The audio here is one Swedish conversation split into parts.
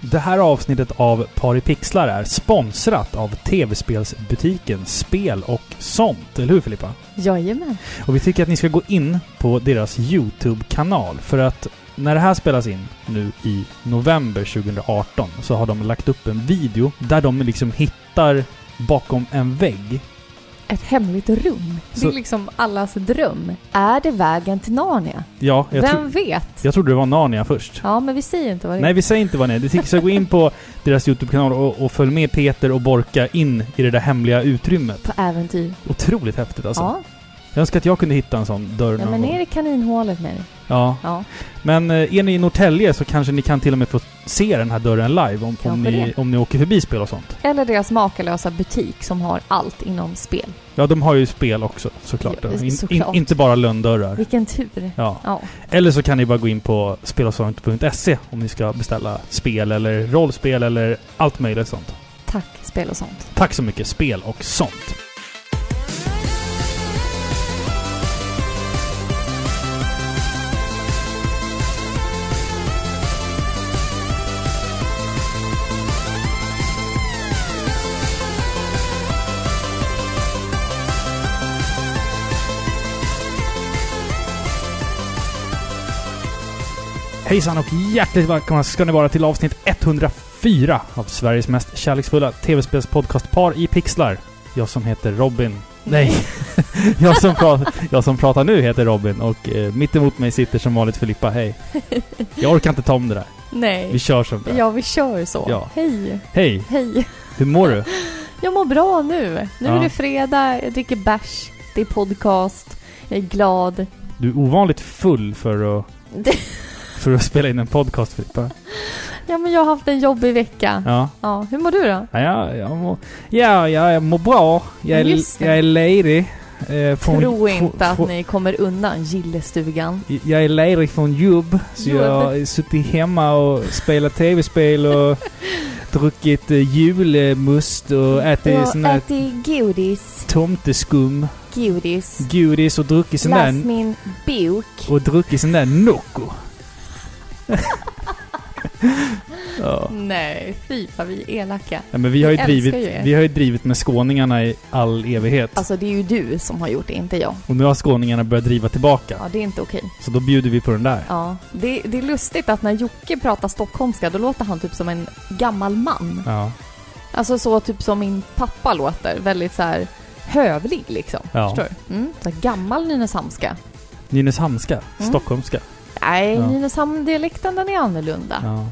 Det här avsnittet av Par i pixlar är sponsrat av tv-spelsbutiken Spel och sånt. Eller hur Filippa? Jajamän. Och vi tycker att ni ska gå in på deras YouTube-kanal för att när det här spelas in nu i november 2018 så har de lagt upp en video där de liksom hittar bakom en vägg Ett hemligt rum. Det Så- är liksom allas dröm. Är det vägen till Narnia? Ja, Vem vet? jag trodde det var Narnia först. Ja, men vi säger inte vad det är. Nej, vi säger inte vad det är. Du ska gå in på deras YouTube-kanal och, och följ med Peter och Borka in i det där hemliga utrymmet. På äventyr. Otroligt häftigt alltså. Ja. Jag önskar att jag kunde hitta en sån dörr ja, någon men gång. ner i kaninhålet med dig. Ja. Ja. Men eh, är ni i Norrtälje så kanske ni kan till och med få se den här dörren live om, om, Kanske ni, det. om ni åker förbi spel och sånt. Eller deras makalösa butik som har allt inom spel. Ja, de har ju spel också såklart. Ja, In, in, inte bara lönndörrar. Vilken tur. Ja. Ja. Eller så kan ni bara gå in på spelochsont.se om ni ska beställa spel eller rollspel eller allt möjligt sånt. Tack, spel och sånt. Tack så mycket, spel och sånt. Hejsan och hjärtligt välkomna ska ni vara till avsnitt 104 av Sveriges mest kärleksfulla tv-spelspodcastpar i pixlar. Jag som heter Robin. Nej, jag, som pratar, jag som pratar nu heter Robin och eh, mitt emot mig sitter som vanligt Filippa. Hej. Jag orkar inte ta om det där. Vi Nej. kör som det. Ja, vi kör så. Ja. Hej. Hej, Hej. hur mår du? Jag mår bra nu. Nu Ja. är det fredag, jag dricker bärs, det är podcast, jag är glad. Du är ovanligt full för att, för att spela in en podcast Filippa. Ja, men jag har haft en jobbig vecka. Ja. Ja, hur mår du då? Ja, jag, jag, mår, ja, ja, jag mår bra. Jag är, jag är ledig. Eh, från- Tro inte att ni kommer undan gillestugan. Jag är ledig från jobb, så Jobb. jag har suttit hemma och spelat tv-spel och druckit eh, julmust och ätit sån där ätit godis, tomteskum, godis, godis och druckit sån läst där... min bok. Och druckit sån där Nocco. ja. Nej, fy vad vi är elaka. ja, men vi har ju Vi drivit, ju er. vi har ju drivit med skåningarna i all evighet. Alltså det är ju du som har gjort det, inte jag. Och nu har skåningarna börjat driva tillbaka. Ja, det är inte okej. Så då bjuder vi på den där. Ja, det, det är lustigt att när Jocke pratar stockholmska, då låter han typ som en gammal man. Ja. Alltså så typ som min pappa låter, väldigt så här hövlig liksom. Ja. Förstår du? Mm, så gammal nynäshamnska. Nynäshamnska. Mm. Stockholmska. Nej, Ja. Nynäshamn-dialekten den är annorlunda. Ja.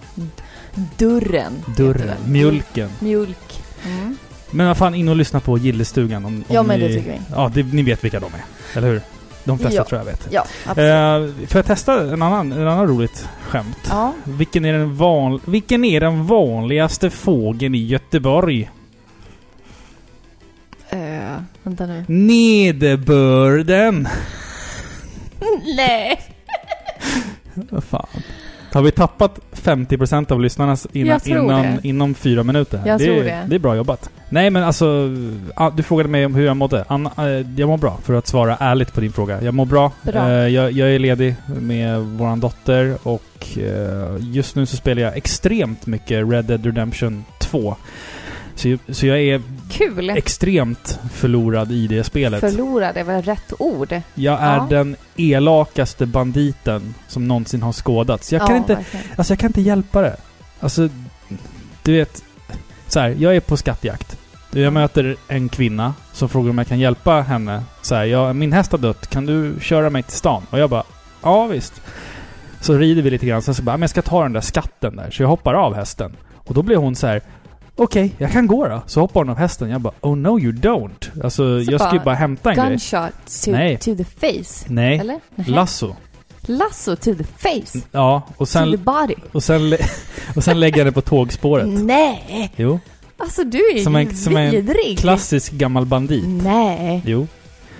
Dörren. heter Dörren. den. Mjölken. Mjölk. Mm. Men vad fan, in och lyssna på Gillestugan om, om Ja, men ni, det tycker vi. Ja, det, ni vet vilka de är. Eller hur? De flesta Ja. tror jag vet. Ja, absolut. Eh, får jag testa en annan, en annan roligt skämt? ja. Vilken är, den van, vilken är den vanligaste fågeln i Göteborg? Uh, vänta nu. Nederbörden! Nej! Fan. Har vi tappat 50% av lyssnarna innan, det. inom fyra minuter? Jag det, tror är- det. Det är bra jobbat. Nej men alltså, ah, du frågade mig om hur jag mådde. Anna, eh, jag mår bra, för att svara ärligt på din fråga. Jag mår bra. Bra. Eh, jag, jag är ledig med våran dotter och eh, just nu så spelar jag extremt mycket Red Dead Redemption 2. Så, så jag är Kul! extremt förlorad i det spelet. Förlorad är väl rätt ord? jag är Ja. den elakaste banditen som någonsin har skådats. Jag kan ja, inte verkligen. Alltså jag kan inte hjälpa det. Alltså, du vet. Så här, jag är på skattjakt. Jag möter en kvinna som frågar om jag kan hjälpa henne. Så här, jag, min häst har dött, kan du köra mig till stan? Och jag bara, ja visst. Så rider vi lite grann, sen så bara, men jag ska ta den där skatten där. Så jag hoppar av hästen. Och då blir hon så här. Okej, jag kan gå då. Så hoppar hon av hästen. Jag bara, oh no you don't. Alltså, Så jag ska ju bara, hämta en grej. Gunshot to, Nej. to the face. Nej, Eller? Nej. lasso. Lasso to the face. Ja, och to the sen, body. och sen, och sen lägger jag det på tågspåret. Nej! Jo. Alltså du är Som en- som en. Klassisk gammal bandit. Nej. Jo.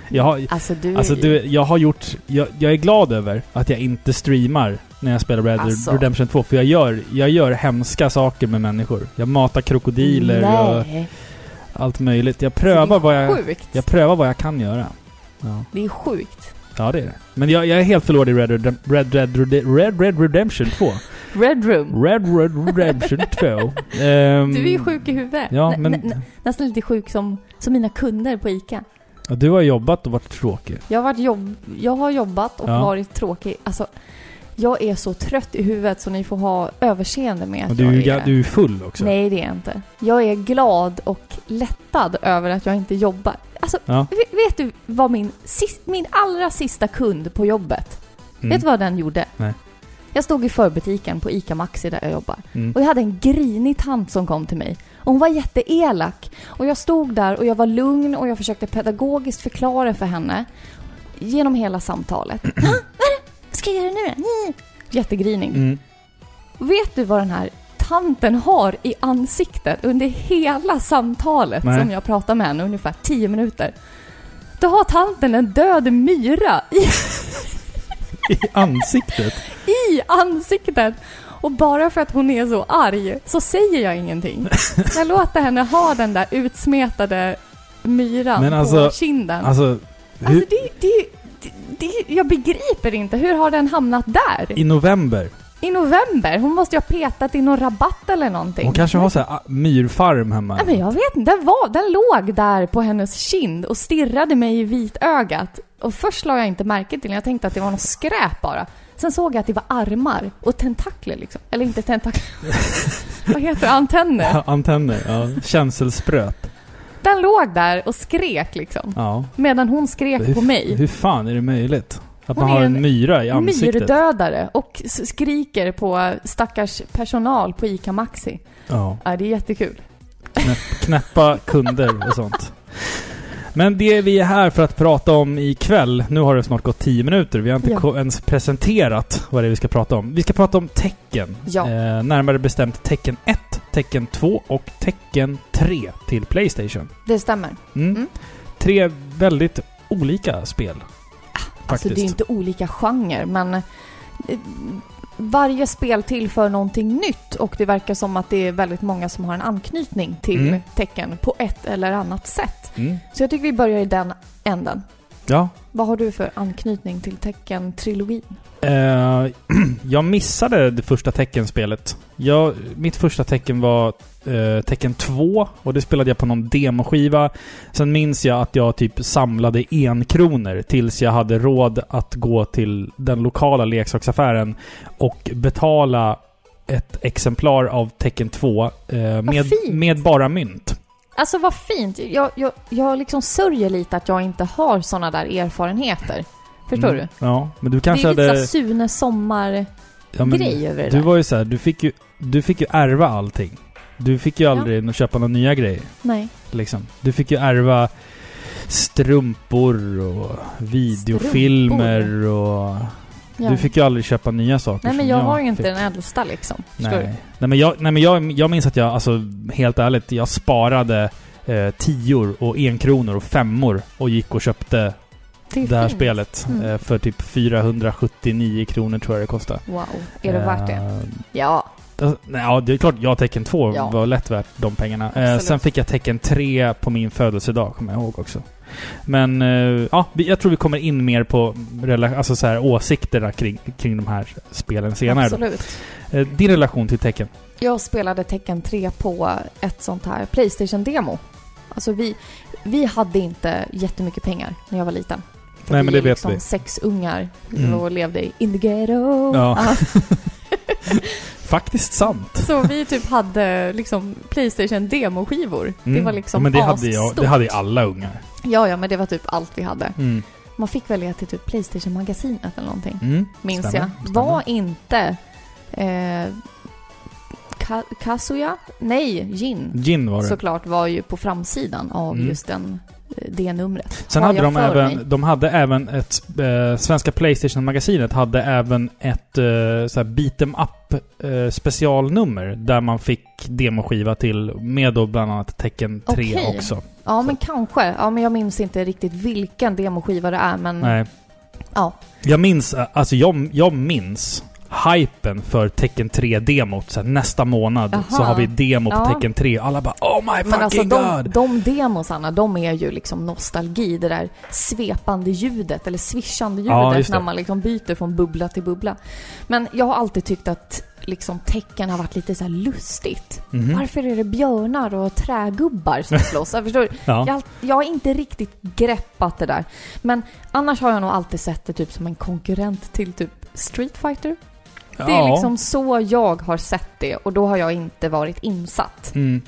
Jag har, Alltså du alltså du, jag har gjort... Jag, jag är glad över att jag inte streamar när jag spelar Red Alltså. Redemption 2. För jag gör, jag gör hemska saker med människor. Jag matar krokodiler och Nej. allt möjligt. Jag prövar vad jag... Sjukt. Jag prövar vad jag kan göra. Ja, Det är sjukt. ja det är det. Men jag, jag är helt förlorad i Red, Red, Red, Red, Red, Red, Red Redemption 2. Red Room. Red Red Redemption 2. Ehm, Du är ju sjuk i huvudet. Ja, men- nä- nä- nästan lite sjuk som, som mina kunder på ICA. Ja, Du har jobbat och varit tråkig. Jag har, varit jobb, jag har jobbat och Ja. varit tråkig. Alltså, jag är så trött i huvudet så ni får ha överseende med att Och du, är jag är... du är full också. Nej, det är jag inte. Jag är glad och lättad över att jag inte jobbar. Alltså, Ja. vet, du vad min, sis, min allra sista kund på jobbet, Mm. vet du vad den gjorde? Nej. Jag stod i förbutiken på ICA Maxi där jag jobbar. Mm. Och jag hade en grinig tant som kom till mig. Och hon var jätteelak. Och jag stod där och jag var lugn och jag försökte pedagogiskt förklara för henne genom hela samtalet. "Ha? Vad ska jag göra nu då? Nej." Jättegrinig. Mm. Vet du vad den här tanten har i ansiktet under hela samtalet Nej. som jag pratade med henne, ungefär 10 minuter? Då har tanten en död myra i, I ansiktet. i ansiktet. Och bara för att hon är så arg så säger jag ingenting. Jag låter henne ha den där utsmetade myran Men på alltså- kinden. Alltså, hur, Alltså det, det, det, det, jag begriper inte. Hur har den hamnat där? i november. I november? Hon måste ju ha petat i någon rabatt eller någonting. Hon kanske har så här ah, myrfarm hemma. Nej, men jag vet inte. Den, var, den låg där på hennes kind och stirrade mig i vitögat. Och först la jag inte märke till den. Jag tänkte att det var något skräp bara. Sen såg jag att det var armar och tentakler liksom. Eller inte tentakler. Vad heter det? Antenner. Ja, Antenner, ja. Känselspröt. Den låg där och skrek liksom. Ja. Medan hon skrek Hur, på mig. hur fan är det möjligt? Att Hon man har är en myra i ansiktet? Myrdödare och skriker på stackars personal på ICA Maxi. Ja. Ja, det är jättekul. Knäpp, knäppa kunder och sånt. Men det vi är här för att prata om ikväll, nu har det snart gått 10 minuter, vi har inte Ja. ens presenterat vad det är vi ska prata om. Vi ska prata om tecken. Ja. Eh, närmare bestämt tecken 1, tecken 2 och tecken 3 till Playstation. Det stämmer. Mm. Mm. Tre väldigt olika spel. Alltså Faktiskt. det är inte olika genrer, men eh, varje spel tillför någonting nytt och det verkar som att det är väldigt många som har en anknytning till Mm. tecken på ett eller annat sätt. Mm. Så jag tycker vi börjar i den änden. Ja. Vad har du för anknytning till tecken-trilogin? Eh, jag missade det första teckenspelet. Jag, mitt första tecken var eh, tecken 2 och det spelade jag på någon demoskiva. Sen minns jag att jag typ samlade enkronor tills jag hade råd att gå till den lokala leksaksaffären och betala ett exemplar av tecken 2 eh, med, med bara mynt. Alltså vad fint! Jag, jag, jag liksom sörjer lite att jag inte har såna där erfarenheter. Förstår Mm, du? Ja, men du kanske det är lite hade... hade... Sune sommar-grej Ja, men över det du där. var ju så här, du fick ju, du fick ju ärva allting. Du fick ju aldrig köpa några nya grejer. Nej. Liksom. Du fick ju ärva strumpor och videofilmer och... Ja. Du fick ju aldrig köpa nya saker Nej men som jag har ju inte den äldsta liksom. Nej. Nej men, jag, nej men jag, jag minns att jag, alltså helt ärligt, jag sparade eh, tior och enkronor och femmor och gick och köpte du? det här fint. spelet Mm. eh, för typ 479 kronor tror jag det kostade. Wow. Är det värt det? Eh, Ja. Alltså, Ja, det är klart. Jag tecken 2 Ja. var lätt värt de pengarna. Eh, sen fick jag tecken 3 på min födelsedag, kommer jag ihåg också. Men eh, ja, jag tror vi kommer in mer på alltså så här, åsikterna kring, kring de här spelen senare. Absolut. Eh, din relation till tecken? Jag spelade Tekken 3 på ett sånt här Playstation-demo. Alltså vi, vi hade inte jättemycket pengar när jag var liten. Nej, men det vet liksom vi. sex ungar Mm. och levde in the ghetto. Ja. Faktiskt sant. Så vi typ hade liksom Playstation-demoskivor. Det Mm. var liksom ja, men det hade, jag, det hade ju alla ungar. Ja, ja, men det var typ allt vi hade. Mm. Man fick välja till typ Playstation-magasinet eller någonting. Mm. minns Stämmer, jag. stämmer. Var inte eh, Ka Kazuya? Nej, Jin. Gin var det. Såklart var ju på framsidan av Mm. just den, det numret. Sen hade de mig. även, de hade även ett, eh, svenska Playstation-magasinet hade även ett eh, så här beat em up eh, specialnummer där man fick demoskiva till med då bland annat tecken 3 Okej. också. Ja, men kanske. Ja, men jag minns inte riktigt vilken demoskiva det är, men Nej. ja. Jag minns, eh, alltså jag, jag minns hypen för tecken 3-demot. Så här, nästa månad Jaha. så har vi demo på Ja. tecken 3. Alla bara Oh my fucking Men alltså de, god! de demosarna, de är ju liksom nostalgi. Det där svepande ljudet, eller swishande ljudet Ja, när man liksom byter från bubbla till bubbla. Men jag har alltid tyckt att liksom tecken har varit lite så lustigt. Mhm. Varför är det björnar och trägubbar som slåss? Jag förstår Ja. jag, jag har inte riktigt greppat det där. Men annars har jag nog alltid sett det typ som en konkurrent till typ Street Fighter. Det är liksom så jag har sett det och då har jag inte varit insatt. Mm.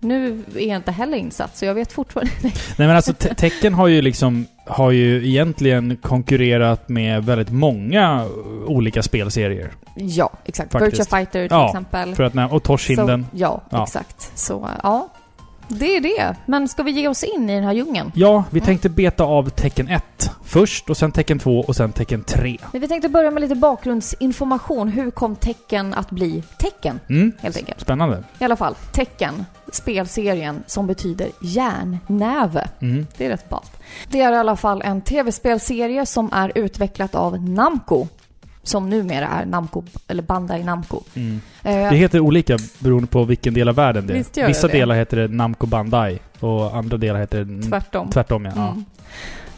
Nu är jag inte heller insatt så jag vet fortfarande Nej men alltså te- tecken har ju liksom, har ju egentligen konkurrerat med väldigt många olika spelserier. Ja, exakt. Faktiskt. Virtua Fighter till Ja, exempel. För att och Toshinden. Så, ja, Ja. exakt. Så ja, det är det. Men ska vi ge oss in i den här djungeln? Ja, vi tänkte beta av tecken 1 först och sen tecken 2 och sen tecken 3. Men vi tänkte börja med lite bakgrundsinformation. Hur kom tecken att bli tecken? Mm. Helt enkelt. Spännande. I alla fall, tecken. Spelserien som betyder järnnäve. Mm. Det är rätt ballt. Det är i alla fall en tv-spelserie som är utvecklat av Namco. Som numera är Namco, eller Bandai Namco. Mm. Eh, Det heter olika beroende på vilken del av världen det är. Vissa det delar heter det Namco Bandai och andra delar heter det tvärtom. tvärtom. Ja. ja. Mm.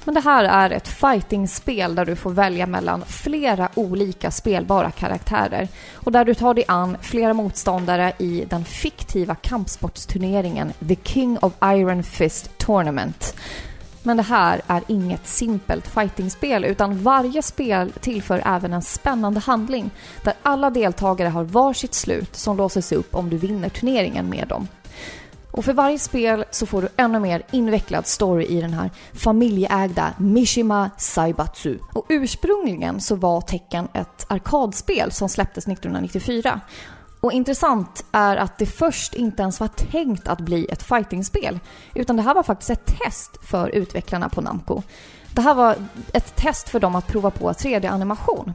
Men det här är ett fightingspel där du får välja mellan flera olika spelbara karaktärer och där du tar dig an flera motståndare i den fiktiva kampsportsturneringen The King of Iron Fist Tournament. Men det här är inget simpelt fightingspel utan varje spel tillför även en spännande handling där alla deltagare har varsitt slut som låses upp om du vinner turneringen med dem. Och för varje spel så får du ännu mer invecklad story i den här familjeägda Mishima Saibatsu. Och ursprungligen så var Tecken ett arkadspel som släpptes 1994. Och intressant är att det först inte ens var tänkt att bli ett fightingspel. Utan det här var faktiskt ett test för utvecklarna på Namco. Det här var ett test för dem att prova på 3D-animation.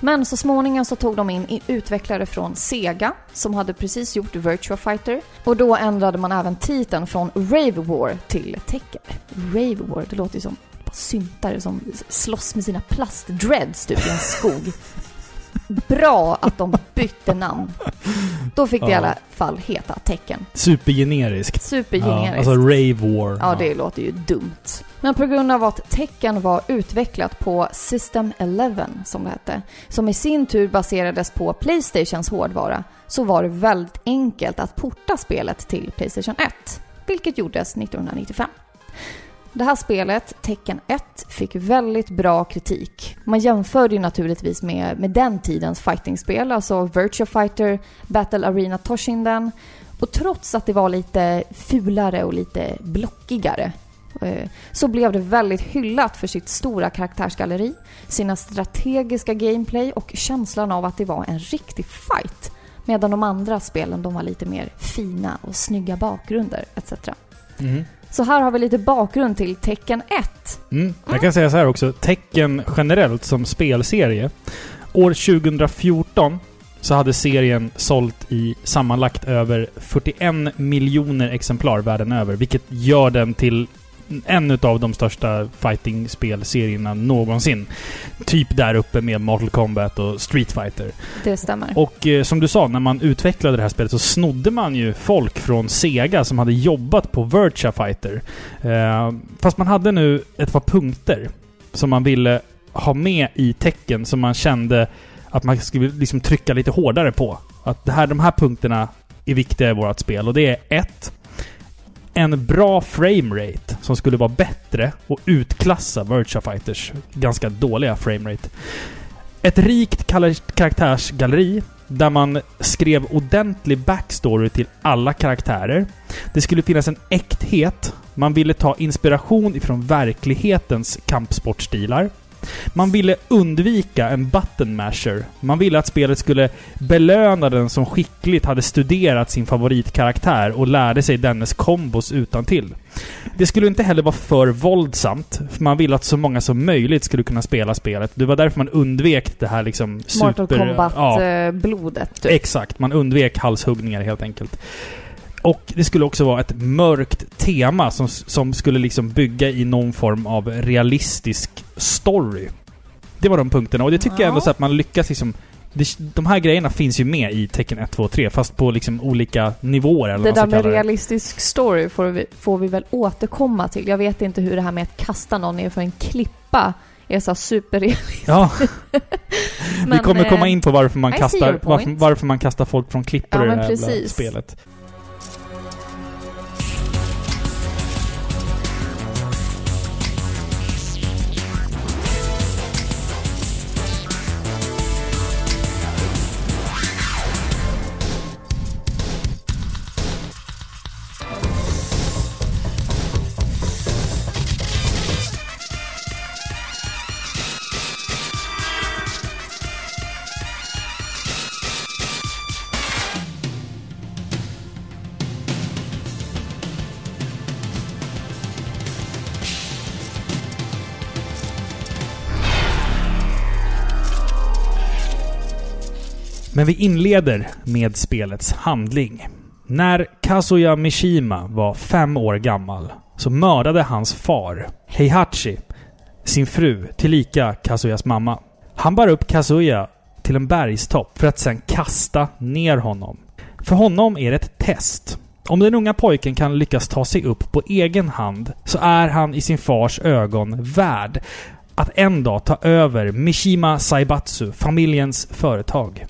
Men så småningom så tog de in utvecklare från Sega som hade precis gjort Virtua Fighter. Och då ändrade man även titeln från Rave War till Tekken. Rave War, det låter ju som syntare som slåss med sina plastdreads typ i en skog. Bra att de bytte namn. Då fick det i Ja. alla fall heta Tekken. Supergeneriskt. Ja, Supergeneriskt. alltså Rave War. Ja, det låter ju dumt. Men på grund av att Tekken var utvecklat på System 11, som det hette, som i sin tur baserades på Playstations hårdvara, så var det väldigt enkelt att porta spelet till Playstation 1, vilket gjordes 1995. Det här spelet, Tecken 1, fick väldigt bra kritik. Man jämförde ju naturligtvis med, med den tidens fightingspel, alltså Virtua Fighter, Battle Arena Toshinden. Och trots att det var lite fulare och lite blockigare eh, så blev det väldigt hyllat för sitt stora karaktärsgalleri, sina strategiska gameplay och känslan av att det var en riktig fight. Medan de andra spelen de var lite mer fina och snygga bakgrunder etc. Mm. Så här har vi lite bakgrund till Tekken 1. Mm. Jag kan säga så här också. Tecken generellt som spelserie. År 2014 så hade serien sålt i sammanlagt över 41 miljoner exemplar världen över. Vilket gör den till en av de största fighting-spelserierna någonsin. Typ där uppe med Mortal Kombat och Street Fighter. Det stämmer. Och eh, som du sa, när man utvecklade det här spelet så snodde man ju folk från Sega som hade jobbat på Virtua Fighter. Eh, fast man hade nu ett par punkter som man ville ha med i tecken som man kände att man skulle liksom trycka lite hårdare på. Att det här, de här punkterna är viktiga i vårt spel. Och det är ett en bra framerate som skulle vara bättre och utklassa Virtua Fighters ganska dåliga framerate. Ett rikt karaktärsgalleri där man skrev ordentlig backstory till alla karaktärer. Det skulle finnas en äkthet. Man ville ta inspiration ifrån verklighetens kampsportstilar. Man ville undvika en button masher. Man ville att spelet skulle belöna den som skickligt hade studerat sin favoritkaraktär och lärde sig dennes kombos utan till. Det skulle inte heller vara för våldsamt, för man ville att så många som möjligt skulle kunna spela spelet. Det var därför man undvek det här liksom super... Mortal ja, Kombat-blodet. typ. Exakt, man undvek halshuggningar helt enkelt. Och det skulle också vara ett mörkt tema som, som skulle liksom bygga i någon form av realistisk story. Det var de punkterna och det tycker jag ändå Ja. så att man lyckas liksom... Det, de här grejerna finns ju med i tecken 1, 2, 3 fast på liksom olika nivåer eller Det där med det. realistisk story får vi, får vi väl återkomma till. Jag vet inte hur det här med att kasta någon ner för en klippa är så super Ja, vi kommer komma eh, in på varför man, kastar, varför, varför man kastar folk från klippor Ja, i det här spelet. Men vi inleder med spelets handling. När Kazuya Mishima var fem år gammal så mördade hans far, Heihachi, sin fru, tillika Kazuyas mamma. Han bar upp Kazuya till en bergstopp för att sedan kasta ner honom. För honom är det ett test. Om den unga pojken kan lyckas ta sig upp på egen hand så är han i sin fars ögon värd att en dag ta över Mishima Saibatsu, familjens företag.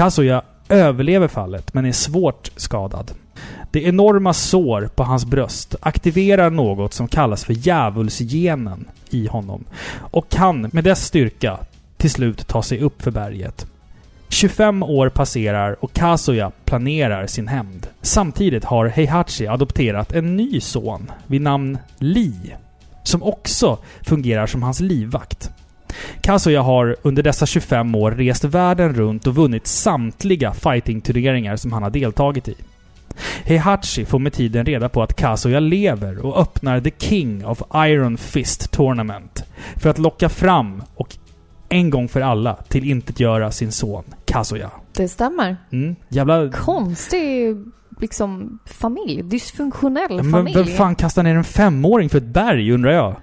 Kazuya överlever fallet, men är svårt skadad. Det enorma sår på hans bröst aktiverar något som kallas för djävulsgenen i honom och kan med dess styrka till slut ta sig upp för berget. 25 år passerar och Kazuya planerar sin hämnd. Samtidigt har Heihachi adopterat en ny son vid namn Li, som också fungerar som hans livvakt. Kazuya har under dessa 25 år rest världen runt och vunnit samtliga fightingturneringar som han har deltagit i. Heihachi får med tiden reda på att Kazuya lever och öppnar The King of Iron Fist Tournament för att locka fram och en gång för alla till inte göra sin son Kazuya. Det stämmer. Mm. Jävla... Konstig liksom familj. Dysfunktionell Men familj. vem fan kastar ner en femåring för ett berg undrar jag?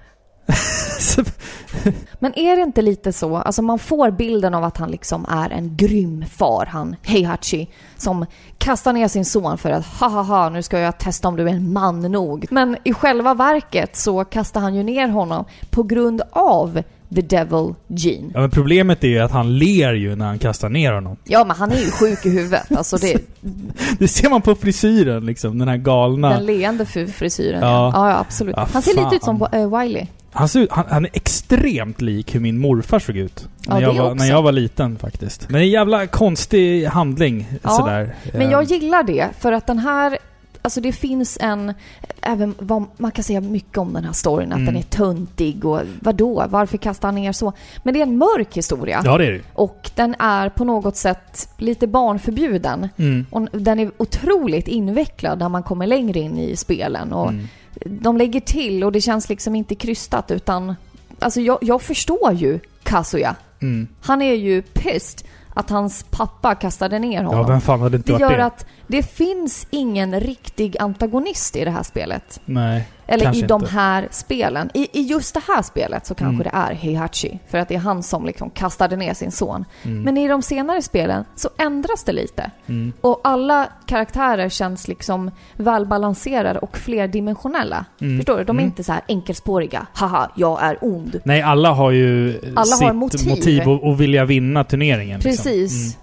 Men är det inte lite så, alltså man får bilden av att han liksom är en grym far, han Heihachi, som kastar ner sin son för att ha ha ha, nu ska jag testa om du är en man nog. Men i själva verket så kastar han ju ner honom på grund av the devil gene. ja, men problemet är ju att han ler ju när han kastar ner honom. Ja, men han är ju sjuk i huvudet. Alltså det, Det ser man på frisyren liksom, den här galna... den leende fri- frisyren. Ja. Ja, ja, absolut. Ja, han ser lite ut som uh, Wiley. Han, ser ut, han, han är extremt lik hur min morfar såg ut. Ja, När, jag, var, också. när jag var liten faktiskt. Men en jävla konstig handling Ja, sådär. Men jag Eh, gillar det, för att den här... Alltså det finns en... Även vad, man kan säga mycket om den här storyn, att Mm. den är töntig och vadå, varför kastar han ner så? Men det är en mörk historia. Ja, det är det Och den är på något sätt lite barnförbjuden. mm. Och den är otroligt invecklad när man kommer längre in i spelen. Och Mm. De lägger till och det känns liksom inte krystat utan... Alltså jag, jag förstår ju Kazuya. Mm. Han är ju pissed att hans pappa kastade ner honom. Ja, vem fan hade inte Det varit gör det? att det finns ingen riktig antagonist i det här spelet. Nej. Eller Kanske i de inte. här spelen. I, I just det här spelet så kanske Mm. det är Heihachi. För att det är han som liksom kastade ner sin son. Mm. Men i de senare spelen så ändras det lite. Mm. Och alla karaktärer känns liksom välbalanserade och flerdimensionella. Mm. Förstår du? De är Mm. inte så här enkelspåriga. Haha, jag är ond. Nej, alla har ju Alla sitt har motiv. motiv och, och vilja vinna turneringen. Precis. Liksom.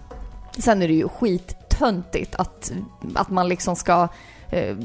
Sen är det ju skittöntigt att, att man liksom ska eh,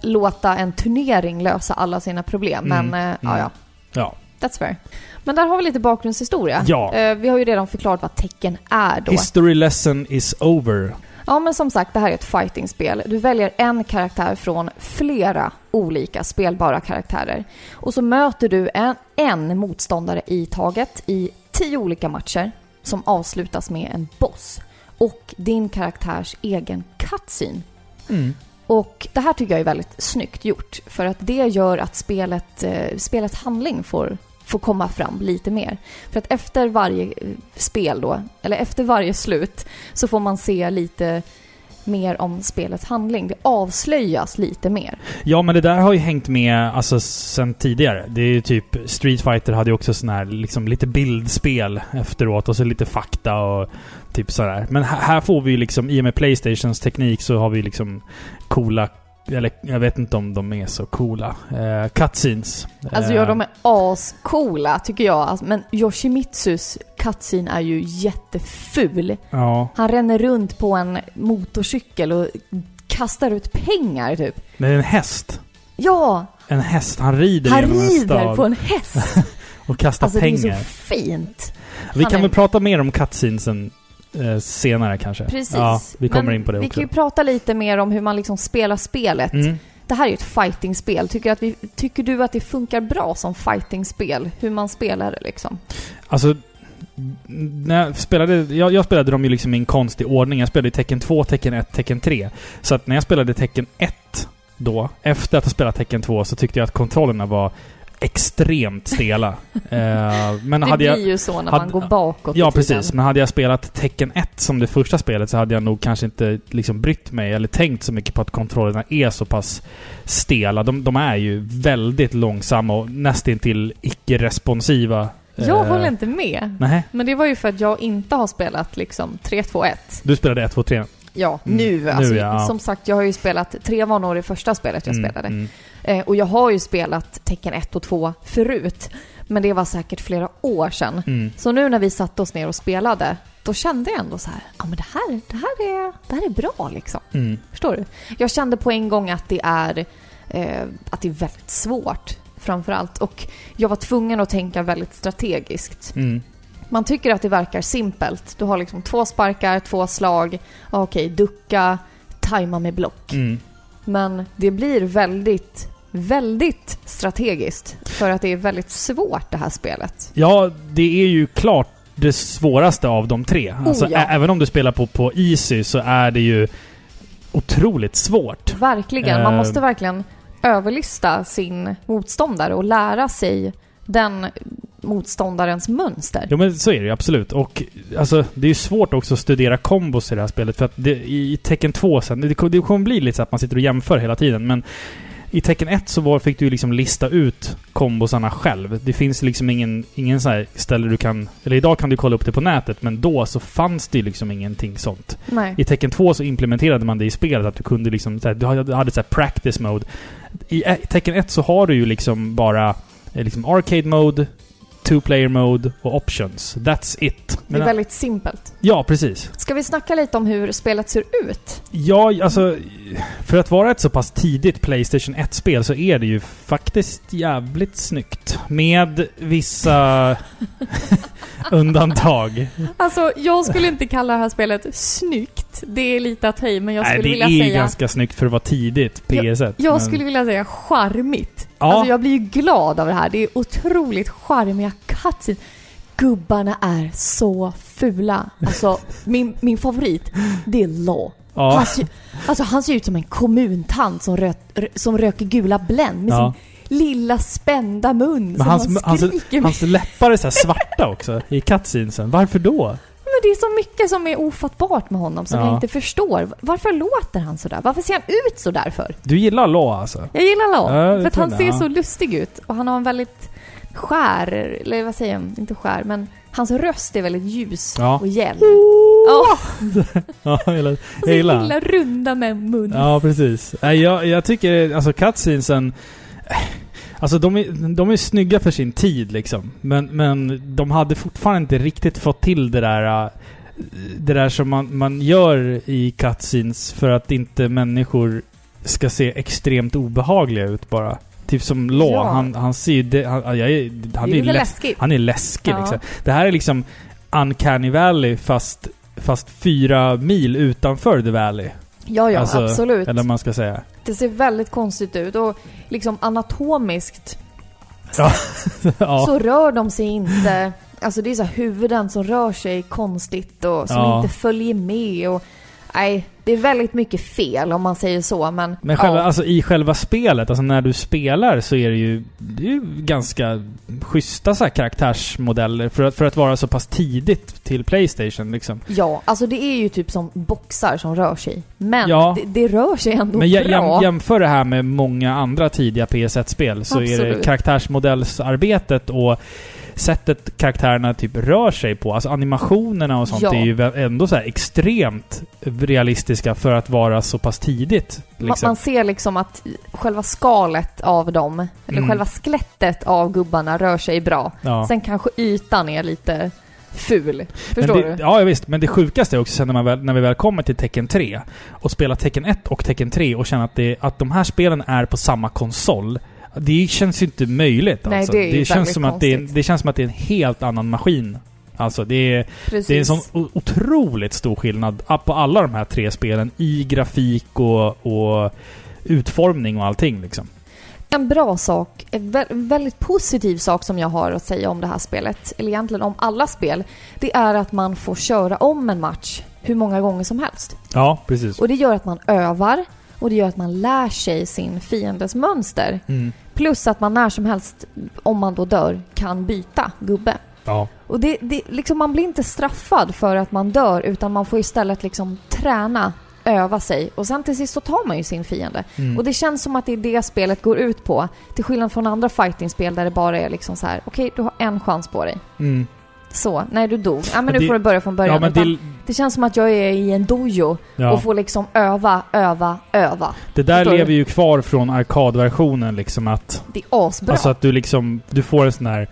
låta en turnering lösa alla sina problem. Mm, Men eh, ja, mm. ja. Ja. That's fair. Men där har vi lite bakgrundshistoria. Ja. Eh, vi har ju redan förklarat vad tecken är då. History lesson is over. Ja, men som sagt, det här är ett fightingspel. Du väljer en karaktär från flera olika spelbara karaktärer. Och så möter du en, en motståndare i taget i tio olika matcher som avslutas med en boss och din karaktärs egen cutscene. Mm. Och det här tycker jag är väldigt snyggt gjort för att det gör att spelet, eh, spelets handling får, får komma fram lite mer. För att efter varje eh, spel då, eller efter varje slut, så får man se lite mer om spelets handling. Det avslöjas lite mer. Ja, men det där har ju hängt med alltså sen tidigare. Det är ju typ Street Fighter hade ju också sån här liksom lite bildspel efteråt och så lite fakta och typ sådär. Men här, får vi ju liksom, i och med Playstations teknik så har vi liksom coola Eller jag vet inte om de är så coola. Eh, cutscenes. Alltså Eh, ja, de är ascoola tycker jag. Alltså, men Yoshimitsus cutscene är ju jätteful. Ja. Han ränner runt på en motorcykel och kastar ut pengar typ. Det är en häst. Ja! En häst. Han rider Han genom en rider stad på en häst! och kastar Alltså pengar. det är så fint. Vi han kan är- väl prata mer om cutscenesen eh, senare kanske. Precis. Ja, vi kommer Men in på det Vi också. kan ju prata lite mer om hur man liksom spelar spelet. Mm. Det här är ju ett fightingspel. Tycker, att vi, tycker du att det funkar bra som fightingspel? Hur man spelar det liksom? Alltså, när jag spelade... Jag, jag spelade dem ju liksom i en konstig ordning. Jag spelade Tecken 2, Tecken 1, Tecken 3. Så att när jag spelade Tecken 1 då, efter att ha spelat Tecken 2, så tyckte jag att kontrollerna var extremt stela. eh, men Det hade blir jag... ju så när hade- man går bakåt Ja, precis. Men hade jag spelat Tecken 1 som det första spelet så hade jag nog kanske inte liksom brytt mig eller tänkt så mycket på att kontrollerna är så pass stela. De, de är ju väldigt långsamma och nästintill icke-responsiva. Jag Eh, håller inte med. Nej. Men det var ju för att jag inte har spelat liksom 3, 2, 1. Du spelade 1, 2, 3? Ja, Mm. nu. Alltså, Nu, ja. Som sagt, jag har ju spelat... Tre var nog det första spelet jag spelade. Mm. Eh, och jag har ju spelat tecken 1 och 2 förut. Men det var säkert flera år sedan. Mm. Så nu när vi satte oss ner och spelade, då kände jag ändå så här, ja men det här, det här, är, det här är bra liksom. Mm. Förstår du? Jag kände på en gång att det är, eh, att det är väldigt svårt framför allt. Och jag var tvungen att tänka väldigt strategiskt. Mm. Man tycker att det verkar simpelt. Du har liksom två sparkar, två slag. Ja, Okej, ducka, tajma med block. Mm. Men det blir väldigt, väldigt strategiskt. För att det är väldigt svårt det här spelet. Ja, det är ju klart det svåraste av de tre. Alltså, Oh, ja. ä- Även om du spelar på, på Easy så är det ju otroligt svårt. Verkligen. Man Eh. måste verkligen överlista sin motståndare och lära sig den motståndarens mönster. Jo men så är det ju absolut. Och alltså, det är ju svårt också att studera kombos i det här spelet. För att det, i tecken 2 sen, det, det kommer bli lite så att man sitter och jämför hela tiden. Men i tecken 1 så var, fick du ju liksom lista ut kombosarna själv. Det finns liksom ingen, ingen så här ställe du kan... Eller idag kan du kolla upp det på nätet, men då så fanns det ju liksom ingenting sånt. Nej. I tecken 2 så implementerade man det i spelet, att du kunde liksom... Så här, du hade, så här practice mode. I tecken 1 så har du ju liksom bara eh, liksom arcade mode, two player mode och options. That's it. Det är väldigt simpelt. ja, precis. Ska vi snacka lite om hur spelet ser ut? Ja, alltså... För att vara ett så pass tidigt Playstation 1-spel så är det ju faktiskt jävligt snyggt. Med vissa undantag. Alltså, jag skulle inte kalla det här spelet snyggt. Det är lite att i, men jag Nej, skulle det vilja är säga... ganska snyggt för att vara tidigt PS1. Jag men- skulle vilja säga charmigt. Ja. Alltså jag blir ju glad av det här. Det är otroligt charmiga cutscenes. Gubbarna är så fula. Alltså, min, min favorit, det är Law. Ja. Han, ser, alltså, han ser ut som en kommuntant som, rö, som röker gula Blend med Ja. sin lilla spända mun Men som hans, han hans, skriker med. hans läppar är så svarta också i cutscenesen. Varför då? Men det är så mycket som är ofattbart med honom som Ja. jag inte förstor. Varför låter han sådär? Varför ser han ut sådär för? Du gillar Law alltså? Jag gillar Law, Ja, för att han ser ja. så lustig ut. Och han har en väldigt skär, eller vad säger jag? Inte skär, men hans röst är väldigt ljus och gäll. Ja, Ja, jag gillar, och jag så gillar. lilla runda med mun. Ja, precis. Jag, jag tycker, alltså cutscenesen... Alltså de är, de är snygga för sin tid liksom. Men, men de hade fortfarande inte riktigt fått till det där... äh, Det där som man, man gör i cutscenes för att inte människor ska se extremt obehagliga ut bara. Typ som Law, Ja. han, han ser ju... det- Han, jag är, han det är är, läs, han är läskig Ja. liksom. Det här är liksom Uncanny Valley fast, fast fyra mil utanför The Valley. Ja, ja, Alltså, absolut. Eller man ska säga. Det ser väldigt konstigt ut och liksom anatomiskt Ja. ja. så rör de sig inte. Alltså det är så huvuden som rör sig konstigt och som Ja. inte följer med och... Nej, det är väldigt mycket fel om man säger så, men... Men själva, ja. alltså, i själva spelet, alltså när du spelar så är det ju, det är ju ganska schyssta så karaktärsmodeller för att, för att vara så pass tidigt till Playstation liksom. Ja, alltså det är ju typ som boxar som rör sig. Men Ja. det, det rör sig ändå Men jä- bra. jäm, jämför det här med många andra tidiga PS1-spel så är det Absolut. karaktärsmodellsarbetet och sättet karaktärerna typ rör sig på, alltså animationerna och sånt Ja. är ju ändå så här extremt realistiska för att vara så pass tidigt. Liksom. man ser liksom att själva skalet av dem, eller Mm. själva skelettet av gubbarna rör sig bra. ja. Sen kanske ytan är lite ful. Förstår det, du? Ja, visst. Men det sjukaste är också sen när, man väl, när vi väl kommer till Tekken 3 och spelar Tekken 1 och Tekken 3 och känner att, det, att de här spelen är på samma konsol. Det känns ju inte möjligt Nej, alltså. det är ju känns som att det, är, det känns som att det är en helt annan maskin. Alltså det är, Precis. det är en sån otroligt stor skillnad på alla de här tre spelen i grafik och, och utformning och allting liksom. En bra sak, en vä- väldigt positiv sak som jag har att säga om det här spelet, eller egentligen om alla spel, det är att man får köra om en match hur många gånger som helst. Ja, precis. Och det gör att man övar och det gör att man lär sig sin fiendes mönster. Mm. Plus att man när som helst, om man då dör, kan byta gubbe. Ja. Och det, det, liksom man blir inte straffad för att man dör utan man får istället liksom träna, öva sig och sen till sist så tar man ju sin fiende. Mm. Och det känns som att det är det spelet går ut på. Till skillnad från andra fightingspel där det bara är liksom så här: okej du har en chans på dig. Mm. Så, nej du dog. Ja men nu det- får du börja från början. Ja, men det, det känns som att jag är i en dojo ja. och får liksom öva, öva, öva. det där förstår du? lever ju kvar från arkadversionen liksom att Det är asbra. Alltså att du liksom, du får en sån här...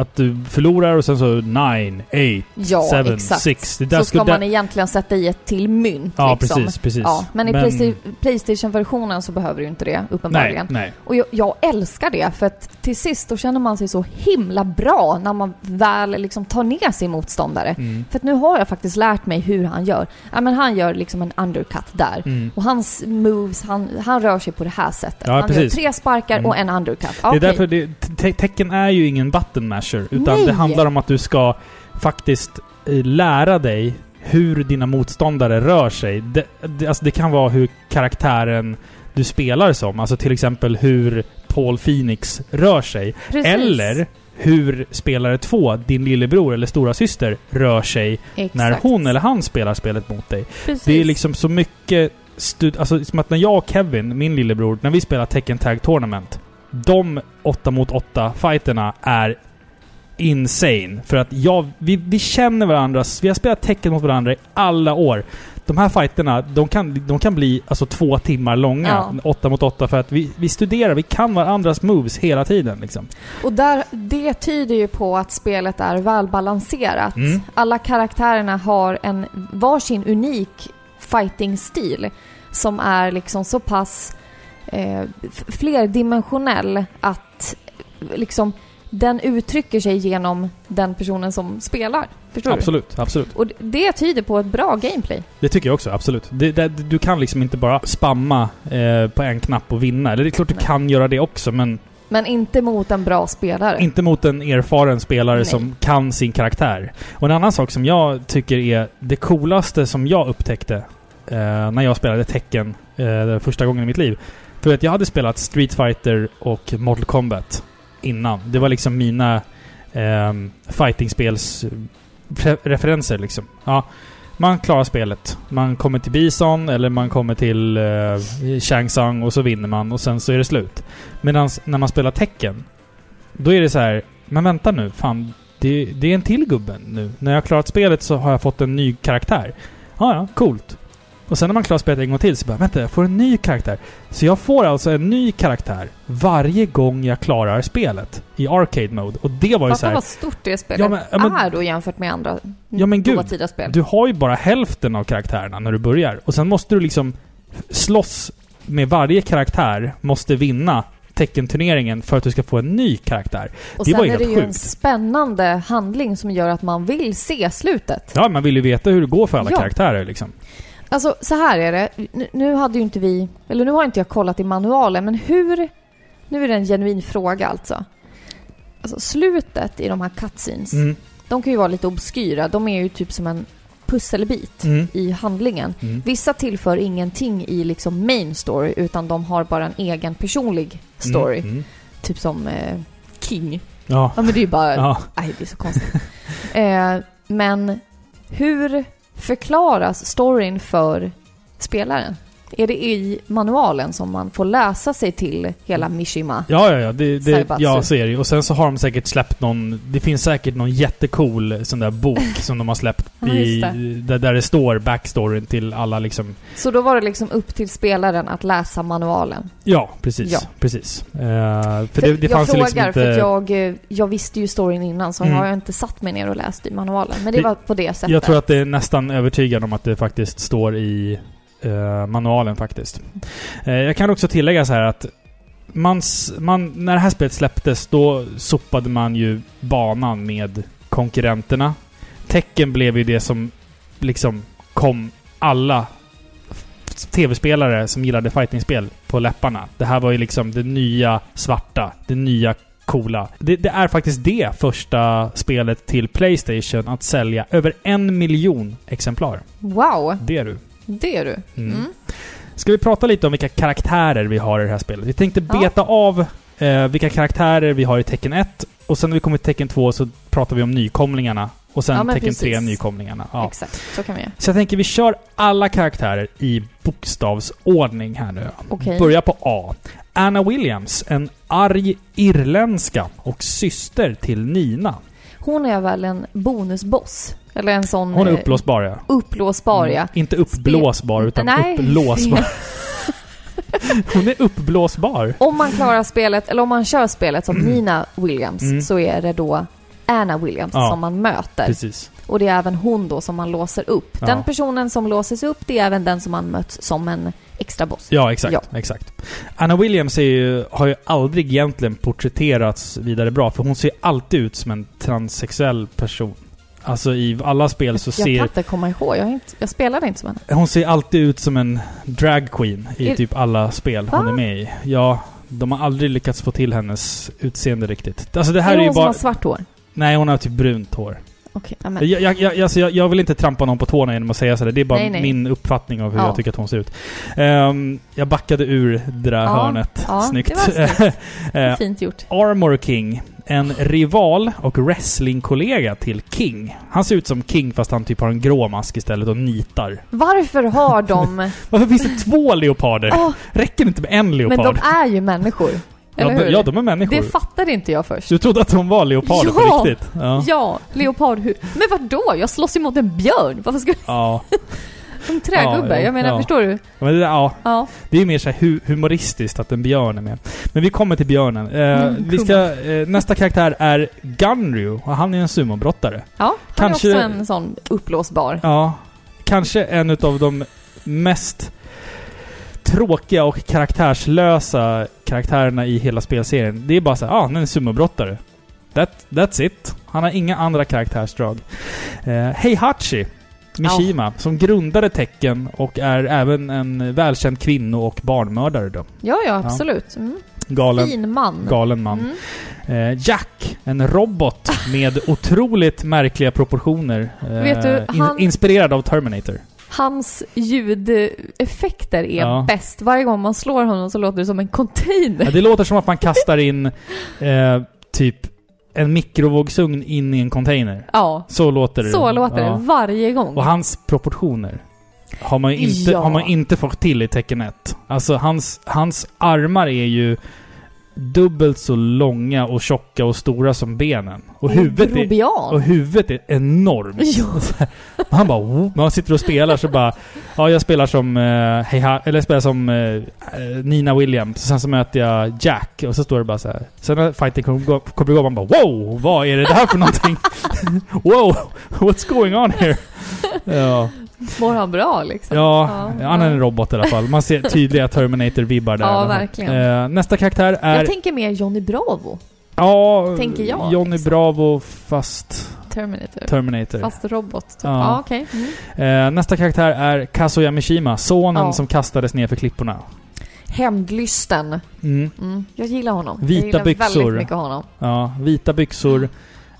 Att du förlorar och sen så 9, 8, ja, 7, exakt. 6. Det där så ska man egentligen sätta i ett till mynt ja, liksom. precis, precis. Ja, men i Playsta- Playstation-versionen så behöver du inte det, Nej, uppenbarligen. nej. Och jag, jag älskar det, för att till sist då känner man sig så himla bra när man väl liksom tar ner sin motståndare. Mm. För att nu har jag faktiskt lärt mig hur han gör. Ja, men han gör liksom en undercut där. Mm. Och hans moves, han, han rör sig på det här sättet. Ja, han precis. gör tre sparkar Mm. och en undercut. Det är därför det, te tecken är ju ingen button masher. Utan Nej. det handlar om att du ska faktiskt eh, lära dig hur dina motståndare rör sig. Det, det, alltså det kan vara hur karaktären du spelar som. Alltså till exempel hur Paul Phoenix rör sig. Precis. Eller hur spelare två, din lillebror eller stora syster rör sig Exakt. när hon eller han spelar spelet mot dig. Precis. Det är liksom så mycket... Alltså som att när jag och Kevin, min lillebror, när vi spelar Tekken Tag Tournament. De 8 mot 8 fighterna är insane. För att jag, vi, vi känner varandra, vi har spelat Tekken mot varandra i alla år. De här fighterna, de kan, de kan bli alltså två timmar långa. 8 mot 8 för att vi, vi studerar, vi kan varandras moves hela tiden liksom. Och där, det tyder ju på att spelet är välbalanserat. Mm. Alla karaktärerna har en varsin unik fighting-stil som är liksom så pass eh, flerdimensionell att liksom den uttrycker sig genom den personen som spelar. Förstår Absolut, absolut. du? Och det- tyder på ett bra gameplay. Det tycker jag också, absolut. Det, det, du kan liksom inte bara spamma eh, på en knapp och vinna. Eller det är klart du Nej. kan göra det också, men Men inte mot en bra spelare. inte mot en erfaren spelare Nej. som kan sin karaktär. Och en annan sak som jag tycker är det coolaste som jag upptäckte eh, när jag spelade Tekken eh, första gången i mitt liv. För att jag hade spelat Street Fighter och Mortal Kombat innan. Det var liksom mina eh, fightingspelsreferenser liksom. Ja, man klarar spelet. Man kommer till Bison eller man kommer till eh, Shang Tsung och så vinner man och sen så är det slut. Medan när man spelar tecken, då är det så här, men vänta nu, fan, det, det är en till gubben nu. När jag har klarat spelet så har jag fått en ny karaktär. Ja, ja, coolt. Och sen när man klarar spelet en gång till så bara, vänta, jag får en ny karaktär. Så jag får alltså en ny karaktär varje gång jag klarar spelet i arcade mode. Och det var ju så Fatta här, vad stort det spelet Ja, men- ja, men- är då jämfört med andra Ja, men gud. spel. du har ju bara hälften av karaktärerna när du börjar. Och sen måste du liksom slåss med varje karaktär, måste vinna Tekken-turneringen för att du ska få en ny karaktär. Och det sen var ju är det ju en sjukt. spännande handling som gör att man vill se slutet. Ja, man vill ju veta hur det går för alla Ja. karaktärer liksom. Alltså, så här är det. Nu, hade ju inte vi... Eller nu har inte jag kollat i manualen, men hur... Nu är det en genuin fråga alltså. Alltså slutet i de här cutscenes, Mm, de kan ju vara lite obskyra. De är ju typ som en pusselbit mm, i handlingen. mm. Vissa tillför ingenting i liksom main story, utan de har bara en egen personlig story. Mm, mm. Typ som eh, King. Ja. Ja men det är ju bara... ja. Nej, det är så konstigt. eh, men hur förklaras storyn för spelaren? Är det i manualen som man får läsa sig till hela Mishima? Ja, ja, ja. Det, det, ja, så är det. Och sen så har de säkert släppt någon... Det finns säkert någon jättecool sån där bok som de har släppt Ja, i... Där, där det står backstoryn till alla liksom... Så då var det liksom upp till spelaren att läsa manualen? Ja, precis. Ja. Precis. Eh, för det, det jag fanns ju frågar liksom inte... för jag, eh, jag visste ju storyn innan så Mm. har jag inte satt mig ner och läst i manualen. Men det, Det- var på det sättet. Jag tror att det är nästan övertygad om att det faktiskt står i eh, manualen faktiskt. Eh, jag kan också tillägga så här att man, man, när det här spelet släpptes då sopade man ju banan med konkurrenterna. Tecken blev ju det som liksom kom alla tv-spelare som gillade fightingspel på läpparna. Det här var ju liksom det nya svarta, det nya coola. Det, det är faktiskt det första spelet till Playstation att sälja över en miljon exemplar. Wow, Det är du. Det är du. Mm. Mm. Ska vi prata lite om vilka karaktärer vi har i det här spelet? Vi tänkte Ja. beta av eh, vilka karaktärer vi har i tecken 1 och sen när vi kommer till tecken 2 så pratar vi om nykomlingarna och sen Ja, tecken 3 precis. nykomlingarna. Ja. Exakt, så kan vi göra. Så jag tänker vi kör alla karaktärer i bokstavsordning här nu. Okej. Börja på A. Anna Williams, en arg irländska och syster till Nina. Hon är väl en bonusboss? Eller en sån... Hon är eh, uppblåsbar ja. Upplåsbar, ja. Mm, Inte uppblåsbar utan Nej. upplåsbar. Hon är uppblåsbar. Om man klarar spelet, eller om man kör spelet som Nina Williams, Mm. så är det då Anna Williams Ja. som man möter. Precis. Och det är även hon då som man låser upp. Ja. Den personen som låses upp, det är även den som man mött som en extra boss. Ja, exakt. Ja. exakt. Anna Williams ju, har ju aldrig egentligen porträtterats vidare bra, för hon ser alltid ut som en transsexuell person. Alltså i alla spel så jag kan ser... inte komma ihåg, jag, inte, jag spelade inte som henne. Hon ser alltid ut som en drag queen i Är- typ alla spel hon Va? är med i. Ja, de har aldrig lyckats få till hennes utseende riktigt. Alltså det här är är, det ju hon som bara... har svart hår? Nej, hon har typ brunt hår. Okej, ja, men, Jag, jag, alltså jag, jag vill inte trampa någon på tårna genom att säga sådär. Det är bara Nej, nej. min uppfattning av hur Ja. jag tycker att hon ser ut. Ehm, jag backade ur det där Ja, hörnet. ja, Snyggt. det var snyggt. Eh, fint gjort. Armor King. En rival och wrestlingkollega till King. Han ser ut som King fast han typ har en grå mask istället och nitar. Varför har de... Varför finns det två leoparder? Åh, Räcker det inte med en men leopard? de är ju människor. Ja, Eller de, hur? ja, de är människor. det fattade inte jag först. Du trodde att de var leoparder Ja! på riktigt? Ja. Ja, leopardhuvud. Men vad då? Jag slåss emot en björn. Varför ska... ja. En trägubbe. Ja, ja, jag menar, ja. förstår du? Men det, ja. Ja. Det är ju mer så hu humoristiskt att en björn är med. Men vi kommer till björnen. Eh, Mm, vi ska, eh, nästa karaktär är Gunryu och han är en sumobrottare. Ja, han Kanske- är också en sån uppblåsbar. Ja. Kanske en utav de mest tråkiga och karaktärslösa karaktärerna i hela spelserien. Det är bara så här, ah, han är en sumobrottare. That, that's it. Han har inga andra karaktärsdrag. Eh, Heihachi Mishima, som grundade tecken och är även en välkänd kvinno och barnmördare då. Ja, ja, absolut. Mm. Galen, Fin man. galen man. Mm. Eh, Jack, en robot med otroligt märkliga proportioner. Eh, Vet du, han- in, inspirerad av Terminator. Hans ljudeffekter är Ja. bäst. Varje gång man slår honom så låter det som en container. Ja, det låter som att man kastar in eh, typ en mikrovågsugn in i en container. Ja, Så låter det. så låter Ja. det varje gång. Och hans proportioner har man ju inte, har man inte fått till i tecken 1. Alltså hans, hans armar är ju dubbelt så långa och tjocka och stora som benen. Och huvudet är, och huvudet är enormt. Ja. Han bara "Wo." Man sitter och spelar så bara... Ja, jag spelar som... Uh, eller jag spelar som eh, Nina Williams. Sen så möter jag Jack och så står det bara så här. Sen när fighten kommer igång man bara Wow! Vad är det där för någonting? wow! What's going on here? Ja, Mår han bra liksom? ja, Ja, han är en robot i alla fall. Man ser tydliga Terminator-vibbar där. Ja, verkligen. Eh, nästa karaktär är... Jag tänker mer Johnny Bravo. ja, tänker jag, Johnny liksom. Bravo fast Terminator. Terminator. Fast robot. Typ. Ja. Ja, okej. Mm. Eh, nästa karaktär är Kazuya Mishima, sonen Ja. som kastades ner för klipporna. Hämndlysten. Mm. Mm. Jag gillar honom. Vita jag gillar byxor. väldigt mycket honom. Ja, vita byxor,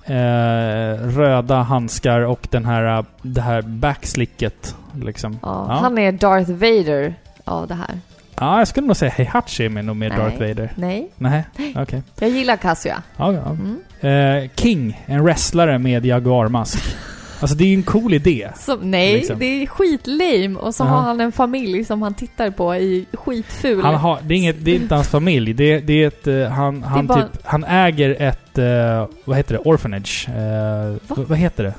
eh, röda handskar och den här, det här backslicket. Liksom. Ja. Ja. Han är Darth Vader av det här. Ja, jag skulle nog säga Heihachi är nog mer Nej. Darth Vader. Nej, Nej, okej. jag gillar Kazuya. Ja, ja. Mm. Eh, King, en wrestlare med jaguarmask. Alltså det är ju en cool idé. Som, nej, Liksom. det är skitlame och så Ja. har han en familj som han tittar på i skitful... Han har, det, är inget, det är inte hans familj. Det, det är ett... eh, Han, han, bara- typ, han äger ett... eh, vad heter det? Orphanage. Eh, vad, vad heter det?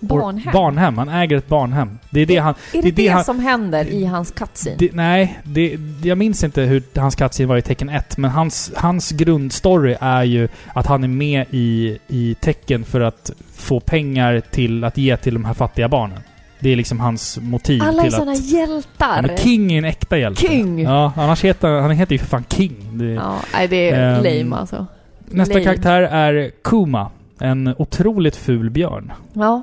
Barnhem. Barnhem. Han äger ett barnhem. Det är det han... är det det är det, det han- som händer i hans cutscene? Det, nej, det, jag minns inte hur hans cutscene var i tecken 1, men hans, hans grundstory är ju att han är med i, i tecken för att få pengar till att ge till de här fattiga barnen. Det är liksom hans motiv Alla är till såna att... hjältar! Ja, King är en äkta hjälte. King! Ja, annars heter han heter ju för fan King. Det, Ja, nej, det är Ehm, lame alltså. nästa lame. karaktär är Kuma. En otroligt ful björn. Ja,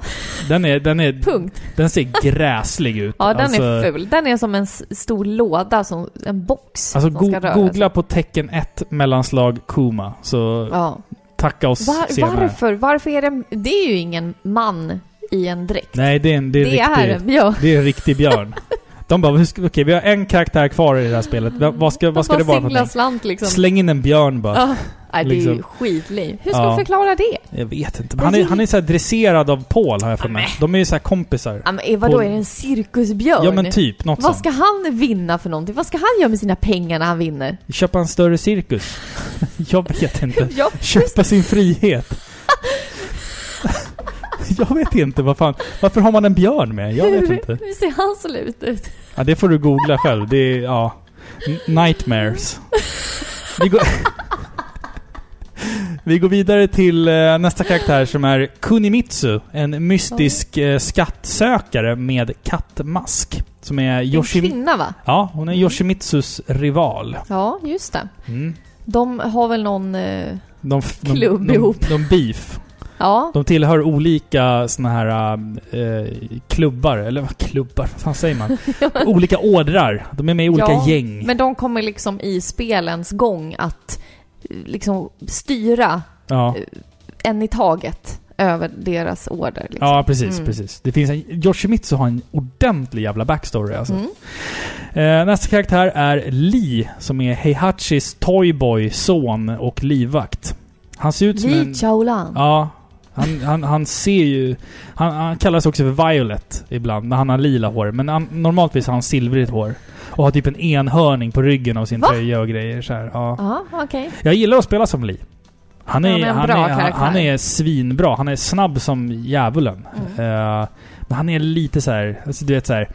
Den, är, den, är, punkt. den ser gräslig ut. Ja, den Alltså- är ful. Den är som en stor låda, som en box Alltså go googla på tecken 1 mellanslag Kuma, så Ja. tacka oss Var, senare. varför? Varför är det... Det är ju ingen man i en dräkt. Nej, det är en, det är det en är riktig, en björn. det är en riktig björn. De bara, okej vi har en karaktär kvar i det här spelet. Va- Vad ska, vad ska det vara för slant liksom. Släng in en björn bara. Ja. Nej, det är ju Liksom. skitlame. Hur ska Ja. du förklara det? Jag vet inte. Men han är, han är så dresserad av Paul har jag för mig. De är ju så här kompisar. Ja, men eh, vadå, På- är det en cirkusbjörn? Ja men typ, något Vad sånt. ska han vinna för någonting? Vad ska han göra med sina pengar när han vinner? Köpa en större cirkus. jag vet inte. Ja, Köpa sin frihet. jag vet inte, vad fan. Varför har man en björn med? Jag vet inte. hur ser han slut ut? Ja, det får du googla själv. Det är, ja... Nightmares. Vi går... Vi går vidare till eh, nästa karaktär som är Kunimitsu. En mystisk eh, skattsökare med kattmask. Som är En Yoshi... kvinna va? Ja, hon är Yoshimitsus rival. Ja, just det. Mm. De har väl någon... Eh, de, Klubb de, ihop. de, de beef. Ja, De tillhör olika såna här eh, klubbar, eller vad klubbar? Vad fan säger man? olika ordrar. De är med i olika Ja, gäng. men de kommer liksom i spelens gång att eh, liksom styra Ja. en i taget över deras order. Liksom. Ja, precis, Mm. precis. Det finns en, Yoshimitsu har en ordentlig jävla backstory alltså. Mm. Eh, nästa karaktär är Lee, som är Heihachis toyboy, son och livvakt. Han ser ut som en... Li Chaolan. Ja. Han, han, han ser ju... Han, han kallas också för Violet ibland, när han har lila hår. Men han, normaltvis har han silvrigt hår. Och har typ en enhörning på ryggen av sin Va? tröja och grejer så här. Ja. Ja, okej. Jag gillar att spela som Lee. Han är, en han, är, han, han är svinbra. Han är snabb som djävulen. Mm. Eh, men han är lite så här, alltså du vet så här.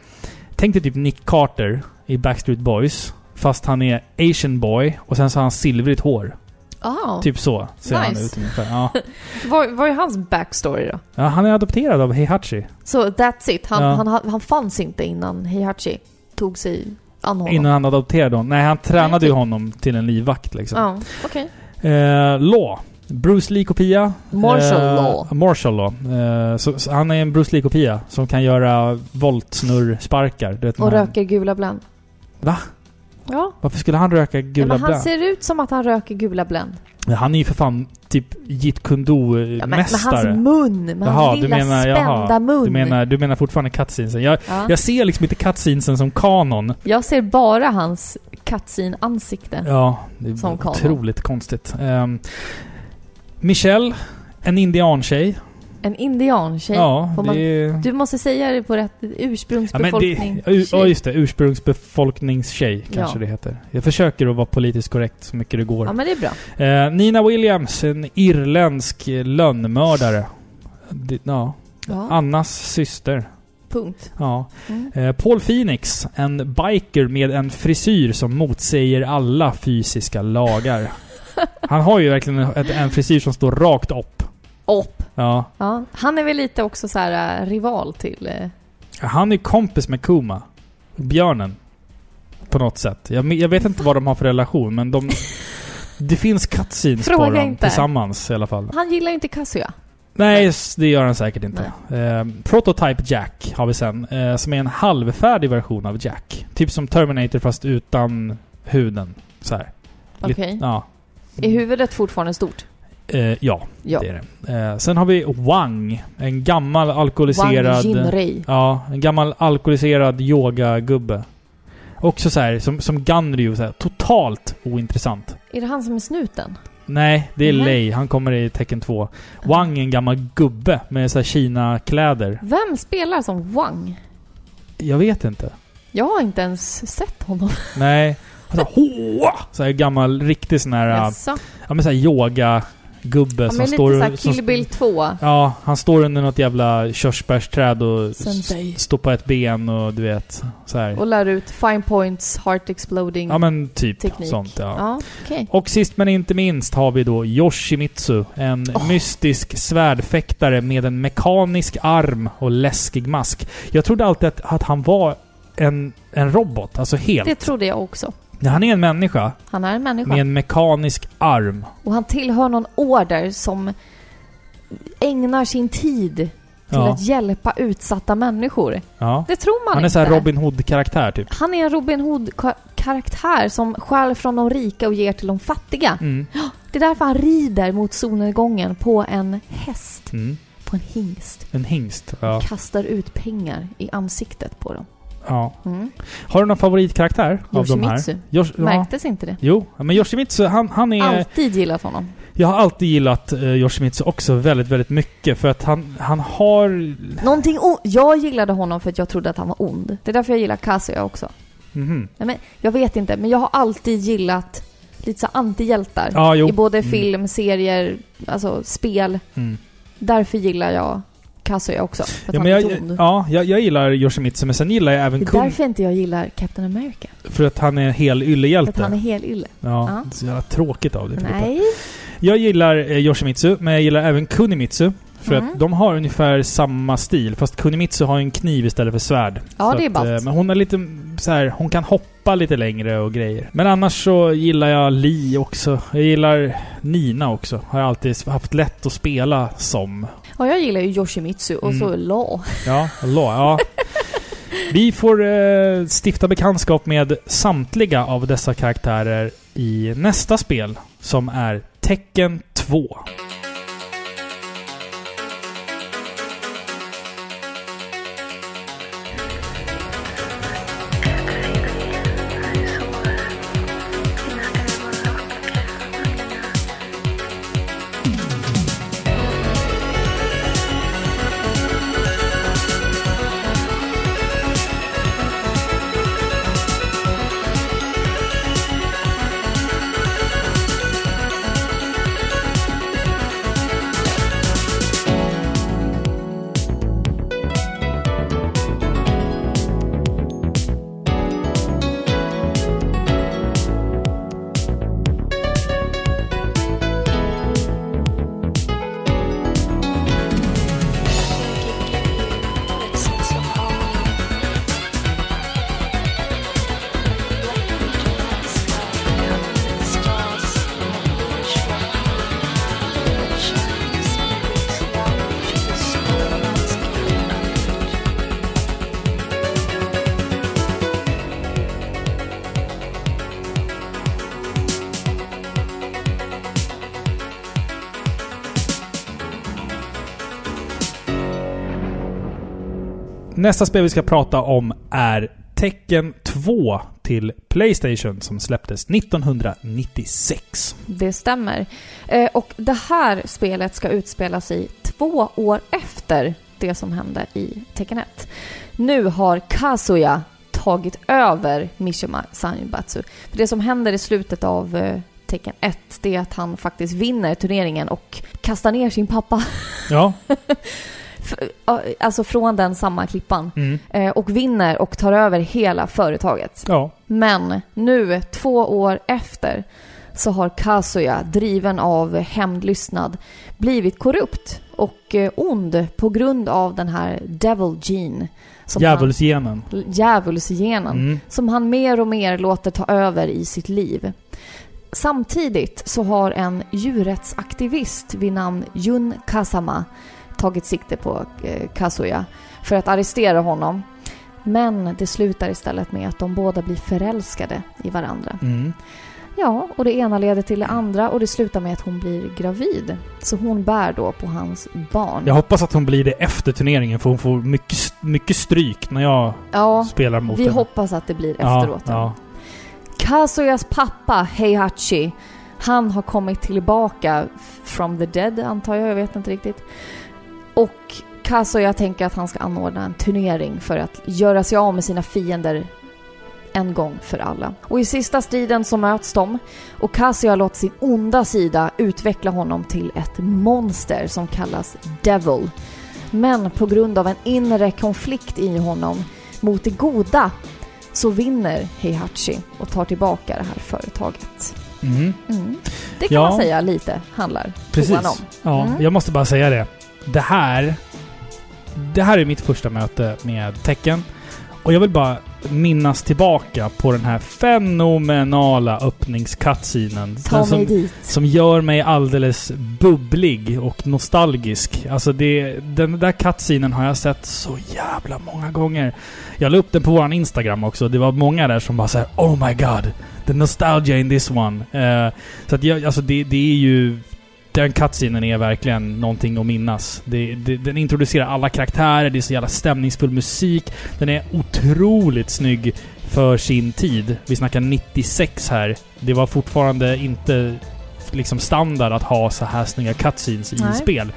Tänk dig typ Nick Carter i Backstreet Boys. Fast han är asian boy och sen så har han silvrigt hår. Ah, Typ så ser han Nice. ut ungefär. Ja. vad, vad är hans backstory då? ja, han är adopterad av Heihachi. Så that's it. Han, Ja. han, han, han fanns inte innan Heihachi tog sig an honom. Innan han adopterade honom. Nej, han tränade ju typ. honom till en livvakt liksom. Ja, okej. Eh, Law. Bruce Lee-kopia. Martial Eh, Law. Martial Law. Eh, så, så han är en Bruce Lee-kopia som kan göra voltsnurr-sparkar. Och röker gula Blend. Va? Ja. Varför skulle han röka ja gula men han Blend? ser ut som att han röker gula Blend. Men Han är ju för fan typ Jeet Ja, men med hans mun. Med hans du lilla spända mun. du, menar, du menar fortfarande cutscenesen. Jag, ja. jag ser liksom inte cutscenesen som kanon. Jag ser bara hans cutscene-ansikte. Ja, det är Som kanon. otroligt konstigt. Um, Michelle, en indiantjej. En indiantjej. Ja, Får det man- är... Du måste säga det på rätt Ja, men ursprungsbefolkning. det, u- ja, tjej. just det. Ursprungsbefolkningstjej kanske Ja. det heter. Jag försöker att vara politiskt korrekt så mycket det går. Ja, men det är bra. Eh, Nina Williams, en irländsk lönnmördare. Det, ja. Ja, Annas syster. punkt. Ja. Mm. Eh, Paul Phoenix, en biker med en frisyr som motsäger alla fysiska lagar. Han har ju verkligen en, en frisyr som står rakt upp. Upp. Ja. Ja. Han är väl lite också så här äh, rival till... eh, Han är kompis med Kuma. Björnen. På något sätt. Jag, jag vet inte vad de har för relation, men de... Det finns cutscenes på Fråga dem inte. tillsammans i alla fall. Han gillar inte Kazuya. Nej, det gör han säkert inte. Eh, Prototype Jack har vi sen, eh, som är en halvfärdig version av Jack. Typ som Terminator fast utan huden. Så här. Okej. Ja. Är huvudet fortfarande stort? Eh, ja, Ja. det är det. Eh, sen har vi Wang. En gammal Wang alkoholiserad... Jinrei. Ja, en gammal alkoholiserad yogagubbe. Också så här, som, som Ganryu, så här, totalt ointressant. Är det han som är snuten? Nej, det är Mhm. Lei. Han kommer i Tecken 2. Wang är en gammal gubbe med så här Kina-kläder. Vem spelar som Wang? Jag vet inte. Jag har inte ens sett honom. Nej. Han så här! Så här gammal, riktig sån här... Ja men så här yoga-gubbe Ja, som står... lite såhär som- Kill Bill 2. Ja, han står under något jävla körsbärsträd och står på ett ben och du vet, så här. Och lär ut fine points, heart exploding Ja men typ teknik. sånt ja. Ja, okej. Och sist men inte minst har vi då Yoshimitsu. En Åh. mystisk svärdfäktare med en mekanisk arm och läskig mask. Jag trodde alltid att, att han var en, en robot, alltså helt. Det trodde jag också. Han är en människa Han är en människa. med en mekanisk arm. Och han tillhör någon order som ägnar sin tid till Ja. att hjälpa utsatta människor. Ja. Det tror man Han är inte. så här Robin Hood-karaktär typ. Han är en Robin Hood-karaktär som stjäl från de rika och ger till de fattiga. Mm. Det är därför han rider mot solnedgången på en häst, Mm. på en hingst. En hingst. Ja. Kastar ut pengar i ansiktet på dem. Ja. Mm. Har du någon favoritkaraktär av de här? Yoshimitsu. Yosh, ja. Märktes inte det? Jo, men Yoshimitsu, han, han är... Alltid gillat honom. Jag har alltid gillat uh, Yoshimitsu också väldigt, väldigt mycket. För att han, han har... Någonting o- Jag gillade honom för att jag trodde att han var ond. Det är därför jag gillar Kazuya också. Mhm. Nej, men jag vet inte, men jag har alltid gillat lite så antihjältar. Jo. I både Mm. film, serier, alltså spel. Mm. Därför gillar jag Kazuya också. För Ja, men jag, ja, jag, jag gillar Yoshimitsu, men sen gillar jag även Det är därför inte jag gillar Captain America. för att han är hel För yllehjälte. att han är hel ylle. Ja, Ja. det är så jävla tråkigt av dig. Nej. Jag gillar eh, Yoshimitsu, men jag gillar även Kunimitsu. För Mm. att de har ungefär samma stil, fast Kunimitsu har en kniv istället för svärd. Ja, Så det är ballt. eh, Men hon är lite så här, hon kan hoppa lite längre och grejer. Men annars så gillar jag Li också. Jag gillar Nina också. Har jag alltid haft lätt att spela som. Ja, jag gillar ju Yoshimitsu och Mm. så La. Ja, Allah, ja. Vi får eh, stifta bekantskap med samtliga av dessa karaktärer i nästa spel, som är Tecken 2. Nästa spel vi ska prata om är Tecken 2 till Playstation som släpptes 1996. Det stämmer. Eh, och det här spelet ska utspela sig två år efter det som hände i Tekken 1. Nu har Kazuya tagit över Mishima Sanbatsu. För det som händer i slutet av eh, Tekken 1, det är att han faktiskt vinner turneringen och kastar ner sin pappa. Ja. Alltså från den samma klippan. Mm. Eh, och vinner och tar över hela företaget. Ja. Men nu, två år efter, så har Kazuya, driven av hämndlystnad, blivit korrupt och eh, ond på grund av den här Devil Gene. Djävulsgenen. Djävulsgenen. Mm. Som han mer och mer låter ta över i sitt liv. Samtidigt så har en djurrättsaktivist vid namn Jun Kasama tagit sikte på eh, Kazuya för att arrestera honom. Men det slutar istället med att de båda blir förälskade i varandra. Mm. Ja, och det ena leder till det andra och det slutar med att hon blir gravid. Så hon bär då på hans barn. Jag hoppas att hon blir det efter turneringen för hon får mycket, mycket stryk när jag Ja, spelar mot vi henne. hoppas att det blir Ja, efteråt. ja. Kazuyas pappa, Heihachi, Han har kommit tillbaka from the dead, antar jag. Jag vet inte riktigt. Och Kazuya tänker att han ska anordna en turnering för att göra sig av med sina fiender en gång för alla. Och i sista striden så möts de och Kazuya låter sin onda sida utveckla honom till ett monster som kallas Devil. Men på grund av en inre konflikt i honom mot det goda så vinner Heihachi och tar tillbaka det här företaget. Mm. Mm. Det kan Ja. man säga lite handlar Precis. om. Ja, Mm. jag måste bara säga det. Det här... Det här är mitt första möte med tecken. Och jag vill bara minnas tillbaka på den här fenomenala öppningscutscenen. Ta som, dit. som gör mig alldeles bubblig och nostalgisk. Alltså det, den där cutscenen har jag sett så jävla många gånger. Jag la upp den på våran Instagram också. Det var många där som bara såhär Oh my god! The nostalgia in this one. Eh, så att jag, alltså det, det är ju... Den cutscenen är verkligen någonting att minnas. Det, det, den introducerar alla karaktärer, det är så jävla stämningsfull musik. Den är otroligt snygg för sin tid. Vi snackar 96 här. Det var fortfarande inte liksom standard att ha så här snygga cutscenes i Nej. spel.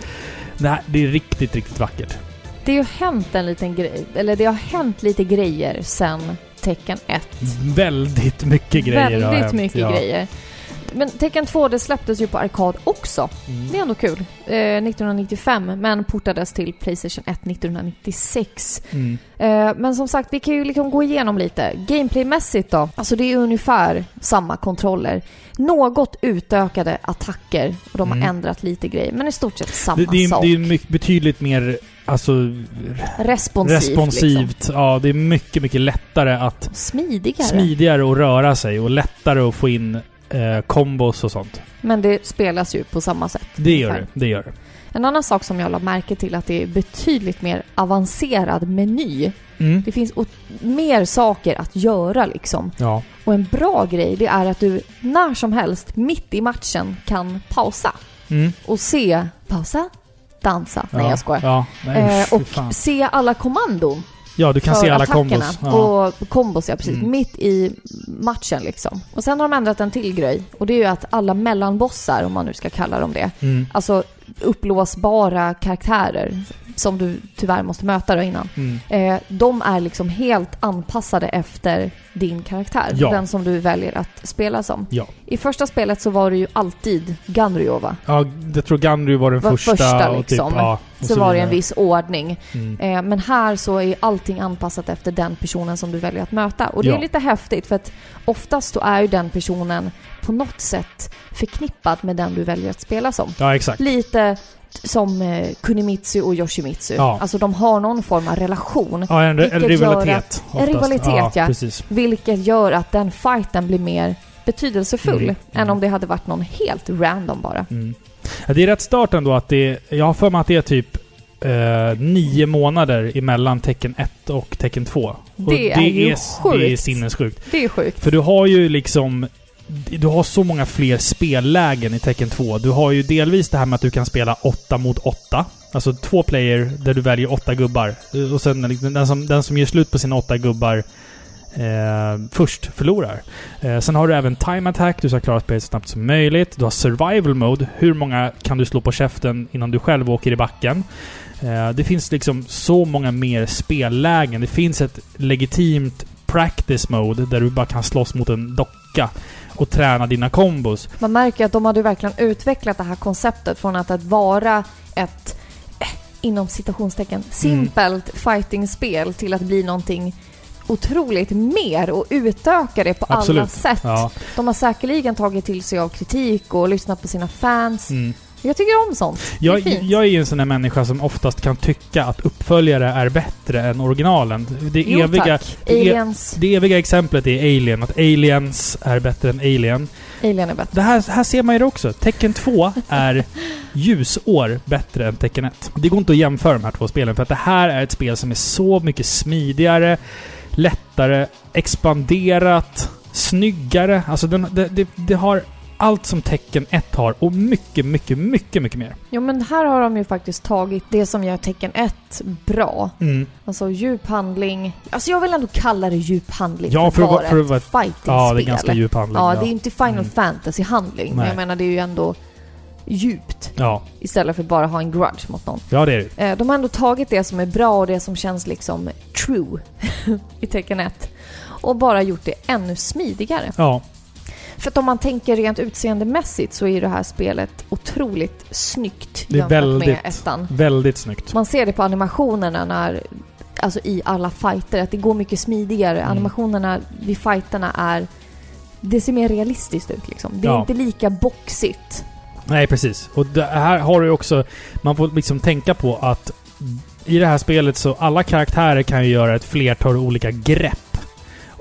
Det, här, det är riktigt, riktigt vackert. Det har hänt en liten grej, eller det har hänt lite grejer sen Tecken 1. Väldigt mycket grejer Väldigt mycket ja. grejer. Men Tekken 2 det släpptes ju på arkad också. Mm. Det är ändå kul. Eh, 1995 men portades till Playstation 1 1996. Mm. Eh, men som sagt, vi kan ju liksom gå igenom lite. Gameplaymässigt då, alltså det är ungefär samma kontroller. Något utökade attacker och de har Mm. ändrat lite grejer, men i stort sett samma Det, det, är, sak. det är mycket, betydligt mer alltså, Responsivt. responsivt. Liksom. Ja, det är mycket, mycket lättare att Smidigare. smidigare att röra sig och lättare att få in eh, kombos och sånt. Men det spelas ju på samma sätt. Det gör ungefär. det. Det gör det. En annan sak som jag la märke till att det är betydligt mer avancerad meny. Mm. Det finns mer saker att göra liksom. Ja. Och en bra grej det är att du när som helst mitt i matchen kan pausa Mm. och se, pausa, dansa. Nej ja. jag skojar. Ja, nej, Eh, och se alla kommandon ja, du kan se alla kombos. Ja. Och kombos, ja precis. Mm. Mitt i matchen liksom. Och sen har de ändrat en till grej. Och det är ju att alla mellanbossar, om man nu ska kalla dem det, Mm. alltså upplåsbara karaktärer som du tyvärr måste möta då innan. Mm. Eh, de är liksom helt anpassade efter din karaktär. Ja. Den som du väljer att spela som. Ja. I första spelet så var det ju alltid Ganryo va? ja, jag tror Ganry var den Var första. första, och typ, liksom. ja, och Så, var det en viss ordning. Mm. Eh, men här så är allting anpassat efter den personen som du väljer att möta. Och det Ja. är lite häftigt för att oftast så är ju den personen på något sätt förknippad med den du väljer att spela som. Ja, exakt. Lite som eh, Kunimitsu och Yoshimitsu. Ja. Alltså de har någon form av relation. Ja, en, en rivalitet. oftast. en rivalitet, ja. Precis. Vilket gör att den fighten blir mer betydelsefull Mm, än mm. om det hade varit någon helt random bara. Mm. Ja, det är rätt start ändå att det... Jag har för mig att det är typ eh, nio månader emellan tecken 1 och tecken 2. Och Det är ju Det är sjukt. sinnessjukt. Det är sjukt. För du har ju liksom... Du har så många fler spellägen i tecken 2. Du har ju delvis det här med att du kan spela 8 mot 8. Alltså två player där du väljer åtta gubbar. Och sen liksom den som, den som gör slut på sina åtta gubbar eh, först förlorar. Eh, sen har du även time attack. Du ska klara spelet så snabbt som möjligt. Du har survival mode. Hur många kan du slå på käften innan du själv åker i backen? Eh, det finns liksom så många mer spellägen. Det finns ett legitimt practice mode där du bara kan slåss mot en docka och träna dina kombos. Man märker att de hade verkligen utvecklat det här konceptet från att, att vara ett, eh, inom citationstecken, simpelt fightingspel till att bli någonting otroligt mer och utöka det på alla Absolut. sätt. Ja. De har säkerligen tagit till sig av kritik och lyssnat på sina fans. Mm. Jag tycker om sånt. Det är Jag, fint. jag är ju en sån där människa som oftast kan tycka att uppföljare är bättre än originalen. Det Jo, eviga, tack. det, e- det eviga exemplet är Alien. Att Aliens är bättre än Alien. Alien är bättre. Det här, här ser man ju det också. Tecken 2 är ljusår bättre än Tecken 1. Det går inte att jämföra de här två spelen för att det här är ett spel som är så mycket smidigare, lättare, expanderat, snyggare. Alltså den, det, det, det har allt som Tecken 1 har och mycket, mycket, mycket, mycket mer. Jo men här har de ju faktiskt tagit det som gör tecken 1 bra. Mm. Alltså djup handling. Alltså jag vill ändå kalla det djup handling Ja, för att för att vara ett fighting-spel. Ja, det är ganska djup handling. Ja, det är inte Final Mm. Fantasy-handling. Men jag menar, det är ju ändå djupt. Ja, Istället för bara ha en grudge mot någon. ja det är det. Eh, De har ändå tagit det som är bra och det som känns liksom true i tecken 1. Och bara gjort det ännu smidigare. Ja, För att om man tänker rent utseendemässigt så är det här spelet otroligt snyggt Det är jämfört med väldigt- ettan. väldigt snyggt. Man ser det på animationerna när, alltså i alla fighter, att det går mycket smidigare. Mm. Animationerna vid fighterna är, det ser mer realistiskt ut liksom. Det är Ja. inte lika boxigt. Nej, precis. Och här har du också... Man får liksom tänka på att i det här spelet så alla karaktärer kan ju göra ett flertal olika grepp.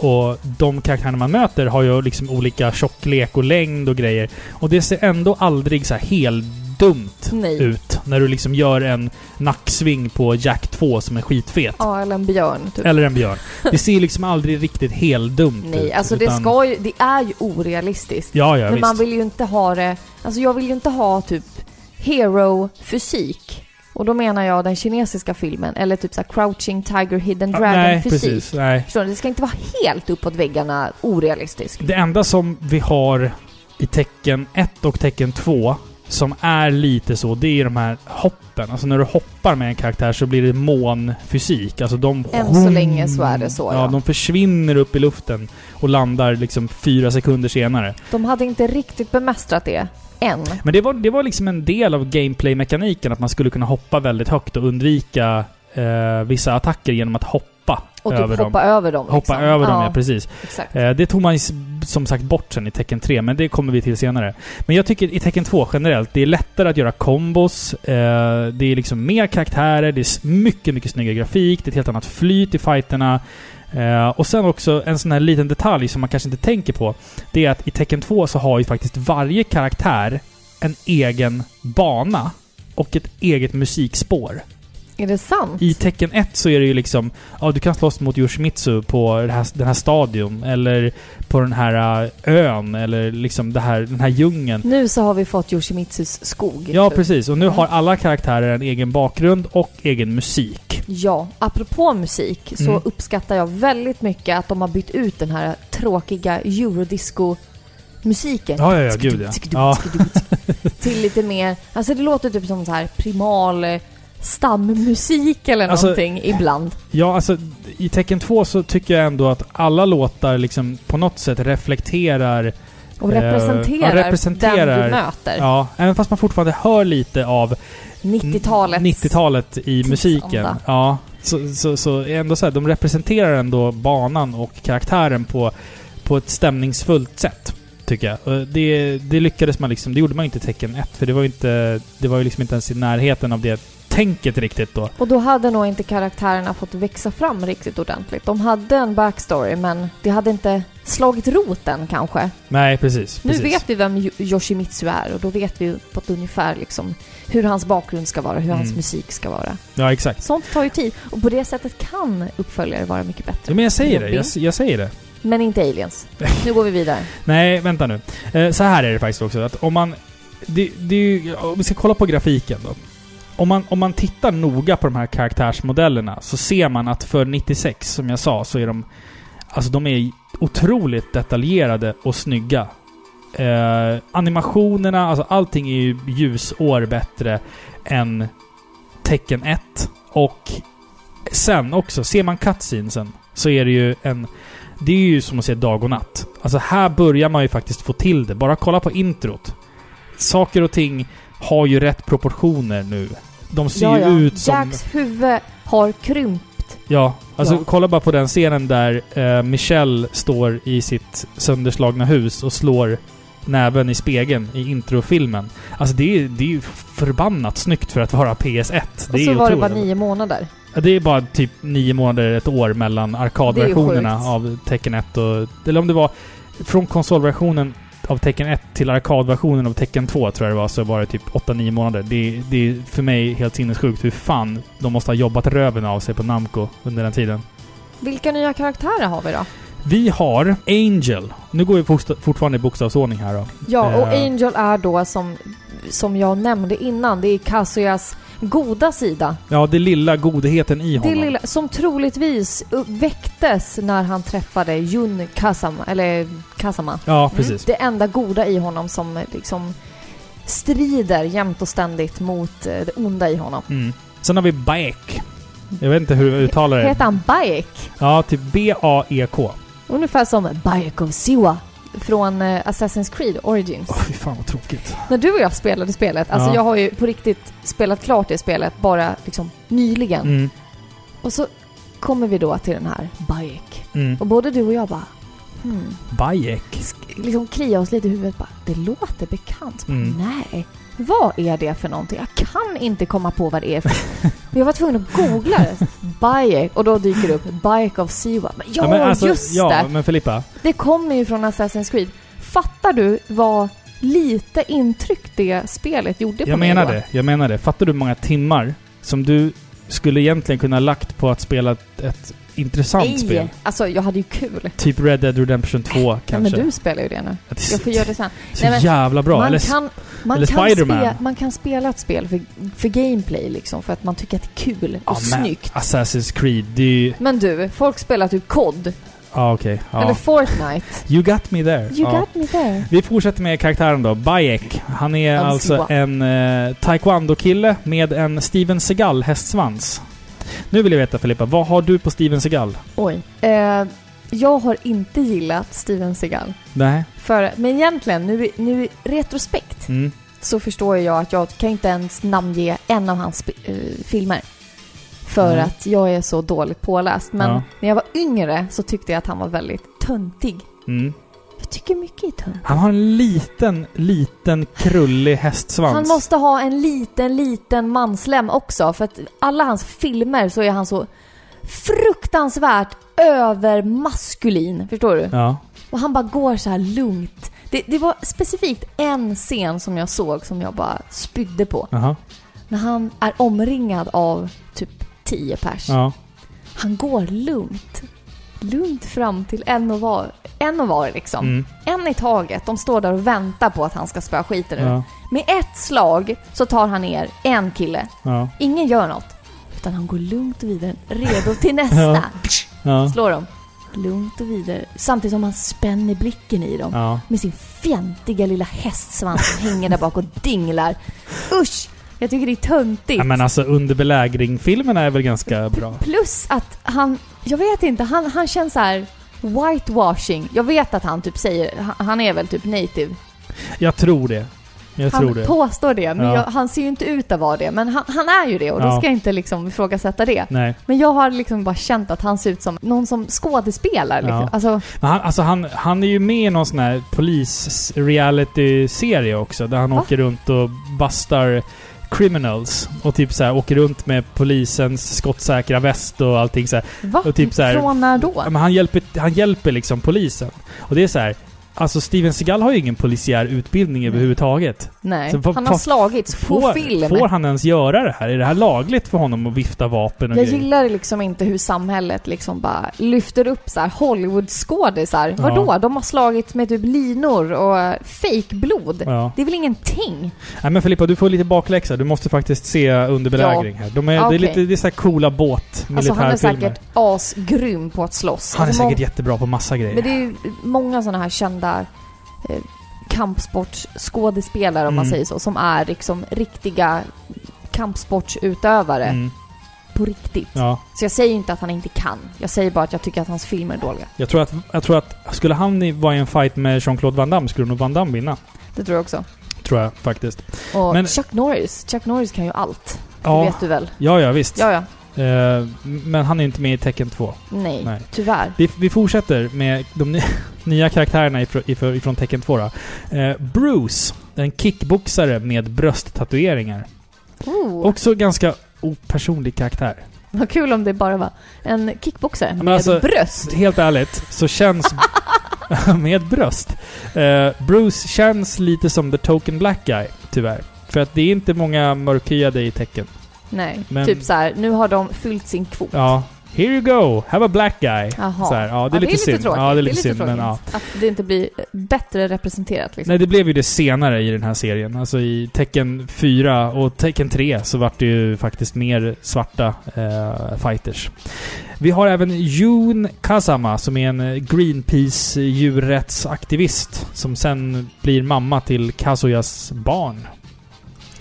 Och de karaktärerna man möter har ju liksom olika tjocklek och längd och grejer. Och det ser ändå aldrig så här helt dumt Nej. ut när du liksom gör en nacksving på Jack 2 som är skitfet. Ja, eller en björn typ. Eller en björn. Det ser liksom aldrig riktigt helt dumt ut. Nej, alltså det utan- ska ju, det är ju orealistiskt. Ja, ja Men visst. man vill ju inte ha det, alltså jag vill ju inte ha typ hero-fysik. Och då menar jag den kinesiska filmen, eller typ såhär Crouching Tiger, Hidden Dragon Nej, fysik. precis. Nej. Förstår du? Det ska inte vara helt uppåt väggarna orealistiskt. Det enda som vi har i tecken 1 och tecken 2 som är lite så, det är de här hoppen. Alltså när du hoppar med en karaktär så blir det månfysik. Alltså de... Än så länge så är det så, Ja, ja. de försvinner upp i luften och landar liksom fyra sekunder senare. De hade inte riktigt bemästrat det än. Men det var, det var liksom en del av gameplay-mekaniken att man skulle kunna hoppa väldigt högt och undvika eh, vissa attacker genom att hoppa Och typ över hoppa dem. över dem. Hoppa liksom. över dem, ja precis. Eh, Det tog man som sagt bort sen i tecken 3, men det kommer vi till senare. Men jag tycker i tecken 2 generellt, det är lättare att göra kombos. eh, Det är liksom mer karaktärer, det är mycket, mycket snyggare grafik, det är ett helt annat flyt i fighterna. Eh, Och sen också en sån här liten detalj som man kanske inte tänker på. Det är att i tecken 2 så har ju faktiskt varje karaktär en egen bana och ett eget musikspår. Är det sant? I tecken 1 så är det ju liksom, ja du kan slåss mot Yoshimitsu på här, den här stadion, eller på den här äh, ön, eller liksom det här, den här djungeln. Nu så har vi fått Yoshimitsus skog. Ja, typ. precis. Och nu Mm. har alla karaktärer en egen bakgrund och egen musik. Ja, apropå musik så Mm. uppskattar jag väldigt mycket att de har bytt ut den här tråkiga eurodisco-musiken. Ja, ja, ja, gud ja. Till lite mer, alltså det låter typ som så här primal eh, stammusik eller Alltså- någonting ibland. Ja, alltså i tecken 2 så tycker jag ändå att alla låtar liksom på något sätt reflekterar Och Eh, representerar, ja, representerar- den du möter. Ja, även fast man fortfarande hör lite av 90-talets 90-talet i musiken. Ja. Så, så, så ändå så här, de representerar ändå banan och karaktären på, på ett stämningsfullt sätt. Tycker jag. Och det, det lyckades man liksom, det gjorde man inte i tecken 1 för det var ju inte, det var ju liksom inte ens i närheten av det tänket riktigt då. Och då hade nog inte karaktärerna fått växa fram riktigt ordentligt. De hade en backstory men det hade inte slagit roten kanske. Nej, precis. Nu precis. vet vi vem Yo- Yoshimitsu är och då vet vi på ett ungefär liksom hur hans bakgrund ska vara, hur hans Mm. musik ska vara. Ja, exakt. Sånt tar ju tid och på det sättet kan uppföljare vara mycket bättre. Ja, men jag säger det. Jag, jag säger det. Men inte aliens. Nu går vi vidare. Nej, vänta nu. Eh, så här är det faktiskt också. Att om man... Det, det om vi ska kolla på grafiken då. Om man, om man tittar noga på de här karaktärsmodellerna så ser man att för 96, som jag sa, så är de... Alltså de är otroligt detaljerade och snygga. Eh, animationerna, alltså allting är ju ljusår bättre än tecken 1. Och sen också, ser man cutscenesen så är det ju en... Det är ju som att se dag och natt. Alltså här börjar man ju faktiskt få till det. Bara kolla på introt. Saker och ting har ju rätt proportioner nu. De ser Ja, ju ja. ut som... Jacks huvud har krympt. Ja, alltså Ja. kolla bara på den scenen där eh, Michelle står i sitt sönderslagna hus och slår näven i spegeln i introfilmen. Alltså det är, det är ju förbannat snyggt för att vara PS1. Och Det så är var det bara nio månader. Det är bara typ nio månader, ett år mellan arkadversionerna av Tekken 1 och... Eller om det var från konsolversionen av Tekken 1 till arkadversionen av Tekken 2 tror jag det var, så var det typ 8-9 månader. Det, det är för mig helt sinnessjukt hur fan de måste ha jobbat röven av sig på Namco under den tiden. Vilka nya karaktärer har vi då? Vi har Angel. Nu går vi fortfarande i bokstavsordning här då. Ja, och Eh. Angel är då som, som jag nämnde innan, det är Kazuyas goda sida. Ja, det lilla godheten i Det honom. lilla, som troligtvis väcktes när han träffade Jun Kazama, eller Kazama. Ja, Mm. precis. Det enda goda i honom som liksom strider jämt och ständigt mot eh, det onda i honom. Mm. Sen har vi Baek. Jag vet inte hur du uttalar det. Heter han Bayek? Ja, typ B-A-E-K. Ungefär som Bayek of Siwa från eh, Assassin's Creed Origins. Åh, fy fan vad tråkigt. När du och jag spelade spelet, alltså Ja. jag har ju på riktigt spelat klart det spelet bara liksom nyligen. Mm. Och så kommer vi då till den här Bayek. Mm. Och både du och jag bara hmm, Bayek. liksom klia oss lite i huvudet bara, det låter bekant. Mm. Nej, vad är det för någonting? Jag kan inte komma på vad det är för jag var tvungen att googla det. Bayek, och då dyker det upp Bayek of Siwa. Men ja, men alltså, just ja, det! men Filippa. Det kommer ju från Assassin's Creed. Fattar du vad lite intryck det spelet gjorde på Jag mig menar då? det. Jag menar det. Fattar du hur många timmar som du skulle egentligen kunna lagt på att spela ett, ett intressant Nej! spel? Alltså, jag hade ju kul. Typ Red Dead Redemption 2 Ja, men kanske. du spelar ju det nu. Att det Jag får göra det sen. så Nej, jävla bra. Man Eller, kan, man, eller kan Spider-Man. spe, man kan spela ett spel för, för gameplay liksom, för att man tycker att det är kul ja, och men snyggt. Assassin's Creed, det är ju... Men du, folk spelar typ COD, Ja, okej. eller Ja. Fortnite. You got me there. You ja. got me there. Vi fortsätter med karaktären då. Bayek. Han är alltså en eh, taekwondo-kille med en Steven Seagal-hästsvans. Nu vill jag veta Filippa, vad har du på Steven Seagal? Oj. Eh, jag har inte gillat Steven Seagal. Nej. För, men egentligen, nu, nu i retrospekt, Mm. så förstår jag att jag kan inte ens namnge en av hans eh, filmer. För Nej. att jag är så dåligt påläst. Men Ja. när jag var yngre så tyckte jag att han var väldigt töntig. Mm. Tycker mycket är tönt. Han har en liten, liten krullig hästsvans. Han måste ha en liten, liten manslem också. För att alla hans filmer så är han så fruktansvärt övermaskulin. Förstår du? Ja. Och han bara går så här lugnt. Det, det var specifikt en scen som jag såg som jag bara spydde på. Jaha. När han är omringad av typ 10 pers. Ja. Han går lugnt. Lugnt fram till en och var. En och var liksom. Mm. En i taget. De står där och väntar på att han ska spöa skiten ur. Ja. Med ett slag så tar han ner en kille. Ja. Ingen gör något. Utan han går lugnt vidare, redo till nästa. Ja. Slår dem. Lugnt och vidare. Samtidigt som han spänner blicken i dem. Med sin fjantiga lilla hästsvans som hänger där bak och dinglar. Usch! Jag tycker det är töntigt. ja. Men alltså under belägring-filmerna är väl ganska bra? Plus att han, jag vet inte, han, han känns så här whitewashing. Jag vet att han typ säger, han, är väl typ native. Jag tror det. Jag han tror det. påstår det, men Ja. jag, han ser ju inte ut att vara det. Men han, han är ju det och då Ja. ska jag inte liksom ifrågasätta det. Nej. Men jag har liksom bara känt att han ser ut som någon som skådespelar liksom. Ja. Alltså, han, alltså han, han är ju med i någon sån här polis-reality-serie också. Där han Va? åker runt och bastar criminals. Och typ så här, åker runt med polisens skottsäkra väst och allting så här. va? Och typ så här- Från när då? Ja, Men han hjälper, han hjälper liksom polisen. Och det är så här. Alltså Steven Seagal har ju ingen polisiär utbildning överhuvudtaget. Nej, Så han har slagits på Får, film. får han ens göra det här? Är det här lagligt för honom att vifta vapen och Jag grejer? gillar liksom inte hur samhället liksom bara lyfter upp så här Hollywood-skådisar. Ja. Vadå? De har slagit med typ linor och fejkblod. Ja. Det är väl ingenting? Nej men Filippa, du får lite bakläxa. Du måste faktiskt se under belägring här. De är, Ja, Det är lite det är så här coola båt Alltså han är säkert asgrym på att slåss. Han är alltså, säkert jättebra på massa grejer. Men det är ju många sådana här kända eh, kampsportsskådespelare om man Mm. säger så, som är liksom riktiga kampsportsutövare Mm, på riktigt. ja. Så jag säger inte att han inte kan. Jag säger bara att jag tycker att hans filmer är dåliga. Jag tror, att, jag tror att skulle han vara i en fight med Jean-Claude Van Damme skulle nog Van Damme vinna. Det tror jag också. Tror jag faktiskt. Och Men- Chuck Norris. Chuck Norris kan ju allt. Det Ja, vet du väl? ja, ja visst. Ja, ja. Eh, men han är inte med i Tekken 2. Nej, Nej. tyvärr. Vi, vi fortsätter med de ny, nya karaktärerna ifrån, ifrån, Tekken 2 då. Eh, Bruce, en kickboxare med brösttatueringar. Oh, Också ganska opersonlig karaktär. Vad kul om det bara var en kickboxare med alltså- bröst. Helt ärligt så känns... med bröst. Eh, Bruce känns lite som the token black guy, tyvärr. För att det är inte många mörkhyade i tecken. Nej, men- typ så här. nu har de fyllt sin kvot. Ja. Here you go, have a black guy. Jaha. Så här, ja, det är lite synd. tråkigt. Ja, det är lite synd, tråkigt. men ja. Att det inte blir bättre representerat liksom. Nej, det blev ju det senare i den här serien. Alltså i Tecken 4 och Tecken 3 så vart det ju faktiskt mer svarta eh, fighters. Vi har även Jun Kazama som är en Greenpeace djurrättsaktivist som sen blir mamma till Kazuyas barn.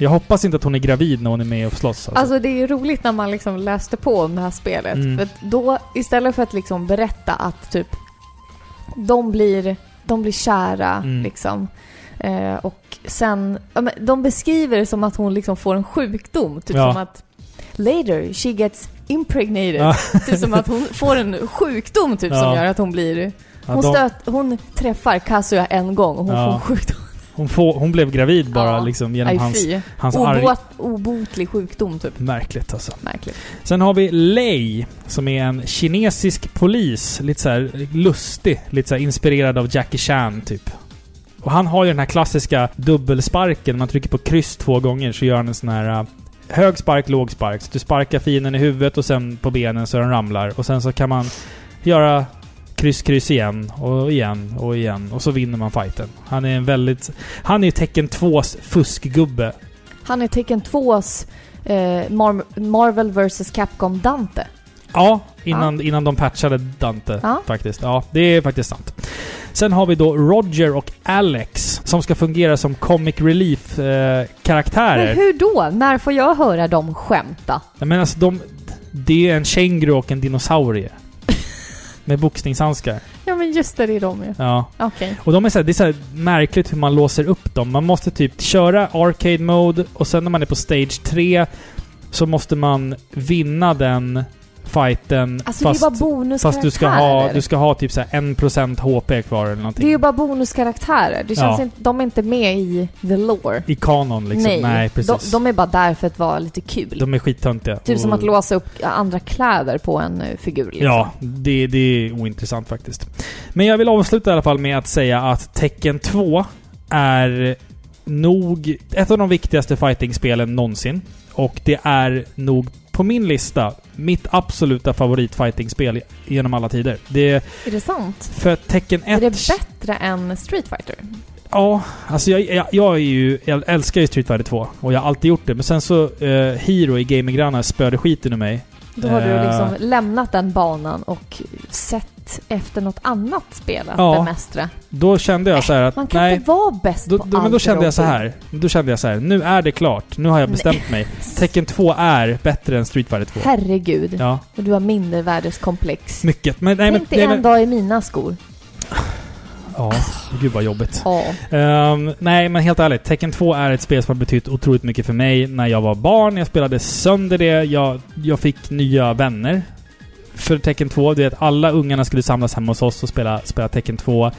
Jag hoppas inte att hon är gravid när hon är med och slåss. Alltså. Alltså det är ju roligt när man liksom läste på om det här spelet. Mm. För då, istället för att liksom berätta att typ de blir, de blir kära Mm. liksom. Eh, och sen, de beskriver det som att hon liksom får en sjukdom. Typ Ja. som att later she gets impregnated. Ja. Typ som att hon får en sjukdom typ som Ja. gör att hon blir... Hon, stöt, hon träffar Kazuya en gång och hon får en sjukdom. Hon, får, hon blev gravid bara Ja. liksom genom Aj, hans, fy. hans arg... Obot, obotlig sjukdom typ. Märkligt alltså. Märkligt. Sen har vi Lei, som är en kinesisk polis. Lite så lustig. Lite så inspirerad av Jackie Chan, typ. Och han har ju den här klassiska dubbelsparken. Man trycker på kryss två gånger så gör han en sån här uh, hög spark, låg spark. Så du sparkar fienden i huvudet och sen på benen så den ramlar. Och sen så kan man göra kryss, kryss igen och igen och igen. Och så vinner man fighten. Han är en väldigt... Han är ju tecken 2s fuskgubbe. Han är Tekken 2s eh, Mar- Marvel vs Capcom Dante. Ja, innan, innan de patchade Dante Ja. faktiskt. Ja, det är faktiskt sant. Sen har vi då Roger och Alex som ska fungera som comic relief eh, Men hur då? När får jag höra dem skämta? Nej, men alltså de... Det är en känguru och en dinosaurie. Med boxningshandskar. Ja men just det, det är de ju. Ja. Okej. Och de är så här, det är så här märkligt hur man låser upp dem. Man måste typ köra arcade mode och sen när man är på stage 3 så måste man vinna den fighten Alltså fast, det är bara bonuskaraktärer. fast du ska ha, du ska ha typ så här 1% HP kvar eller någonting. Det är ju bara bonuskaraktärer. Det känns Ja. inte, de är inte med i the lore. I kanon liksom. Nej, Nej, precis. De, de är bara där för att vara lite kul. De är skittöntiga. typ som Och- att låsa upp andra kläder på en eh, figur liksom. Ja, det, det är ointressant faktiskt. Men jag vill avsluta i alla fall med att säga att Tekken 2 är nog ett av de viktigaste fightingspelen någonsin. Och det är nog på min lista mitt absoluta favoritfightingspel genom alla tider. Det är det sant? för att Tekken 1... Är det bättre än Street Fighter? Ja, alltså jag, jag, jag är ju... Jag älskar ju Street Fighter 2 och jag har alltid gjort det. Men sen så... Eh, Hero i Gaminggrannar spöade skiten ur mig. Då har du Eh. liksom lämnat den banan och sett efter något annat spel att Ja. bemästra. Då kände jag så här att... Man kan nej, inte vara bäst Då, på då, allt men då kände jag så här. Då kände jag så här. Nu är det klart. Nu har jag Nej. bestämt mig. Tekken 2 är bättre än Street Fighter 2. Herregud. Ja, Och du har mindervärdeskomplex. mycket. Men nej men... Dig Nej, en men dag i mina skor. Ja, gud vad jobbigt. Ja. Ehm, nej men helt ärligt. Tekken 2 är ett spel som har betytt otroligt mycket för mig när jag var barn. Jag spelade sönder det. Jag, jag fick nya vänner. För Tekken 2. Du vet, alla ungarna skulle samlas hemma hos oss och spela, spela Tekken 2.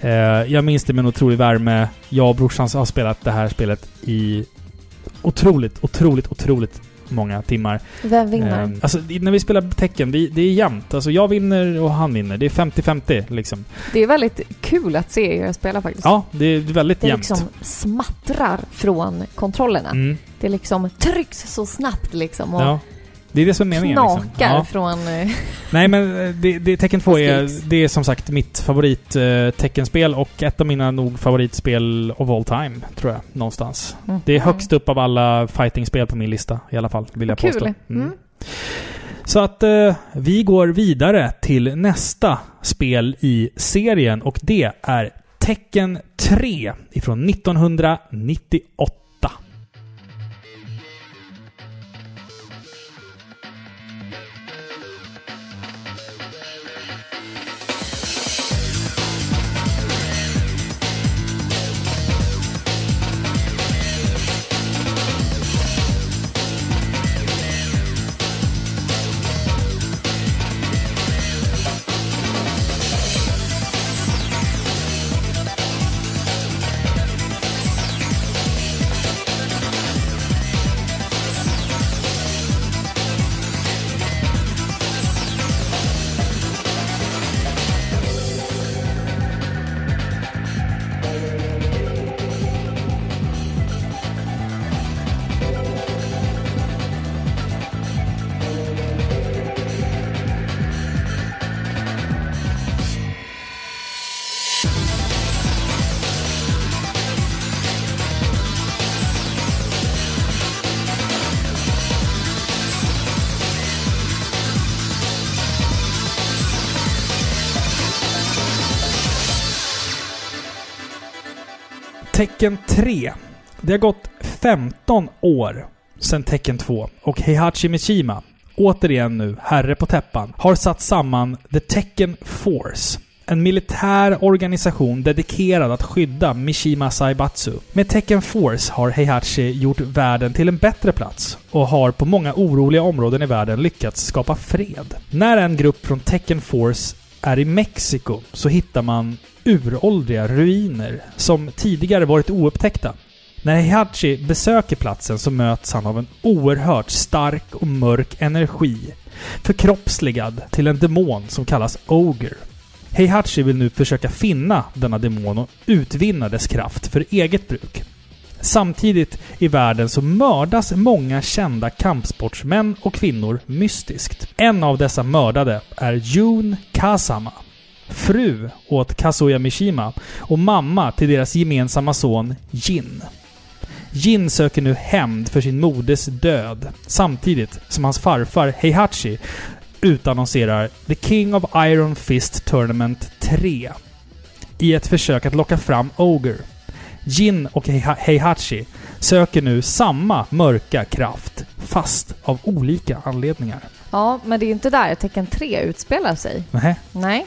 Eh, jag minns det med en otrolig värme. Jag och brorsan har spelat det här spelet i otroligt, otroligt, otroligt många timmar. Vem vinner? Eh, alltså, när vi spelar tecken, vi, det är jämnt. Alltså, jag vinner och han vinner. Det är 50-50 liksom. Det är väldigt kul att se er spela faktiskt. Ja, det är väldigt det jämnt. liksom smattrar från kontrollerna. Mm, Det liksom trycks så snabbt liksom och ja. Det är det som är meningen. knakar Liksom. Ja. från... eh, Nej men eh, det, det, Tekken 2 är, det är som sagt mitt favorit eh, Tekken-spel och ett av mina nog favoritspel of all time, tror jag. Någonstans. Det är högst upp av alla fightingspel på min lista i alla fall, vill jag Kul. påstå. Mm. Så att eh, vi går vidare till nästa spel i serien och det är Tekken 3 ifrån 1998. Tecken 3. Det har gått 15 år sedan Tecken 2 och Heihachi Mishima, återigen nu herre på täppan, har satt samman The Tekken Force. En militär organisation dedikerad att skydda Mishima Saibatsu. Med Tekken Force har Heihachi gjort världen till en bättre plats och har på många oroliga områden i världen lyckats skapa fred. När en grupp från Tekken Force är i Mexiko så hittar man uråldriga ruiner som tidigare varit oupptäckta. När Heihachi besöker platsen så möts han av en oerhört stark och mörk energi. Förkroppsligad till en demon som kallas Oger. Heihachi vill nu försöka finna denna demon och utvinna dess kraft för eget bruk. Samtidigt i världen så mördas många kända kampsportsmän och kvinnor mystiskt. En av dessa mördade är Jun Kazama. Fru åt Kazuya Mishima och mamma till deras gemensamma son Jin. Jin söker nu hämnd för sin moders död samtidigt som hans farfar Heihachi utannonserar The King of Iron Fist Tournament 3 i ett försök att locka fram Ogre. Jin och Heihachi söker nu samma mörka kraft, fast av olika anledningar. Ja, men det är ju inte där tecken 3 utspelar sig. Nähä? Nej.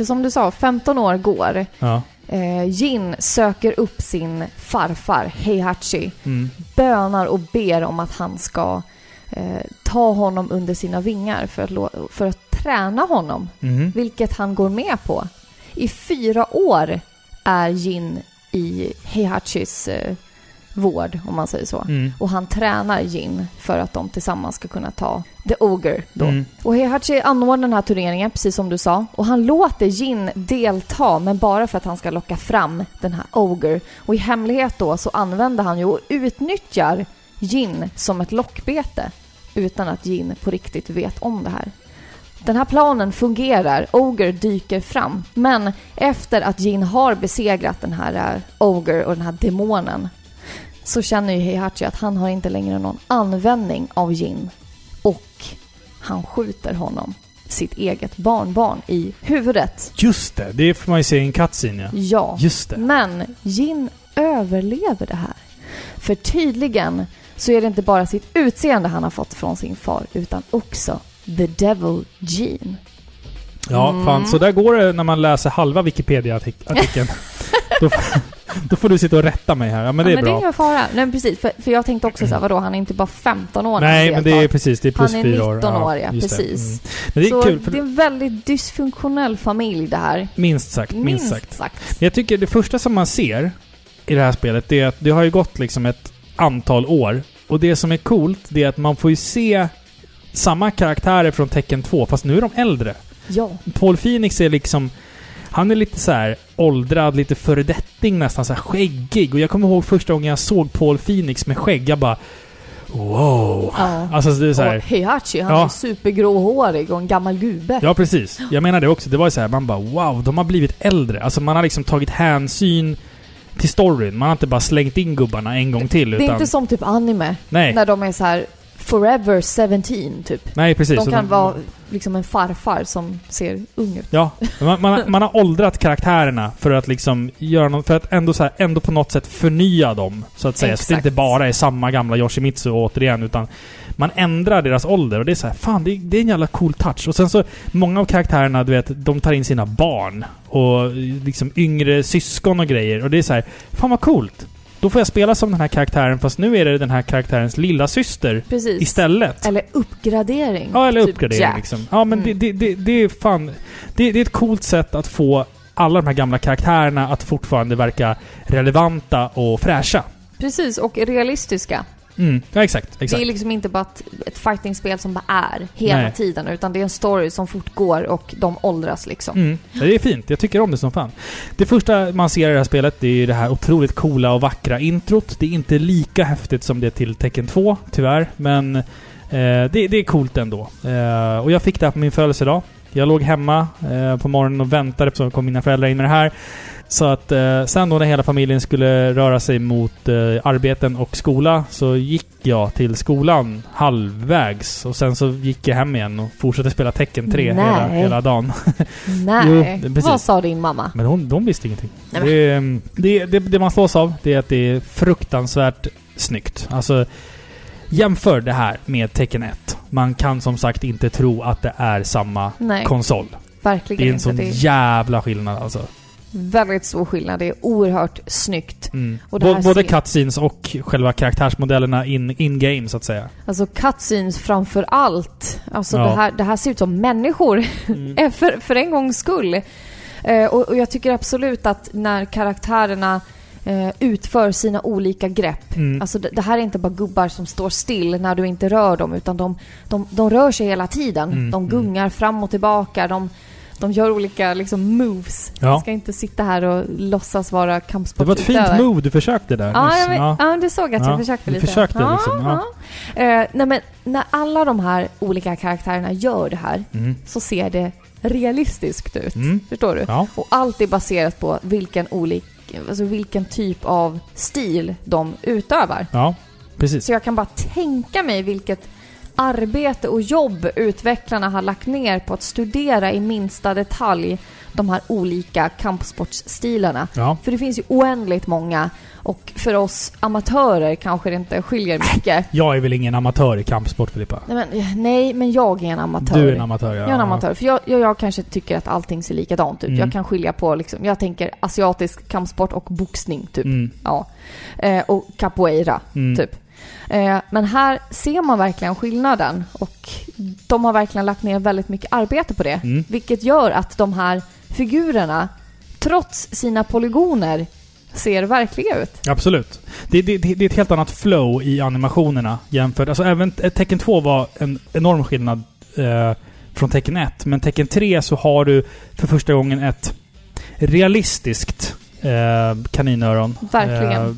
För som du sa, 15 år går. Ja. Eh, Jin söker upp sin farfar Heihachi, Mm. bönar och ber om att han ska eh, ta honom under sina vingar för att, för att träna honom, Mhm. vilket han går med på. I fyra år är Jin i Heihachis eh, vård, om man säger så. Mm. Och han tränar Jin för att de tillsammans ska kunna ta The Ogre då. Mm. Och Heihachi anordnar den här turneringen, precis som du sa. Och han låter Jin delta, men bara för att han ska locka fram den här Ogre. Och i hemlighet då så använder han ju och utnyttjar Jin som ett lockbete. Utan att Jin på riktigt vet om det här. Den här planen fungerar, Ogre dyker fram. Men efter att Jin har besegrat den här eh, Ogre och den här demonen så känner ju Heihachi att han har inte längre någon användning av Jin. Och han skjuter honom, sitt eget barnbarn, i huvudet. Just det, det får man ju se i en cutscene ja. Ja. Just det. Men Jin överlever det här. För tydligen så är det inte bara sitt utseende han har fått från sin far, utan också The Devil Gene. Ja, Mm. fan. Så där går det när man läser halva Wikipedia-artikeln. då, får- du sitta och rätta mig här. Ja, men det ja, är men bra. det är ingen fara. Nej, precis. För, för jag tänkte också så här, vadå, han är inte bara 15 år Nej, han men det är precis. Det är plus Han är fyra år. 19 år, ja, precis. Mm. Men det är så kul. För det är en väldigt dysfunktionell familj det här. Minst sagt. Minst, Minst sagt. sagt. Jag tycker det första som man ser i det här spelet, det är att det har ju gått liksom ett antal år. Och det som är coolt, det är att man får ju se samma karaktärer från Tekken 2, fast nu är de äldre. Ja. Paul Phoenix är liksom... Han är lite så här åldrad, lite föredetting nästan, så här skäggig. Och jag kommer ihåg första gången jag såg Paul Phoenix med skägg, jag bara... Wow! ja. Alltså det är så här, Och Heihachi, han Ja. är supergråhårig och en gammal gubbe. Ja, precis. Jag menar det också. Det var ju så här, man bara wow, de har blivit äldre. Alltså man har liksom tagit hänsyn till storyn. Man har inte bara slängt in gubbarna en gång till, det utan... är inte som typ anime, Nej. när de är så här forever 17 typ. Nej, precis. De kan vara liksom en farfar som ser ung ut. Ja, man, man, man har åldrat karaktärerna för att liksom göra något, för att ändå, så här, ändå på något sätt förnya dem, så att säga. Så det Exakt. inte bara är samma gamla Yoshimitsu återigen, utan man ändrar deras ålder och det är så här, fan det är, det är en jävla cool touch. Och sen så, många av karaktärerna, du vet, de tar in sina barn och liksom yngre syskon och grejer. Och det är så här, fan vad coolt! Då får jag spela som den här karaktären, fast nu är det den här karaktärens lilla syster Precis. istället. Eller uppgradering. Ja, eller typ uppgradering Jack. liksom. Ja, men Mm. det, det, det, är fan... Det, det är ett coolt sätt att få alla de här gamla karaktärerna att fortfarande verka relevanta och fräscha. Precis, och realistiska. Mm, ja, exakt. Det exakt. är liksom inte bara ett, ett fightingspel som bara är hela Nej. tiden, utan det är en story som fortgår och de åldras liksom. Mm, det är fint. Jag tycker om det som fan. Det första man ser i det här spelet, det är ju det här otroligt coola och vackra introt. Det är inte lika häftigt som det till Tekken 2, tyvärr. Men eh, det, det är coolt ändå. Eh, och jag fick det här på min födelsedag. Jag låg hemma eh, på morgonen och väntade på att kom mina föräldrar in med det här. Så att eh, sen då när hela familjen skulle röra sig mot eh, arbeten och skola så gick jag till skolan halvvägs. Och sen så gick jag hem igen och fortsatte spela Tecken 3 hela, Nej. hela dagen. Nej. Jo. Vad sa din mamma? Men hon, de visste ingenting. Det, är, det, det, det man slås av, det är att det är fruktansvärt snyggt. Alltså, jämför det här med Tecken 1. Man kan som sagt inte tro att det är samma Nej, konsol. verkligen Det är en sån jävla skillnad alltså. Väldigt stor skillnad. Det är oerhört snyggt. Mm. Och här Både cutscenes och själva karaktärsmodellerna in, in game så att säga. Alltså cutscenes framför allt. Alltså Ja. det, här, det här ser ut som människor. Eh, för, för en gångs skull. Eh, och, och jag tycker absolut att när karaktärerna eh, utför sina olika grepp. Mm. Alltså det, det här är inte bara gubbar som står still när du inte rör dem utan de, de, de rör sig hela tiden. Mm, De gungar fram och tillbaka. De, de gör olika liksom, moves. Ja. Jag ska inte sitta här och låtsas vara Det var ett kampsportsutövare. fint move du försökte där Ja, nyss. Ja. ja. du såg att Ja, jag försökte du lite. försökte liksom. Eh, nej men när alla de här olika karaktärerna gör det här Mm. så ser det realistiskt ut. Mm. Förstår du? Ja. Och allt är baserat på vilken, olik, alltså vilken typ av stil de utövar. ja, precis. Så jag kan bara tänka mig vilket arbete och jobb utvecklarna har lagt ner på att studera i minsta detalj de här olika kampsportsstilarna. Ja. För det finns ju oändligt många och för oss amatörer kanske det inte skiljer mycket. Jag är väl ingen amatör i kampsport Filippa? Nej men, nej, men jag är en amatör. Du är en amatör ja. Jag är en amatör, för jag, jag, jag kanske tycker att allting ser likadant ut. Mm. Jag kan skilja på liksom, jag tänker asiatisk kampsport och boxning typ. Mm. Ja. Eh, och capoeira, Mm. typ. Eh, men här ser man verkligen skillnaden och de har verkligen lagt ner väldigt mycket arbete på det. Mm. Vilket gör att de här figurerna, trots sina polygoner, ser verkliga ut. Absolut. Det, det, det är ett helt annat flow i animationerna jämfört... Alltså även eh, Tecken 2 var en enorm skillnad eh, från Tecken 1. Men Tecken 3 så har du för första gången ett realistiskt eh, kaninöron. Verkligen. Eh,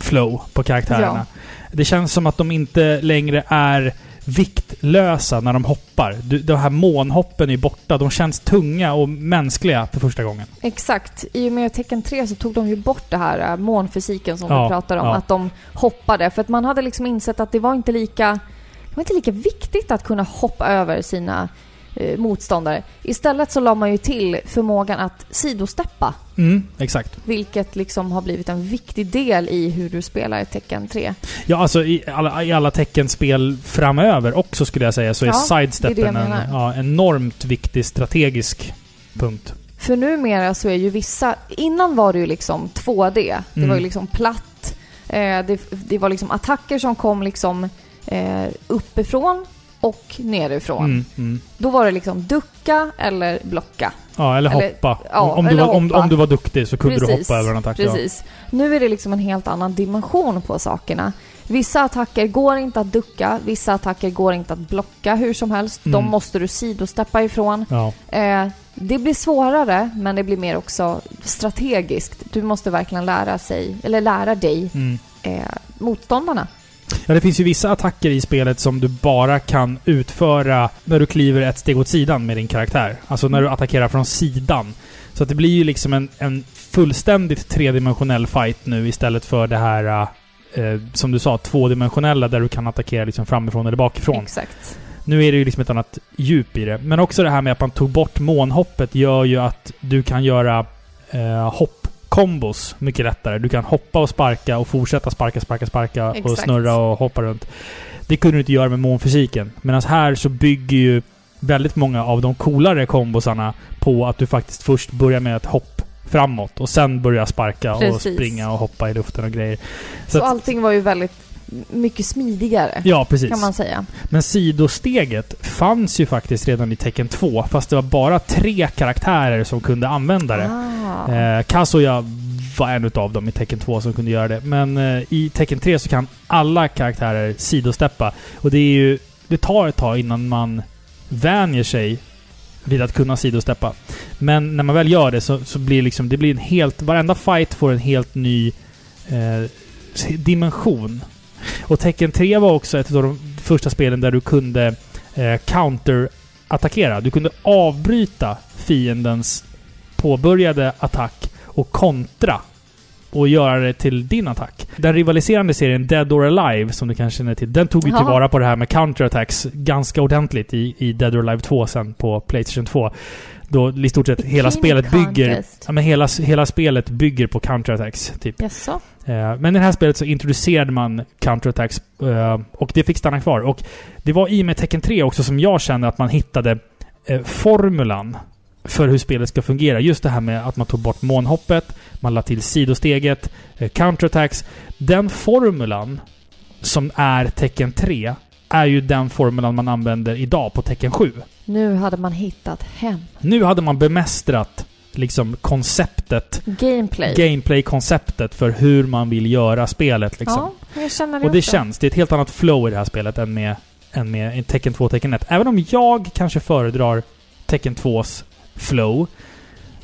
flow på karaktärerna. Ja. Det känns som att de inte längre är viktlösa när de hoppar. Du, de här månhoppen är borta. De känns tunga och mänskliga för första gången. Exakt. I och med Tecken 3 så tog de ju bort det här äh, månfysiken som Ja, vi pratar om. ja. Att de hoppade. För att man hade liksom insett att det var inte lika, det var inte lika viktigt att kunna hoppa över sina eh, motståndare. Istället så la man ju till förmågan att sidosteppa. Mm, exakt. Vilket liksom har blivit en viktig del i hur du spelar Tecken 3. Ja, alltså i alla, i alla teckenspel framöver också skulle jag säga så är Ja, sidesteppen en ja, enormt viktig strategisk punkt. För numera så är ju vissa... Innan var det ju liksom 2D. Det Mm. var ju liksom platt. Eh, det, det var liksom attacker som kom liksom eh, uppifrån och nerifrån. Mm, mm. Då var det liksom ducka eller blocka. Ja, eller, Eller- hoppa. ja, om, om, du eller var, om, hoppa. om du var duktig så kunde Precis, du hoppa över en attack. Ja. Precis. Nu är det liksom en helt annan dimension på sakerna. Vissa attacker går inte att ducka, vissa attacker går inte att blocka hur som helst. De Mm. måste du sidosteppa ifrån. Ja. Eh, det blir svårare, men det blir mer också strategiskt. Du måste verkligen lära sig, eller lära dig, Mm. eh, motståndarna. Ja, det finns ju vissa attacker i spelet som du bara kan utföra när du kliver ett steg åt sidan med din karaktär. Alltså när du attackerar från sidan. Så att det blir ju liksom en, en fullständigt tredimensionell fight nu istället för det här, eh, som du sa, tvådimensionella där du kan attackera liksom framifrån eller bakifrån. Exakt. Nu är det ju liksom ett annat djup i det. Men också det här med att man tog bort månhoppet gör ju att du kan göra eh, hoppkombos mycket lättare. Du kan hoppa och sparka och fortsätta sparka, sparka, sparka och Exakt. snurra och hoppa runt. Det kunde du inte göra med månfysiken. Medan här så bygger ju väldigt många av de coolare kombosarna på att du faktiskt först börjar med ett hopp framåt och sen börjar sparka och Precis. springa och hoppa i luften och grejer. Så, att- allting var ju väldigt mycket smidigare, Ja, precis. kan man säga. Men sidosteget fanns ju faktiskt redan i tecken 2, fast det var bara tre karaktärer som kunde använda det. Ah. Eh, Kazuya var en utav dem i tecken 2 som kunde göra det. Men eh, i tecken 3 så kan alla karaktärer sidosteppa. Och det är ju... Det tar ett tag innan man vänjer sig vid att kunna sidosteppa. Men när man väl gör det så, så blir liksom, det blir en helt... Varenda fight får en helt ny eh, dimension. Och Tekken 3 var också ett av de första spelen där du kunde eh, counter-attackera. Du kunde avbryta fiendens påbörjade attack och kontra och göra det till din attack. Den rivaliserande serien Dead or Alive, som du kanske känner till, den tog ju tillvara på det här med counterattacks ganska ordentligt i, i Dead or Alive 2 sen på Playstation 2. Då i stort sett hela spelet bygger... contest. Ja, men hela, hela spelet bygger på counterattacks, typ. Jaså? Eh, Men i det här spelet så introducerade man counterattacks eh, och det fick stanna kvar. Och det var i och med Tekken 3 också som jag kände att man hittade eh, formulan för hur spelet ska fungera. Just det här med att man tog bort månhoppet, man la till sidosteget, counterattacks. Den formulan som är Tekken 3 är ju den formulan man använder idag på Tekken 7. Nu hade man hittat hem. Nu hade man bemästrat liksom konceptet, Gameplay. gameplay-konceptet för hur man vill göra spelet liksom. Ja, jag känner det Och det också. känns. Det är ett helt annat flow i det här spelet än med, än med Tekken 2 och Tekken 1. Även om jag kanske föredrar Tekken 2s flow,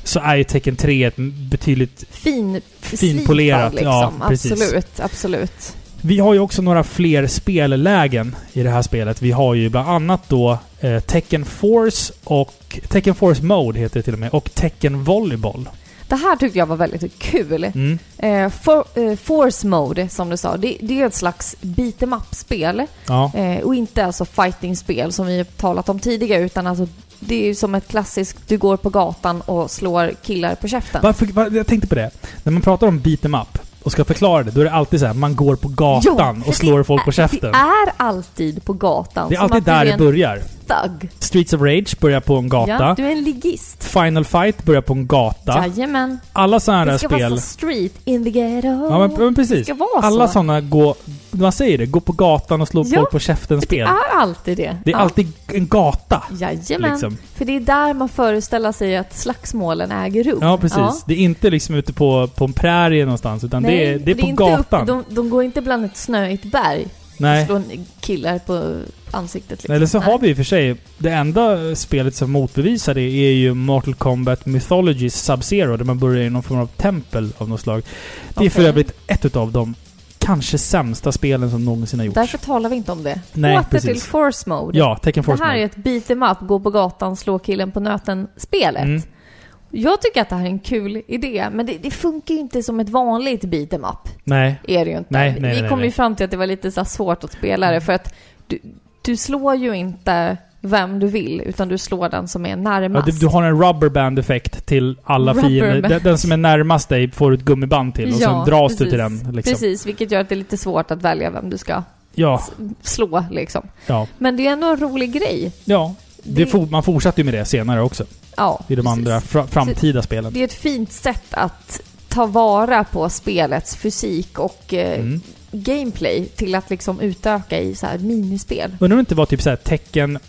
så är ju Tekken 3 ett betydligt... Fin, Finpolerat, slipad, ja, liksom. precis. Absolut, absolut. Vi har ju också några fler spellägen i det här spelet. Vi har ju bland annat då eh, Tekken Force och... Tekken Force Mode heter det till och med. Och Tekken Volleyboll. Det här tyckte jag var väldigt kul. Mm. Eh, for, eh, force Mode, som du sa, det, det är ett slags beat em up-spel. Ja. Eh, och inte alltså fighting-spel som vi talat om tidigare, utan alltså det är ju som ett klassiskt, du går på gatan och slår killar på käften. Varför, var, jag tänkte på det. När man pratar om beat em up och ska förklara det, då är det alltid så här, man går på gatan för och slår folk på käften. Det är alltid på gatan. Det är alltid där är det börjar. Thug. Streets of Rage börjar på en gata. Ja, du är en ligist. Final Fight börjar på en gata. Jajamän. Alla sådana Det där ska spel... vara så street in the ghetto. Ja men, men Det precis. ska vara Alla så. sådana gå... Man säger det, gå på gatan och slå Ja, folk på käften Det spel. är alltid det. Det är Ja. alltid en gata. Jajamän. Liksom. För det är där man föreställer sig att slagsmålen äger rum. Ja, precis. Ja. Det är inte liksom ute på, på en prärie någonstans, utan det är, det är på inte gatan. Upp, de, de går inte bland ett snöigt berg Nej. en killar på ansiktet. Liksom. Eller så Nej. har vi i och för sig... Det enda spelet som motbevisar det är ju Mortal Kombat Mythologies Sub-Zero, där man börjar i någon form av tempel av något slag. Det är Okej. för övrigt ett utav de kanske sämsta spelen som någonsin har gjorts. Därför talar vi inte om det. Nej, Åter precis. till Force Mode. Ja, Tekken det Force här är Mode. ett beat em up, gå på gatan, slå killen på nöten-spelet. Mm. Jag tycker att det här är en kul idé, men det, det funkar ju inte som ett vanligt beat em up. Nej. Är det ju inte. Nej, nej, Vi nej, kom ju nej. fram till att det var lite så svårt att spela det, för att du, du slår ju inte vem du vill, utan du slår den som är Ja, närmast. du, du har en rubberband-effekt till alla Rubberband. fiender. Den, den som är närmast dig får du ett gummiband till och Ja, sen dras du precis. till den. Liksom. Precis, vilket gör att det är lite svårt att välja vem du ska Ja, slå liksom. ja, Men det är ändå en rolig grej. ja. Det, Det- man fortsatte ju med det senare också. Ja, I de andra fra, framtida spelen. Det är ett fint sätt att ta vara på spelets fysik och eh, Mm. gameplay till att liksom utöka i så här minispel. Undrar om det inte var typ såhär tecken...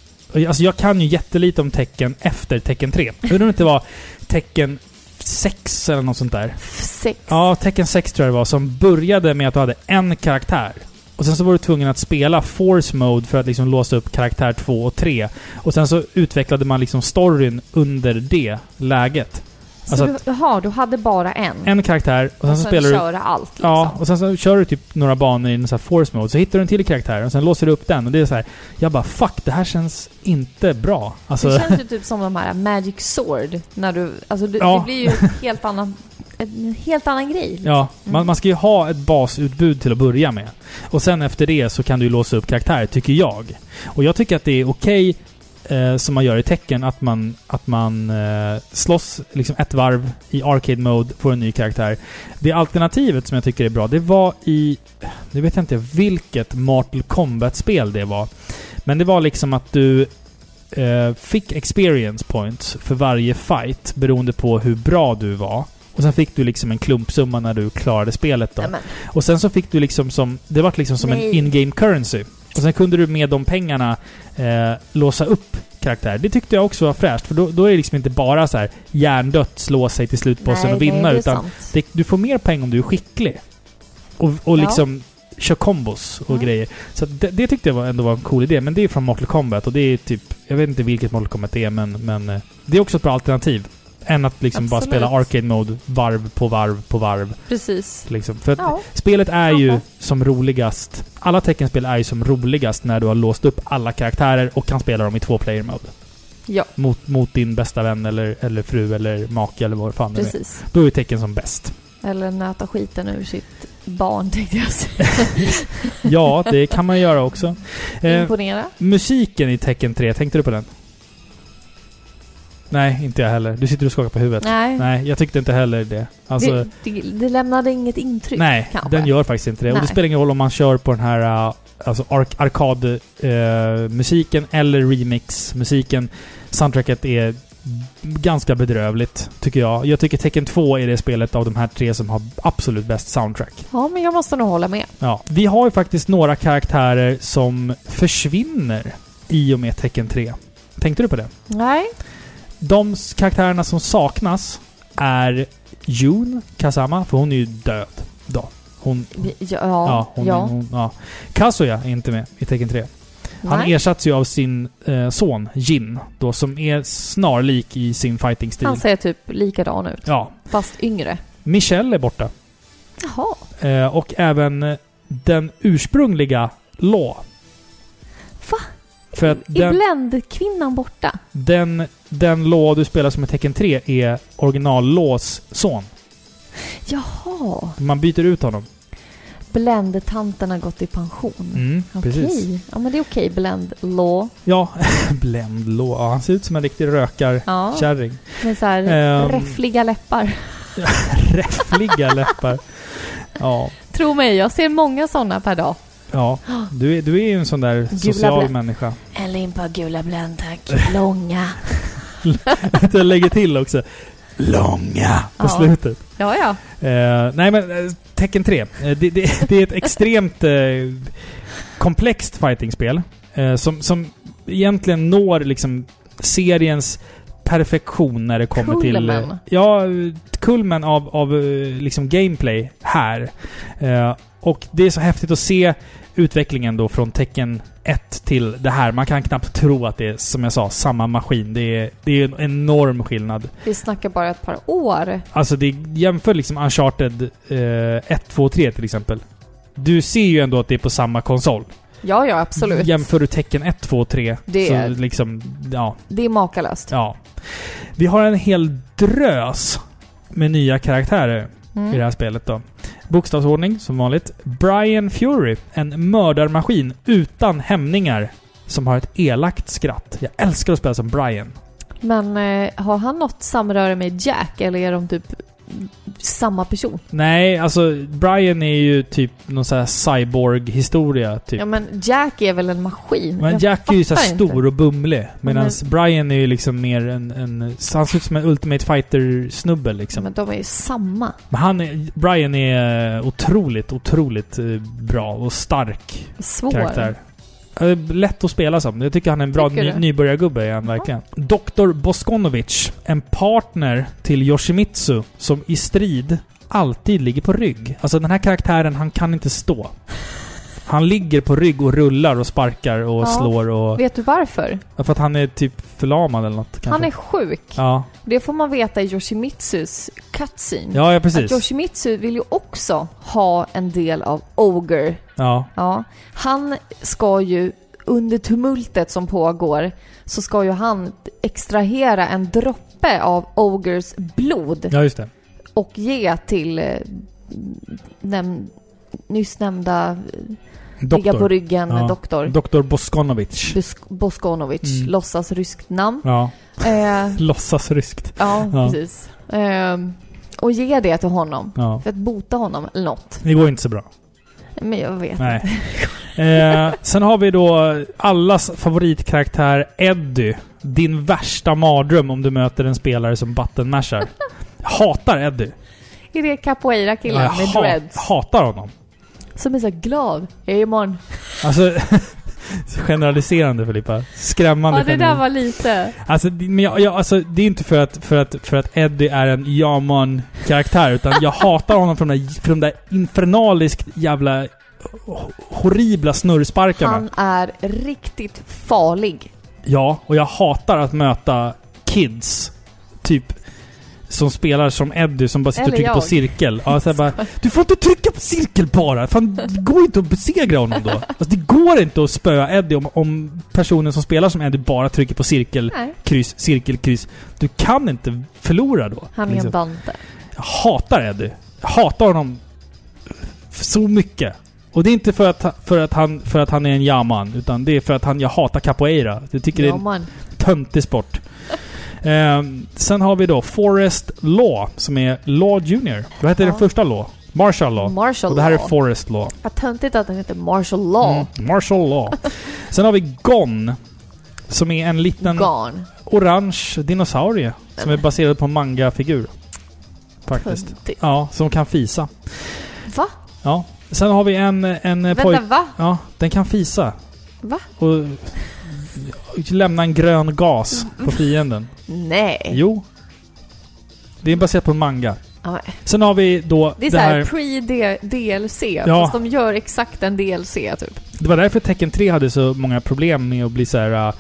Alltså jag kan ju jättelite om tecken efter tecken 3. Undrar om det inte var tecken 6 eller något sånt där. Sex. Ja, tecken 6 tror jag det var. Som började med att du hade en karaktär. Och sen så var du tvungen att spela Force Mode för att liksom låsa upp karaktär 2 och 3. Och sen så utvecklade man liksom storyn under det läget. Så Alltså du, jaha, du hade bara en. En karaktär och sen och så sen spelar du... köra allt liksom. Ja, och sen så kör du typ några banor i en sån här force mode, så hittar du en till karaktär och sen låser du upp den och det är så här. Jag bara fuck, det här känns inte bra. Alltså, Det känns ju typ som de här Magic Sword. När du, alltså du, Ja. det blir ju helt annan, en helt annan grej. liksom. ja, man, Mm. man ska ju ha ett basutbud till att börja med. Och sen efter det så kan du ju låsa upp karaktärer, tycker jag. Och jag tycker att det är okej, eh, som man gör i tecken, att man, att man eh, slåss liksom ett varv i arcade mode, får en ny karaktär. Det alternativet som jag tycker är bra, det var i... Nu vet jag inte vilket Mortal Kombat-spel det var. Men det var liksom att du eh, fick experience points för varje fight beroende på hur bra du var. Och sen fick du liksom en klumpsumma när du klarade spelet då. Nej, men, Och sen så fick du liksom som... Det var liksom som en Nej. in-game currency. Och sen kunde du med de pengarna eh, låsa upp karaktär. Det tyckte jag också var fräscht. För då, då är det liksom inte bara så här hjärndött slå sig till slutbossen nej, och vinna. nej, det utan det, du får mer pengar om du är skicklig. Och, och Ja. liksom kör kombos och Mm. grejer. Så det, det tyckte jag var, ändå var en cool idé. Men det är från Mortal Kombat och det är typ... Jag vet inte vilket Mortal Kombat det är men, men eh, det är också ett bra alternativ. Än att liksom bara spela arcade mode varv på varv på varv. Precis. Liksom. För Ja. spelet är ju Jaha. som roligast... Alla teckenspel är ju som roligast när du har låst upp alla karaktärer och kan spela dem i två player mode. Ja, Mot, mot din bästa vän eller, eller fru eller make eller vad fan det är. precis. Då är tecken som bäst. Eller nöta skiten ur sitt barn tänkte jag säga. Ja, det kan man göra också. Eh, Imponera. musiken i tecken 3, tänkte du på den? Nej, inte jag heller. Du sitter och skakar på huvudet. Nej, Nej, jag tyckte inte heller det. Alltså, det, det, det lämnade inget intryck nej, kanske. den gör faktiskt inte det. Och det Nej. spelar ingen roll om man kör på den här uh, alltså ark- arkadmusiken eller remix-musiken. Soundtracket är ganska bedrövligt, tycker jag. Jag tycker Tekken 2 är det spelet av de här tre som har absolut bäst soundtrack. Ja, men jag måste nog hålla med. Ja. Vi har ju faktiskt några karaktärer som försvinner i och med Tekken 3. Tänkte du på det? Nej. De karaktärerna som saknas är Jun Kazama, för hon är ju död då. Hon... Ja. Ja, ja. hon, Hon, ja. Kazuya är inte med i Tekken 3. Han Nej. ersatts ju av sin eh, son Jin, då, som är snarlik i sin fighting-stil. Han ser typ likadan ut. Ja. Fast yngre. Michelle är borta. Jaha. Eh, och även eh, den ursprungliga Law. Va? För att Är Blend-kvinnan borta? den, den Law du spelar som i Tekken 3 är original Laws son. Jaha. Man byter ut honom. Blend-tanten har gått i pension. Mm, Okej. precis. Ja, men det är okej. Blend-law. Ja, Blend Law. Ja, han ser ut som en riktig rökarkärring. Ja. Med så här Ehm. räffliga läppar. Räffliga läppar. Ja. Tro mig, jag ser många sådana per dag. Ja, du är, du är ju en sån där social Blend. människa. En limpa gula Blend, tack. Långa. Jag lägger till också. Långa på Ja. slutet. Ja, ja. Eh, nej men eh, Tekken 3. Eh, det, det, det är ett extremt eh, komplext fightingspel. Eh, som, som egentligen når liksom seriens perfektion när det kommer till... Kulmen. eh, Ja, kulmen av, av eh, liksom gameplay här. Eh, och det är så häftigt att se utvecklingen då från Tekken 1 till det här. Man kan knappt tro att det är, som jag sa, samma maskin. Det är, det är en enorm skillnad. Vi snackar bara ett par år. Alltså det jämför liksom Uncharted eh, 1, 2, 3 till exempel. Du ser ju ändå att det är på samma konsol. Ja, ja, absolut. Jämför du Tekken 1, 2, 3 Det så är- liksom, ja, Det är makalöst. ja. Vi har en hel drös med nya karaktärer i det Mm. här spelet då. Bokstavsordning, som vanligt. Brian Fury, en mördarmaskin utan hämningar. Som har ett elakt skratt. Jag älskar att spela som Brian. Men eh, har han något samröre med Jack eller är de typ samma person? Nej, alltså Brian är ju typ någon sån här cyborg-historia. Typ. Ja men Jack är väl en maskin? Men Jag Jack är ju så stor och bumlig. Medan Men- Brian är ju liksom mer en, en... Han ser ut som en Ultimate Fighter-snubbe liksom. Men de är ju samma. Men han är, Brian är eh, otroligt, otroligt eh, bra och stark Svår. karaktär. Lätt att spela som. Jag tycker han är en bra ny, nybörjargubbe, är han verkligen. Dr. Boskonovic, en partner till Yoshimitsu som i strid alltid ligger på rygg. Alltså den här karaktären, han kan inte stå. Han ligger på rygg och rullar och sparkar och Ja. slår och... Vet du varför? För att han är typ förlamad eller något kanske. Han är sjuk. Ja, Det får man veta i Yoshimitsus cutscene. ja, ja Att precis. Yoshimitsu vill ju också ha en del av Ogre. Ja, Ja. Han ska ju, under tumultet som pågår, så ska ju han extrahera en droppe av Ogers blod ja just det. och ge till eh, näm, nyss nämnda eh, ligga på Doktor. ryggen Ja. doktor. Dr. Boskonovic. Bus- Boskonovic, Mm. låtsas ryskt namn. Ja. Eh, Låtsas ryskt. ja, Ja. precis. Ehm, och ge det till honom. Ja. För att bota honom eller något. Det går inte så bra. Men jag vet Nej. Eh, sen har vi då allas favoritkaraktär Eddie. Din värsta mardröm om du möter en spelare som buttonmashar. Hatar Eddie. Är det capoeira-killen med dreads? hatar honom. Som är så glad. Hej imorgon. Alltså... generaliserande Filippa. Skrämmande Ja, det där var lite... Alltså, det- men jag, jag, alltså, det är inte för att, för att, för att Eddie är en Yaman-karaktär, utan jag hatar honom för de där, för de där infernaliskt jävla ho- horribla snurrsparkarna. Han är riktigt farlig. Ja, och jag hatar att möta kids. Typ som spelar som Eddie som bara sitter och trycker på jag. cirkel. Ja, så bara, du får inte trycka på cirkel bara! Fan, det går inte att besegra honom då. Alltså, det går inte att spöa Eddie om, om personen som spelar som Eddie bara trycker på cirkel, Nej, kryss, cirkel, kryss. Du kan inte förlora då. han är liksom. en Dante. Jag hatar Eddie. Jag hatar honom så mycket. Och det är inte för att, för att, han, för att han är en jaman, utan det är för att han, jag hatar capoeira. Jag tycker det är en töntig sport. Ehm, sen har vi då Forest Law, som är Law Junior. Vad heter Ja. den första Law? Martial Law. Martial Och det här är law. Forest Law. Vad töntigt att den heter Martial Law. Mm, Martial Law. Sen har vi Gon. Som är en liten Gone. orange dinosaurie. Som är baserad på en manga-figur. Faktiskt. Töntigt. Ja, som kan fisa. Va? Ja. Sen har vi en, en. Vänta, va? Ja, den kan fisa. Va? Och lämna en grön gas på fienden. Nej. Jo. Det är baserat på en manga. Ja, Sen har vi då Det är det här... pre-DLC, Ja. fast de gör exakt en DLC typ. Det var därför Tekken 3 hade så många problem med att bli så här uh,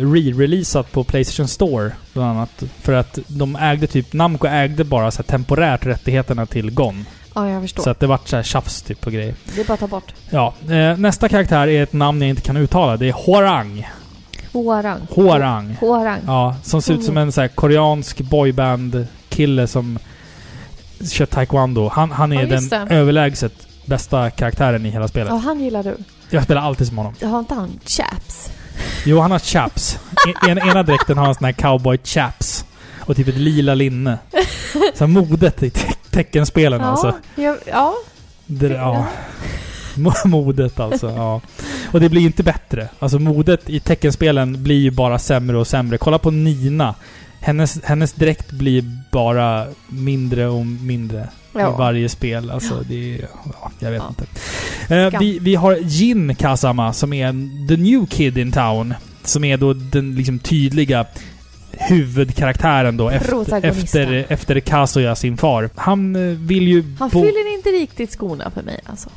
re-releasat på Playstation Store, bland annat. För att de ägde typ... Namco ägde bara så här temporärt rättigheterna till Gon. Ja, jag förstår. Så att det vart så här tjafs typ och grejer. Det är bara att ta bort. Ja. Eh, nästa karaktär är ett namn jag inte kan uttala. Det är Horang. Hårang. Horang. Hårang. Ja, som ser ut som en så här koreansk boyband-kille som kör taekwondo. Han, han är Ja, den det. överlägset bästa karaktären i hela spelet. Ja, han gillar du. Jag spelar alltid som honom. Har inte han chaps? Jo, han har chaps. I en, ena dräkten har han sån här cowboy chaps. Och typ ett lila linne. Så modet i teckenspelen Ja, alltså. ja, ja. Det, ja. Mo- Modet alltså, ja. Och det blir ju inte bättre. Alltså modet i teckenspelen blir ju bara sämre och sämre. Kolla på Nina. Hennes, hennes dräkt blir bara mindre och mindre i ja. varje spel. Alltså det är... Ja, jag vet Ja. inte. Eh, vi, vi har Jin Kazama som är the new kid in town. Som är då den liksom tydliga huvudkaraktären då efter, efter, efter Kazuya, sin far. Han eh, vill ju... Han bo- fyller inte riktigt skorna för mig alltså.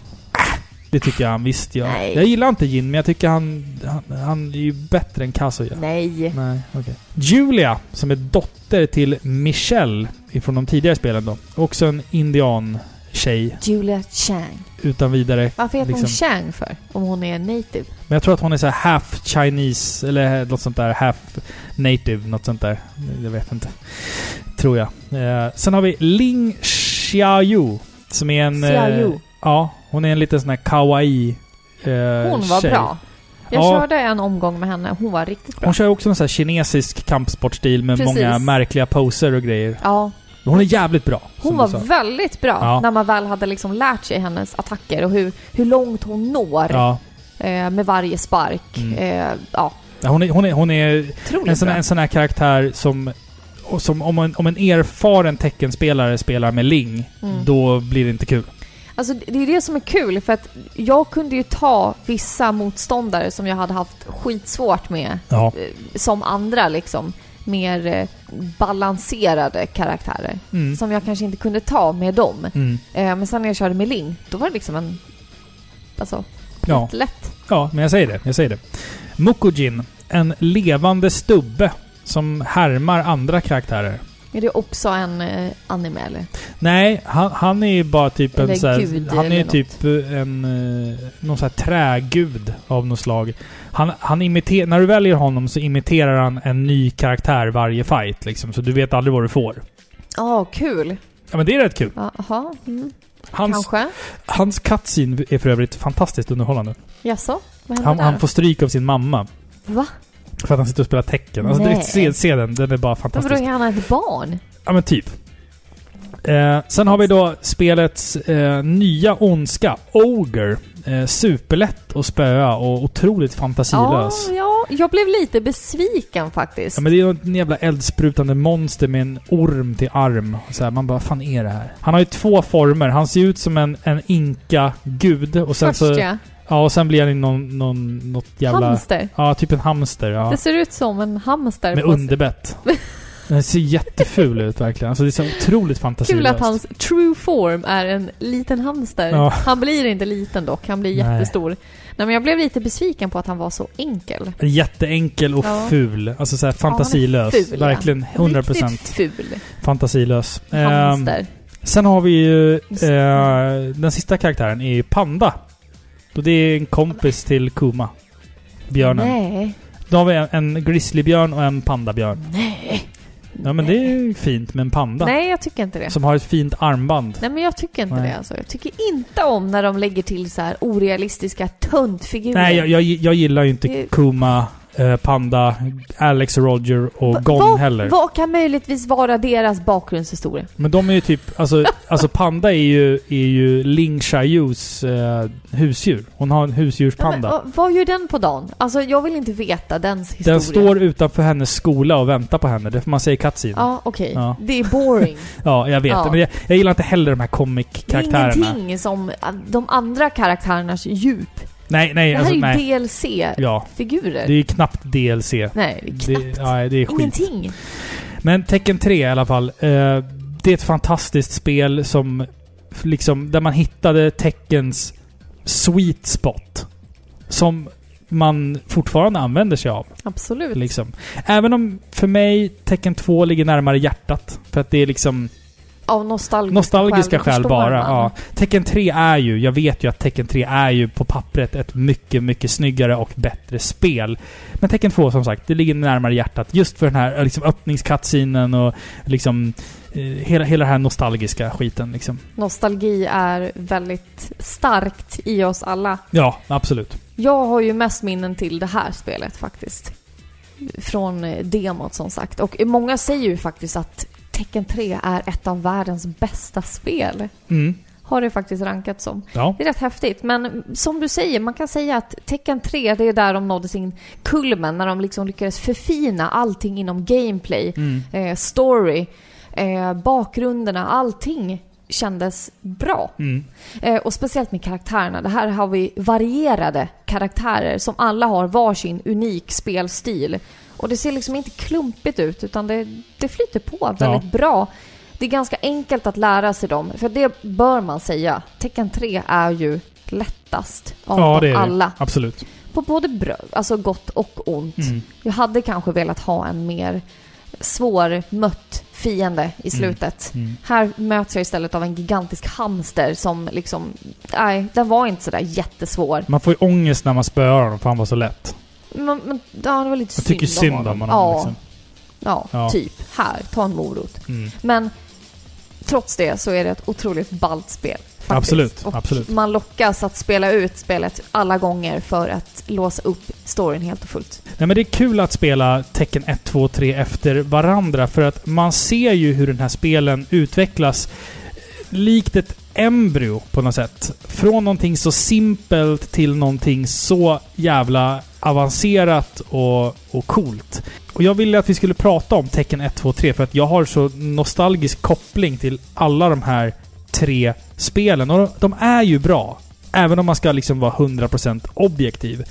Det tycker jag han visst ja. Nej. Jag gillar inte Jin, men jag tycker han, han, han är ju bättre än Kazuya. Nej. Nej, okej. Julia, som är dotter till Michelle ifrån de tidigare spelen då. Också en indian-tjej, Julia Chang. utan vidare. Varför heter hon Liksom. Chang för? Om hon är native? Men jag tror att hon är så half Chinese, eller något sånt där. Half native, något sånt där. Jag vet inte. Tror jag. Eh, sen har vi Ling Xiaoyu, som är en... eh, Xiaoyu. ja, hon är en liten sån här kawaii eh, Hon var tjej. bra. Jag Ja. körde en omgång med henne. Hon var riktigt bra. Hon kör också en sån här kinesisk kampsportstil med Precis. många märkliga poser och grejer. Ja, Hon är jävligt bra. hon var väldigt bra Ja. när man väl hade liksom lärt sig hennes attacker och hur, hur långt hon når Ja. eh, med varje spark. Mm. Eh, ja, Hon är, hon är, hon är en, sån, bra. en sån här karaktär som... Som om, en, om en erfaren teckenspelare spelar med Ling, Mm. då blir det inte kul. Alltså det är det som är kul för att jag kunde ju ta vissa motståndare som jag hade haft skitsvårt med Ja. eh, som andra liksom mer eh, balanserade karaktärer. Mm. Som jag kanske inte kunde ta med dem. Mm. Eh, men sen när jag körde med Ling, då var det liksom en... Alltså, Ja. lätt, ja, men jag säger det. Jag säger det. Mukujin, en levande stubbe som härmar andra karaktärer. Är det också en eh, anime eller? Nej, han, han är ju bara typ Eller en så här, gud Han är något. typ eh, en... eh, Någon sån här trägud av något slag. Han, han imiterar... När du väljer honom så imiterar han en ny karaktär varje fight liksom. Så du vet aldrig vad du får. Ja, kul. Ja men det är rätt kul. Jaha, mm. Hans, kanske. hans cutscene är för övrigt fantastiskt underhållande. Jaså? Vad hände Han, där? han får stryk av sin mamma. Va? För att han sitter och spelar tecken. Alltså, Nej. se, se den, den är bara Men vadå, fantastisk. är han ett barn? Ja men typ. Eh, sen har vi då spelets eh, nya ondska, Ogre. Eh, superlätt att spöa och otroligt Ja, fantasilös. ja, jag blev lite besviken faktiskt. Ja, men det är ju en jävla eldsprutande monster med en orm till arm. Så här, man bara, fan är det här? Han har ju två former. Han ser ut som en, en inka-gud och sen Först så... ja. Ja, och sen blir han någon, någon, något jävla... Hamster. Ja, typ en hamster. Ja. Det ser ut som en hamster Med underbett. Den ser jätteful ut verkligen. Alltså det är så otroligt fantasilöst. Kul att hans true form är en liten hamster. Ja. Han blir inte liten dock, han blir Nej. jättestor. Nej, men jag blev lite besviken på att han var så enkel. Jätteenkel och Ja. ful. Alltså såhär fantasilös. ful, ja. verkligen 100% Riktigt ful fantasilös. Ehm, hamster. sen har vi ju eh, den sista karaktären är ju Panda. Och det är en kompis till Kuma. Björnen. Nej. Då har vi en, en grizzlybjörn och en pandabjörn. Nej. Ja men det är ju fint med en panda. Nej, jag tycker inte det. Som har ett fint armband. Nej, men jag tycker inte Nej. det alltså. Jag tycker inte om när de lägger till så här orealistiska tuntfigurer. Nej, jag, jag, jag gillar ju inte Det- Kuma, eh, Panda, Alex Roger och Va- Gon vad- heller. Vad kan möjligtvis vara deras bakgrundshistoria? Men de är ju typ... Alltså, alltså Panda är ju, är ju Ling Xiaoyus eh, husdjur. Hon har en Ja, men, husdjurspanda. vad, gör den på dagen? Alltså, jag vill inte veta dens historia. Den står utanför hennes skola och väntar på henne. Det får man säga i cutscene. Ja. Ja, okej. Ja. Det är boring. jag vet. Ja. Men jag, jag gillar inte heller de här Det är comic-karaktärerna. ingenting som de andra karaktärernas djup. Nej, nej. Det här Alltså, är ju nej. DLC-figurer. Ja. Det är ju knappt DLC. Nej, det är knappt. Det, ja, det är skit. Ingenting. Men Tekken 3 i alla fall. Eh, det är ett fantastiskt spel som... Liksom, där man hittade Tekkens sweet spot. Som man fortfarande använder sig av. Absolut. Liksom. Även om för mig Tekken 2 ligger närmare hjärtat. För att det är liksom Av nostalgiska, nostalgiska skäl bara. Ja. Tekken 3 är ju, jag vet ju att Tekken 3 är ju på pappret ett mycket, mycket snyggare och bättre spel. Men Tekken 2 som sagt, det ligger närmare hjärtat. Just för den här liksom, öppningscutscenen och liksom eh, hela, hela den här nostalgiska skiten liksom. Nostalgi är väldigt starkt i oss alla. Ja, absolut. Jag har ju mest minnen till det här spelet faktiskt. Från eh, demot som sagt. Och många säger ju faktiskt att Tekken 3 är ett av världens bästa spel. Mm. Har det faktiskt rankats som. Ja. Det är rätt häftigt. Men som du säger, man kan säga att Tekken 3, det är där de nådde sin kulmen. När de liksom lyckades förfina allting inom gameplay, Mm. eh, story, eh, bakgrunderna, allting kändes bra. Mm. Eh, och speciellt med karaktärerna. Det här har vi varierade karaktärer som alla har varsin unik spelstil. Och det ser liksom inte klumpigt ut utan det, det flyter på väldigt bra. Det är ganska enkelt att lära sig dem, för det bör man säga. Tekken 3 är ju lättast av Ja, det är det. alla. Absolut. På både bra, alltså gott och ont. Mm. Jag hade kanske velat ha en mer svårmött fiende i slutet. Mm. Här möts jag istället av en gigantisk hamster som liksom... Nej, den var inte sådär jättesvår. Man får ju ångest när man spöar honom för han var så lätt. Men, men ja, det var lite Jag tycker synd om honom. Ja, Liksom. ja, Ja. typ. Här, ta en morot. Mm. Men trots det så är det ett otroligt ballt spel. Faktiskt. Absolut, Och absolut. man lockas att spela ut spelet alla gånger för att låsa upp storyn helt och fullt. Nej men det är kul att spela Tekken 1, 2 och 3 efter varandra för att man ser ju hur den här spelen utvecklas likt ett embryo på något sätt. Från någonting så simpelt till någonting så jävla avancerat och, och coolt. Och jag ville att vi skulle prata om Tekken 1, 2 och 3 för att jag har så nostalgisk koppling till alla de här tre spelen. Och de, är ju bra. Även om man ska liksom vara 100% objektiv.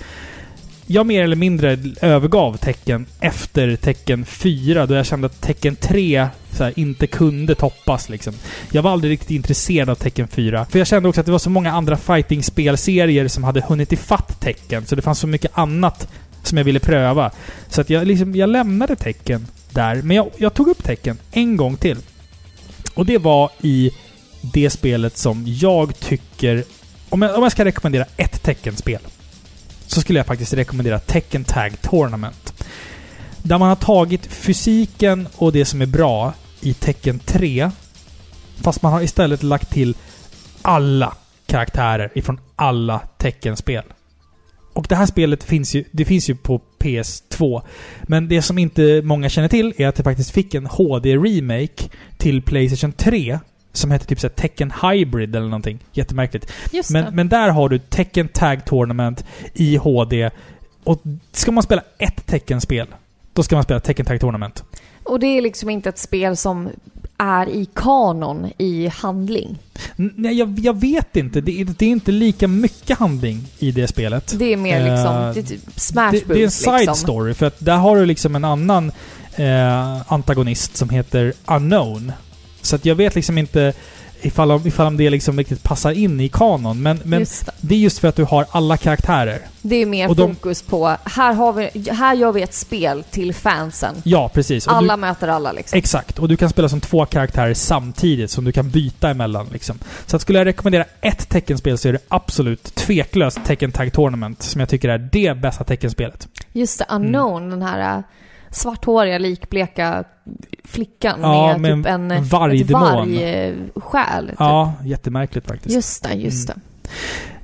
Jag mer eller mindre övergav tecken efter tecken 4 då jag kände att tecken 3 så här, inte kunde toppas liksom. Jag var aldrig riktigt intresserad av tecken 4. För jag kände också att det var så många andra fighting-spelserier som hade hunnit ifatt tecken. Så det fanns så mycket annat som jag ville pröva. Så att jag, liksom, jag lämnade tecken där. Men jag, jag tog upp tecken en gång till. Och det var i det spelet som jag tycker... Om jag, om jag ska rekommendera ett teckenspel så skulle jag faktiskt rekommendera Tekken Tag Tournament. Där man har tagit fysiken och det som är bra i Tekken 3. Fast man har istället lagt till alla karaktärer ifrån alla teckenspel. Och det här spelet finns ju, det finns ju på PS2. Men det som inte många känner till är att det faktiskt fick en HD-remake till Playstation 3. Som hette typ så Tekken Hybrid eller någonting. Jättemärkligt. Just det. Men, men där har du Tekken Tag Tournament i HD. Och ska man spela ett Tekken-spel, då ska man spela Tekken Tag Tournament. Och det är liksom inte ett spel som är i kanon i handling. Nej, jag, jag vet inte. Det är, det är inte lika mycket handling i det spelet. Det är mer liksom... Eh, Det är typ Smash det, det är en side liksom. story, för att där har du liksom en annan eh, antagonist som heter Unknown. Så att jag vet liksom inte ifall, om- ifall om det liksom riktigt passar in i kanon. Men, men det. det är just för att du har alla karaktärer. det är mer och de- fokus på, här, har vi, här gör vi ett spel till fansen. Ja, precis. Och Alla du, möter alla liksom. exakt. Och du kan spela som två karaktärer samtidigt som du kan byta emellan. Liksom. Så att skulle jag rekommendera ett teckenspel så är det absolut tveklöst Tekken Tag Tournament som jag tycker är det bästa teckenspelet. Just det, Mm. Unknown, den här äh, svarthåriga, likbleka flickan Ja, med, med typ en vargsjäl. Typ. Ja, jättemärkligt faktiskt. Just det, just Mm. det.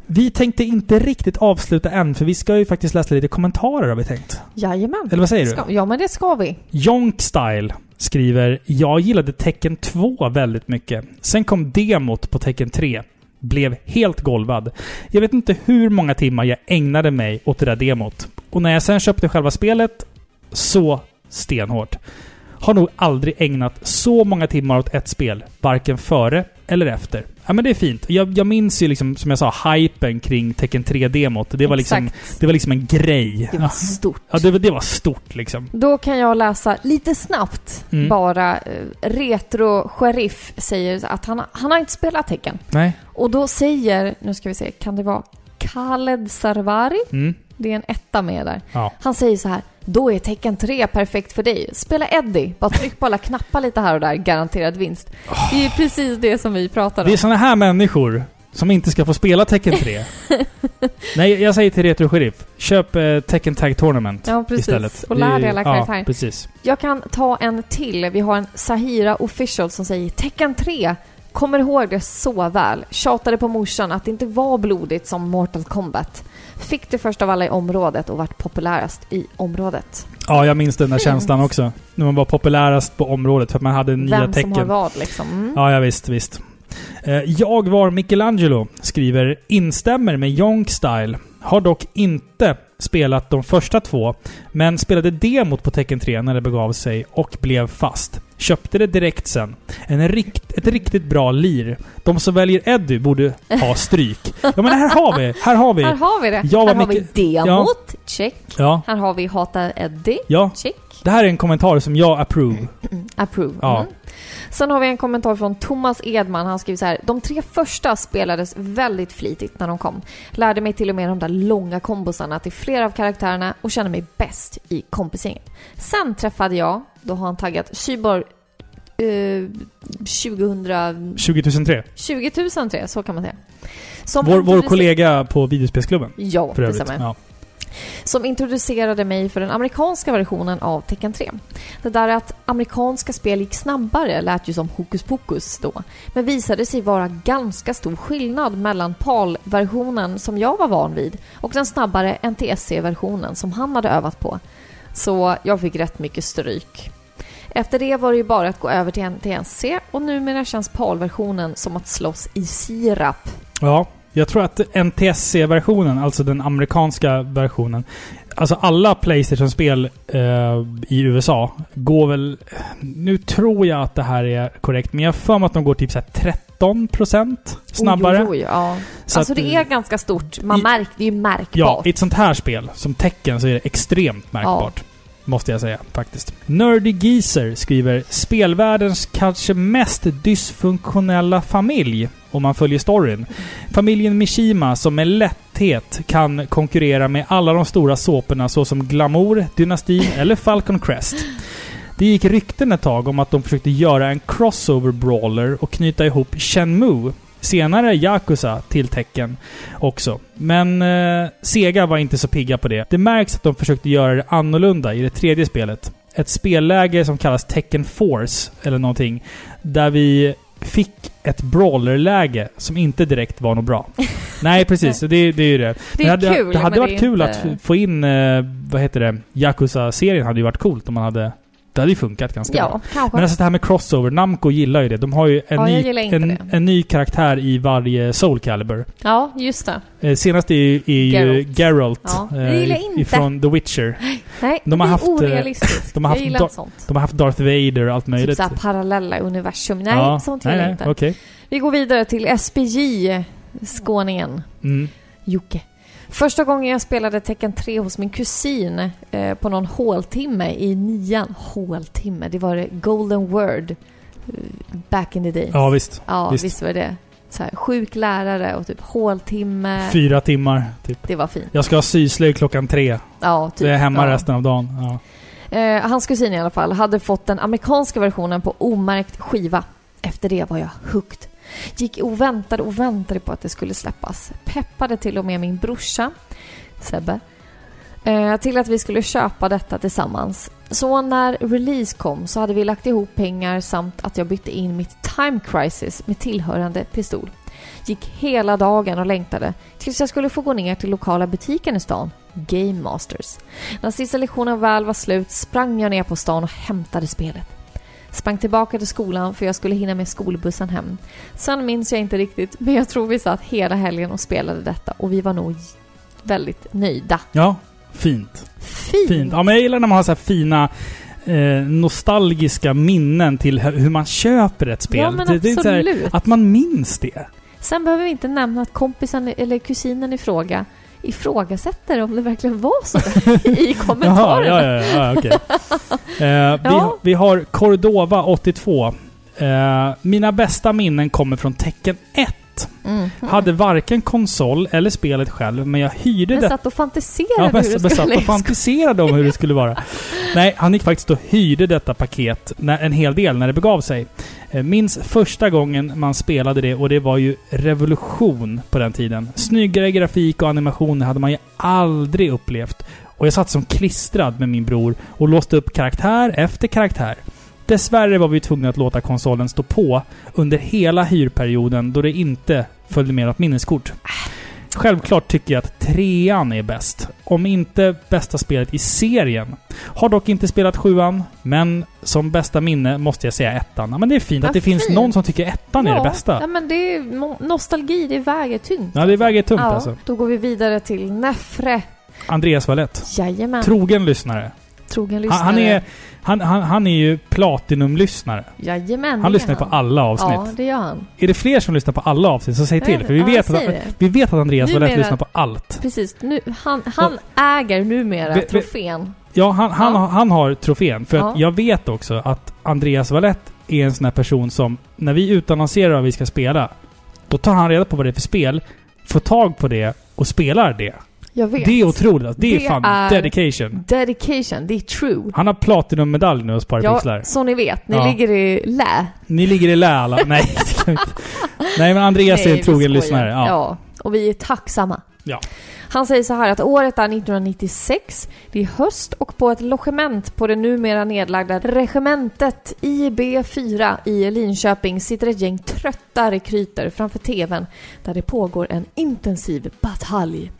Vi tänkte inte riktigt avsluta än, för vi ska ju faktiskt läsa lite kommentarer har vi tänkt. Jajamän. Eller vad säger du? Ska, ja, men det ska vi. Jonk Style skriver Jag gillade Tekken 2 väldigt mycket. Sen kom demot på Tekken 3. Blev helt golvad. Jag vet inte hur många timmar jag ägnade mig åt det där demot. Och när jag sen köpte själva spelet, så stenhårt. Har nog aldrig ägnat så många timmar åt ett spel, varken före eller efter. Ja men det är fint. Jag, jag minns ju liksom, som jag sa, hypen kring Tekken 3-demot. Det var liksom, det var liksom en grej. Det var stort. Ja, det, var- det var stort liksom. Då kan jag läsa lite snabbt Mm. bara. eh, Retro Sheriff säger att han, han har inte spelat tecken. Nej. Och då säger, nu ska vi se, kan det vara Khaled Sarvari? Mm. Det är en etta med där. Ja. Han säger så här. Då är tecken 3 perfekt för dig. Spela Eddie. Bara tryck på alla knappar lite här och där. Garanterad vinst. Det är ju precis det som vi pratar om. Det är såna här människor som inte ska få spela Tekken 3. Nej, jag säger till Retro Sheriff. Köp eh, Tekken Tag Tournament Ja, precis. istället. Och lär dig alla karaktärer. Ja, precis. Jag kan ta en till. Vi har en Sahira official som säger Tekken 3. Kommer ihåg det så väl. Tjatade på morsan att det inte var blodigt som Mortal Kombat. Fick det först av alla i området och vart populärast i området. Ja, jag minns den där Fint. känslan också. När man var populärast på området för att man hade nya Vem som har tecken. vad liksom. Mm. Ja, ja visst, visst. Eh, Jag var Michelangelo, skriver instämmer med Jonk Style. Har dock inte spelat de första två, men spelade demot på Tekken 3 när det begav sig och blev fast. Köpte det direkt sen. En rikt, ett riktigt bra lir. De som väljer Eddie borde ha stryk. Ja men här har vi! Här har vi! Här har vi det. Jag här har vi mycket- demot. Check. Ja, Här har vi Hata Eddie. ja. Check. Det här är en kommentar som jag approve. Approve. Ja. Mm. Sen har vi en kommentar från Thomas Edman. Han skriver så här. De tre första spelades väldigt flitigt när de kom. Lärde mig till och med de där långa kombosarna till flera av karaktärerna och kände mig bäst i kompisgänget. Sen träffade jag, då har han taggat Cyborg eh, 2000... 2003. 20 003, så kan man säga. Som Vår, vår kollega på videospelsklubben. Ja, För det stämmer. Ja som introducerade mig för den amerikanska versionen av Tekken 3. Det där att amerikanska spel gick snabbare lät ju som hokus pokus då, men visade sig vara ganska stor skillnad mellan PAL-versionen som jag var van vid och den snabbare NTSC-versionen som han hade övat på. Så jag fick rätt mycket stryk. Efter det var det ju bara att gå över till NTSC och numera känns PAL-versionen som att slåss i sirap. Ja, jag tror att NTSC-versionen, alltså den amerikanska versionen, alltså alla Playstation-spel eh, i USA går väl... Nu tror jag att det här är korrekt, men jag har för mig att de går typ så här 13% snabbare. Oj, oj, oj, ja. Så alltså att, det är ganska stort. Man i- märker, det är ju Ja, märkbart. i ett sånt här spel, som tecken, så är det extremt märkbart. Måste jag säga, faktiskt. Nerdy Geezer skriver Spelvärldens kanske mest dysfunktionella familj, om man följer storyn. Familjen Mishima som med lätthet kan konkurrera med alla de stora såporna såsom Glamour, Dynastin eller Falcon Crest. Det gick rykten ett tag om att de försökte göra en crossover brawler och knyta ihop Shenmue, senare Yakuza, till tecken också. Men eh, Sega var inte så pigga på det. Det märks att de försökte göra det annorlunda i det tredje spelet. Ett spelläge som kallas Tekken Force, eller någonting, där vi fick ett brawlerläge som inte direkt var något bra. Nej, precis. Det, det är ju det. det är hade, kul, det hade varit kul inte... att få in, eh, vad heter det, Yakuza-serien hade ju varit coolt om man hade... Det hade ju funkat ganska bra. Ja, kanske. Men alltså det här med crossover, Namco gillar ju det. De har ju en, Ja, ny, en, en ny karaktär i varje Soul Calibur. Ja, just det. Eh, senast är, ju- är ju Geralt. Geralt. Ja, eh. Ifrån The Witcher. Nej, De har det är haft, eh, orealistiskt. de har haft jag gillar sånt. De har haft Darth Vader och allt Typ möjligt. såhär parallella universum. Nej, Ja. sånt gillar jag inte. Okej. Vi går vidare till SPJ, skåningen. Mm. Jocke. Första gången jag spelade Tekken 3 hos min kusin eh, på någon håltimme i nian. Håltimme, det var det golden word eh, back in the days. Ja, visst. Ja, visst. visst, var det så här, Sjuk lärare och typ håltimme. Fyra timmar, typ. Det var fint. Jag ska ha syslöjd klockan tre. Ja, typ. Så jag är hemma ja. resten av dagen. Ja. Eh, hans kusin i alla fall hade fått den amerikanska versionen på omärkt skiva. Efter det var jag hooked. Gick och väntade och väntade på att det skulle släppas. Peppade till och med min brorsa, Sebbe, eh, till att vi skulle köpa detta tillsammans. Så när release kom så hade vi lagt ihop pengar samt att jag bytte in mitt Time Crisis med tillhörande pistol. Gick hela dagen och längtade tills jag skulle få gå ner till lokala butiken i stan, Game Masters. När sista lektionen väl var slut sprang jag ner på stan och hämtade spelet. Sprang tillbaka till skolan för jag skulle hinna med skolbussen hem. Sen minns jag inte riktigt, men jag tror vi satt hela helgen och spelade detta och vi var nog väldigt nöjda. ja, fint. Fint! Fint. Ja, men jag gillar när man har så här fina eh, nostalgiska minnen till hur man köper ett spel. Ja, men Det- det är så här, absolut. att man minns det. Sen behöver vi inte nämna att kompisen eller kusinen i fråga ifrågasätter om det verkligen var så i Jaha, kommentarerna. ja, ja, ja, okej. Eh, vi, Ja. vi har Cordova 82. Eh, mina bästa minnen kommer från Tecken 1. Mm. Hade varken konsol eller spelet själv, men jag hyrde det. satt och fantiserade Ja, hur men det skulle satt och fantiserade om hur det skulle vara. Nej, han gick faktiskt och hyrde detta paket en hel del när det begav sig. Eh, Minns första gången man spelade det och det var ju revolution på den tiden. Snyggare grafik och animationer hade man ju aldrig upplevt. Och jag satt som klistrad med min bror och låste upp karaktär efter karaktär. Dessvärre var vi tvungna att låta konsolen stå på under hela hyrperioden då det inte följde med något minneskort. Självklart tycker jag att trean är bäst. Om inte bästa spelet i serien. Har dock inte spelat sjuan, men som bästa minne måste jag säga ettan. Ja, men det är fint Ja, att det finns fint. någon som tycker ettan är det bästa. Ja, men det är nostalgi, det väger tungt. Ja, det väger tungt ja, alltså. Då går vi vidare till Nefre. Andreas Valett. Jajamän. Trogen lyssnare. Trogen Han, lyssnare. han, är, han, han, han är ju Platinum-lyssnare. Jajamän, Han lyssnar på alla avsnitt. Ja, det gör han. Är det fler som lyssnar på alla avsnitt så säg till. För vi, Ja, vet, att, det. vi vet att Andreas Numera- lyssnar på allt. Precis. Nu, han han äger numera Ve- ve- trofén. Ja, han, han, Ja. Han har trofén. För Ja. att jag vet också att Andreas Valett är en sån här person som, när vi utannonserar vad vi ska spela, då tar han reda på vad det är för spel, får tag på det och spelar det. Jag vet. Det är otroligt. alltså. Det är Det fan är- dedication. Dedication, det är true. Han har Platinum-medalj nu hos Parapixlar. Ja, så ni vet. Ni Ja. ligger i lä. Ni ligger i lä alla. Nej, det. Nej, men Andreas är Nej, en vi trogen lyssnare. Ja. ja. Och vi är tacksamma. Ja. Han säger så här att året är 1996. Det är höst och på ett logement på det numera nedlagda regementet IB4 i Linköping sitter ett gäng trötta rekryter framför TVn där det pågår en intensiv batalj.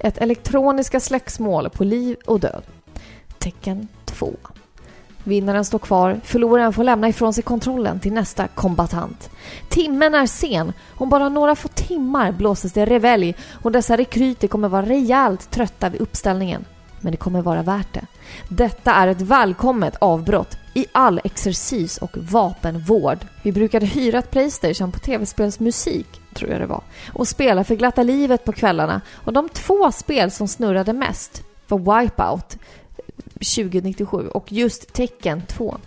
Ett elektroniska slagsmål på liv och död. Tecken 2. Vinnaren står kvar, förloraren får lämna ifrån sig kontrollen till nästa kombatant. Timmen är sen. Om bara några få timmar blåses det revelj och dessa rekryter kommer vara rejält trötta vid uppställningen. Men det kommer vara värt det. Detta är ett välkommet avbrott i all exercis och vapenvård. Vi brukade hyra ett Playstation på tv-spelsmusik, tror jag det var, och spelade för glatta livet på kvällarna. Och de två spel som snurrade mest var Wipeout 2097 och just Tecken 2.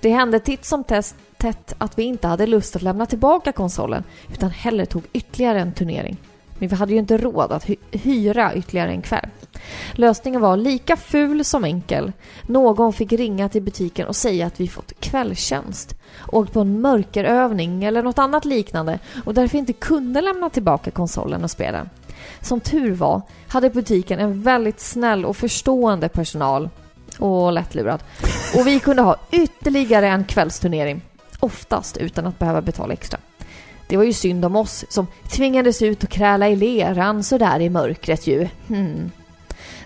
Det hände titt som test, tätt att vi inte hade lust att lämna tillbaka konsolen utan hellre tog ytterligare en turnering. Men vi hade ju inte råd att hy- hyra ytterligare en kväll. Lösningen var lika ful som enkel. Någon fick ringa till butiken och säga att vi fått kvällstjänst, åkt på en mörkerövning eller något annat liknande och därför inte kunde lämna tillbaka konsolen och spelen. Som tur var hade butiken en väldigt snäll och förstående personal och lättlurad. Och vi kunde ha ytterligare en kvällsturnering. Oftast utan att behöva betala extra. Det var ju synd om oss som tvingades ut och kräla i leran sådär i mörkret ju. Hmm.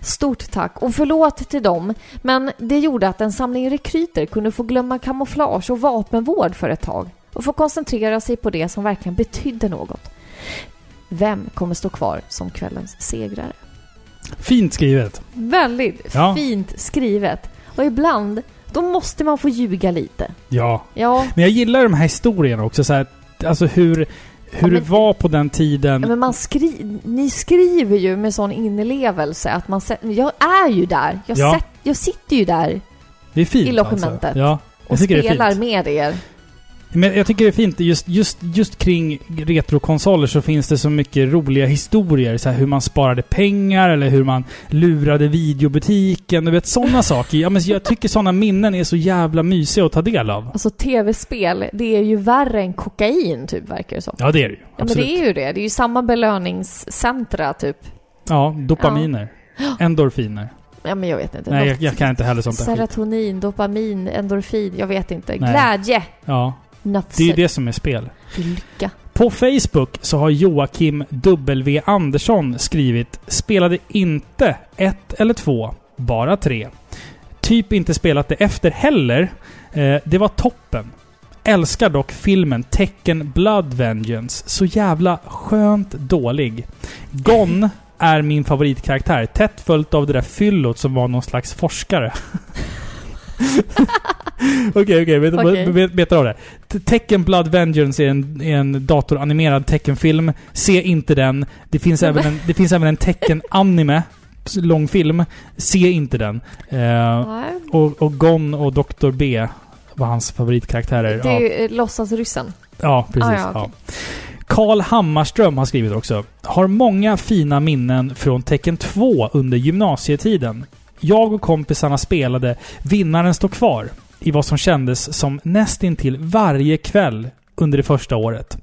Stort tack och förlåt till dem, men det gjorde att en samling rekryter kunde få glömma kamouflage och vapenvård för ett tag och få koncentrera sig på det som verkligen betydde något. Vem kommer stå kvar som kvällens segrare? Fint skrivet. Väldigt Ja. fint skrivet. Och ibland, då måste man få ljuga lite. Ja. Ja, Men jag gillar de här historierna också. Så här, alltså hur... hur Ja, men- det var på den tiden. Men man skri ni skriver ju med sån inlevelse att man Jag är ju där. Jag, Ja. sett, jag sitter ju där det är fint i logementet. Alltså. Ja, och spelar med er. Men jag tycker det är fint, just, just, just kring retrokonsoler så finns det så mycket roliga historier. Så hur man sparade pengar eller hur man lurade videobutiken. Du vet sådana saker. Ja, men jag tycker sådana minnen är så jävla mysiga att ta del av. Alltså tv-spel, det är ju värre än kokain typ verkar det som. Ja, det är det ju. Ja, men det är ju det. Det är ju samma belöningscentra typ. Ja, dopaminer. Endorfiner. Ja men jag vet inte. Nej, jag, jag kan inte heller sånt där. Serotonin, dopamin, endorfin, jag vet inte. Nej. Glädje, Ja, nafs, det är det som är spel. lycka. På Facebook så har Joakim W. Andersson skrivit “Spelade inte ett eller två, bara tre. Typ inte spelat det efter heller. Eh, det var toppen. Älskar dock filmen Tecken Blood Vengeance. Så jävla skönt dålig. Gon är min favoritkaraktär. Tätt följt av det där fyllot som var någon slags forskare. Okej, okej. vet- Betar av det. T- Tekken Blood Vengeance är en, är en datoranimerad teckenfilm. Se inte den. Det finns, även en, det finns även en tecken-anime. Långfilm. Se inte den. Eh, och, och Gon och Dr. B var hans favoritkaraktärer. Det är Ja, eh, låtsasryssen. ja precis. Ah, ja, ja. Karl Hammarström har skrivit också. Har många fina minnen från Tecken 2 under gymnasietiden. Jag och kompisarna spelade Vinnaren står kvar i vad som kändes som nästintill varje kväll under det första året.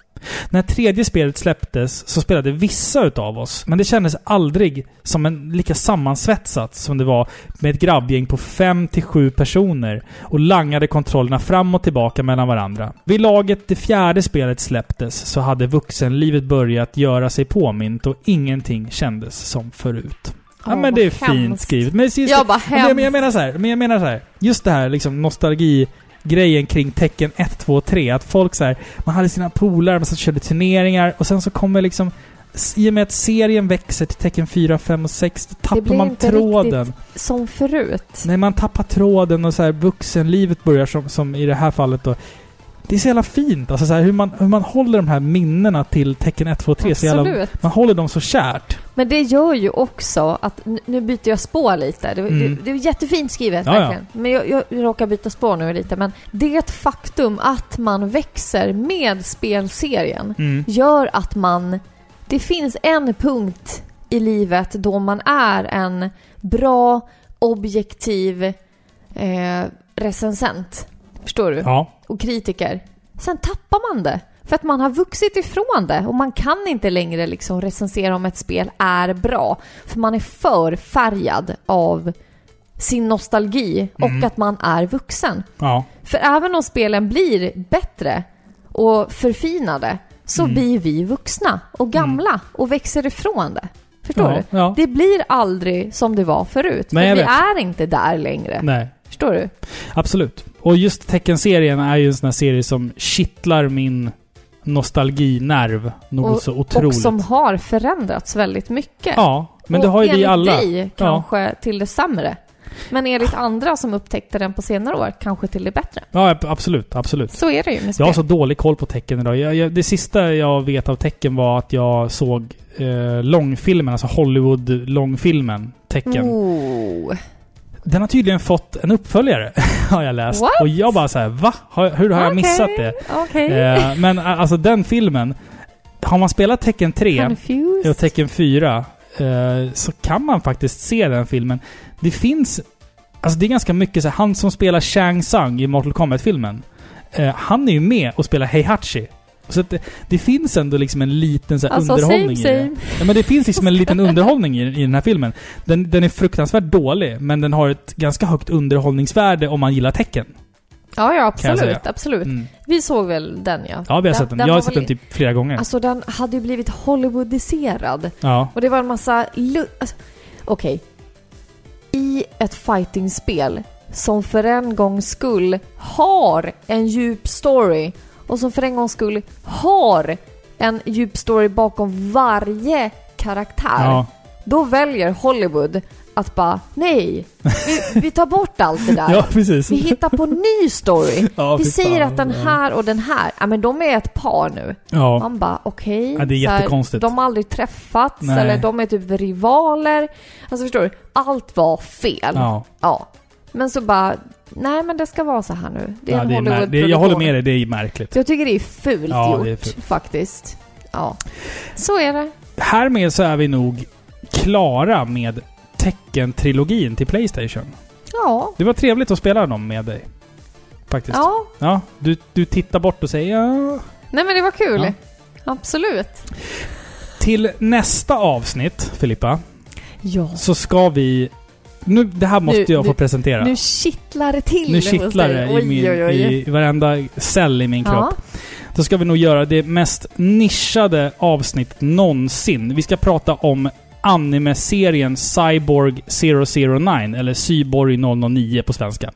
När tredje spelet släpptes så spelade vissa utav oss, men det kändes aldrig som en lika sammansvetsat som det var med ett grabbgäng på fem till sju personer och langade kontrollerna fram och tillbaka mellan varandra. Vid laget det fjärde spelet släpptes så hade vuxenlivet börjat göra sig påmint och ingenting kändes som förut. Ja men det är vad fint hemskt. skrivet. Men just Jag bara men jag, men jag hemskt. menar så här, men jag menar så här. Just det här liksom nostalgi grejen kring tecken 1, 2, 3. Att folk så här, man hade sina polare, man och körde turneringar och sen så kommer liksom i och med att serien växer till tecken 4, 5 och 6, då tappar blir man inte tråden. Som förut. Nej, man tappar tråden och så här vuxenlivet börjar som, som i det här fallet då. Det är så jävla fint. Alltså så här, hur, man, hur man håller de här minnena till tecken 1, 2, 3. Så jävla, Absolut. man håller dem så kärt. Men det gör ju också att, nu byter jag spår lite. Det, Mm. det, det är jättefint skrivet, Ja, ja. verkligen. Men jag, jag råkar byta spår nu lite. Men det faktum att man växer med spelserien Mm. gör att man... Det finns en punkt i livet då man är en bra, objektiv eh, recensent. Förstår du? Ja. och kritiker. Sen tappar man det. För att man har vuxit ifrån det och man kan inte längre liksom recensera om ett spel är bra. För man är för färgad av sin nostalgi Mm. och att man är vuxen. Ja. För även om spelen blir bättre och förfinade så Mm. blir vi vuxna och gamla och växer ifrån det. Förstår ja. du? Ja. Det blir aldrig som det var förut. Nej, för vi vet. är inte där längre. Nej. Förstår du? Absolut. Och just Tekken-serien är ju en sån här serie som kittlar min nostalginerv något så otroligt. Och som har förändrats väldigt mycket. Ja, men det Och har ju vi enligt alla. dig kanske till det sämre. Men enligt andra som upptäckte den på senare år, kanske till det bättre. Ja, ab- absolut. Absolut. Så är det ju med Jag spel. har så dålig koll på tecken idag. Jag, jag, det sista jag vet av tecken var att jag såg eh, långfilmen, alltså Hollywood-långfilmen Tecken. Oh. Den har tydligen fått en uppföljare, har jag läst. What? Och jag bara såhär, va? Hur har jag missat det? Okej. Eh, men a- alltså den filmen, har man spelat Tecken 3 Confused. och Tecken 4 eh, så kan man faktiskt se den filmen. Det finns... Alltså det är ganska mycket så här, han som spelar Shang Tsung i Mortal Kombat-filmen. Eh, han är ju med och spelar Heihachi. Så att det, det finns ändå liksom en liten så Alltså, underhållning same, i det. same. Ja, men det finns liksom en liten underhållning i, i den här filmen. Den, den är fruktansvärt dålig, men den har ett ganska högt underhållningsvärde om man gillar tecken. Ja, ja, absolut. Absolut. Mm. Vi såg väl den, ja. Ja, vi har sett den. jag har sett väl- den typ flera gånger. Alltså, den hade ju blivit Hollywoodiserad. ja. Och det var en massa... Alltså, Okej. I ett fightingspel som för en gångs skull har en djup story och som för en gångs skull har en djup story bakom varje karaktär. ja. Då väljer Hollywood att bara, nej, vi, vi tar bort allt det där. Ja. Vi hittar på ny story. Ja, vi säger fan, att den ja. här och den här, ja men de är ett par nu. Ja. Man bara okej. Ja, det är så här, jättekonstigt. De har aldrig träffats Nej. eller de är typ rivaler. Alltså förstår du? Allt var fel. ja. Ja. Men så bara, nej men det ska vara så här nu. Det är ja en det är mär- det, jag håller med dig, det är märkligt. Jag tycker det är fult Ja, gjort är fult. faktiskt. Ja. Så är det. Härmed så är vi nog klara med Tecken-trilogin till Playstation. Ja. Det var trevligt att spela dem med dig. Faktiskt. Ja. Ja, du, du tittar bort och säger ja. Nej men det var kul. Ja. Absolut. Till nästa avsnitt, Filippa, Ja. så ska vi... Nu, det här måste Nu- jag få nu- presentera. Nu kittlar det till Nu kittlar det i, min, oj, oj. i varenda cell i min Ja. kropp. Då ska vi nog göra det mest nischade avsnitt någonsin. Vi ska prata om anime-serien Cyborg 009, eller Cyborg 009 på svenska.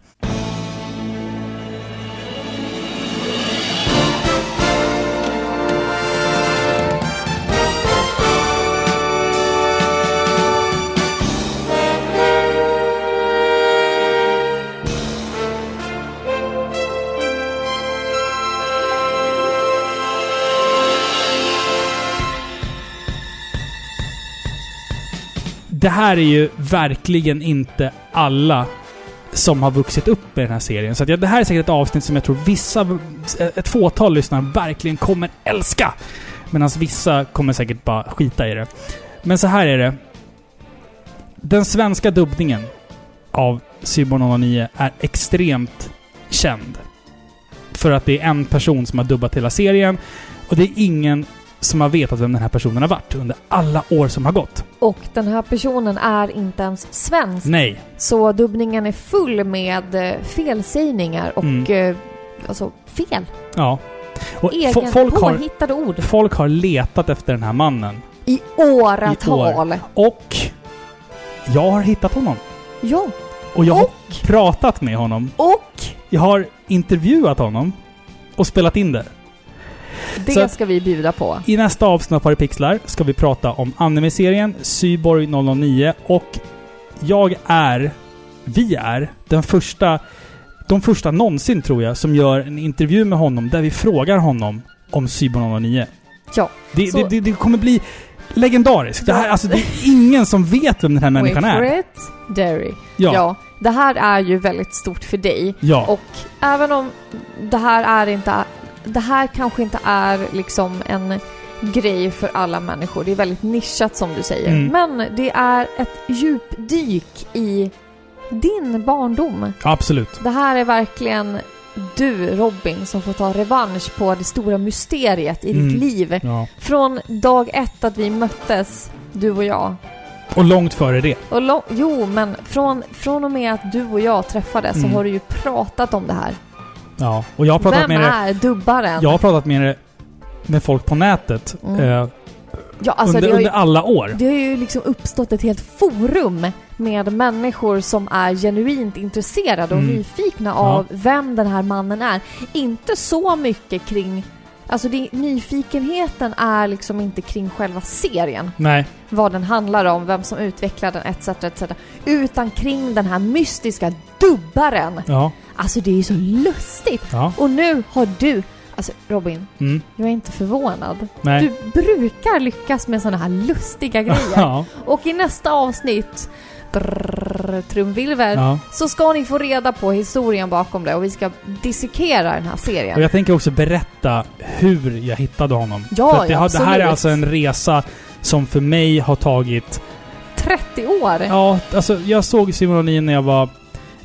Det här är ju verkligen inte alla som har vuxit upp med den här serien. Så att ja, det här är säkert ett avsnitt som jag tror vissa, ett fåtal lyssnare verkligen kommer älska. Medan vissa kommer säkert bara skita i det. Men så här är det. Den svenska dubbningen av Cyborg 009 är extremt känd. För att det är en person som har dubbat hela serien. Och det är ingen som har vetat vem den här personen har varit under alla år som har gått. Och den här personen är inte ens svensk. Nej. Så dubbningen är full med eh, felsägningar och Mm. eh, alltså fel. Ja. Och Egen fo- folk, har, påhittade ord. folk har letat efter den här mannen. I åratal. Och jag har hittat honom. Ja. Och jag har Och, pratat med honom. och Jag har intervjuat honom. Och spelat in det. Det Så ska vi bjuda på. I nästa avsnitt av Paripixlar ska vi prata om anime-serien Cyborg 009 och jag är, vi är, den första, de första någonsin tror jag, som gör en intervju med honom där vi frågar honom om Cyborg 009. Ja. Det, det, det, det kommer bli legendariskt. Det, här, alltså, det är ingen som vet vem den här människan Wait for är. it. Derry. Ja. Ja. Det här är ju väldigt stort för dig. Ja. Och även om det här är inte... Det här kanske inte är liksom en grej för alla människor. Det är väldigt nischat som du säger. Mm. Men det är ett djupdyk i din barndom. Absolut. Det här är verkligen du, Robin, som får ta revansch på det stora mysteriet i Mm. ditt liv. Ja. Från dag ett att vi möttes, du och jag. Och långt före det. Och lo- jo, men från, från och med att du och jag träffades Mm. så har du ju pratat om det här. Ja. Och jag har pratat Vem med är dubbaren? Jag har pratat med med folk på nätet. Mm. Eh, ja, alltså under, ju, under alla år. det har ju liksom uppstått ett helt forum med människor som är genuint intresserade och Mm. nyfikna Ja. av vem den här mannen är. Inte så mycket kring... Alltså det, nyfikenheten är liksom inte kring själva serien, Nej. vad den handlar om, vem som utvecklar den etc. etc. Utan kring den här mystiska dubbaren. Ja. Alltså det är ju så lustigt! Ja. Och nu har du... Alltså Robin, Mm. jag är inte förvånad. Nej. Du brukar lyckas med sådana här lustiga grejer. ja. Och i nästa avsnitt, brrr, trumvirvel, ja. så ska ni få reda på historien bakom det och vi ska dissekera den här Och serien. jag tänker också berätta hur jag hittade honom. Ja, För det, ja, har, det här är absolut. alltså en resa som för mig har tagit... 30 år! Ja, alltså jag såg Simon Olin när jag var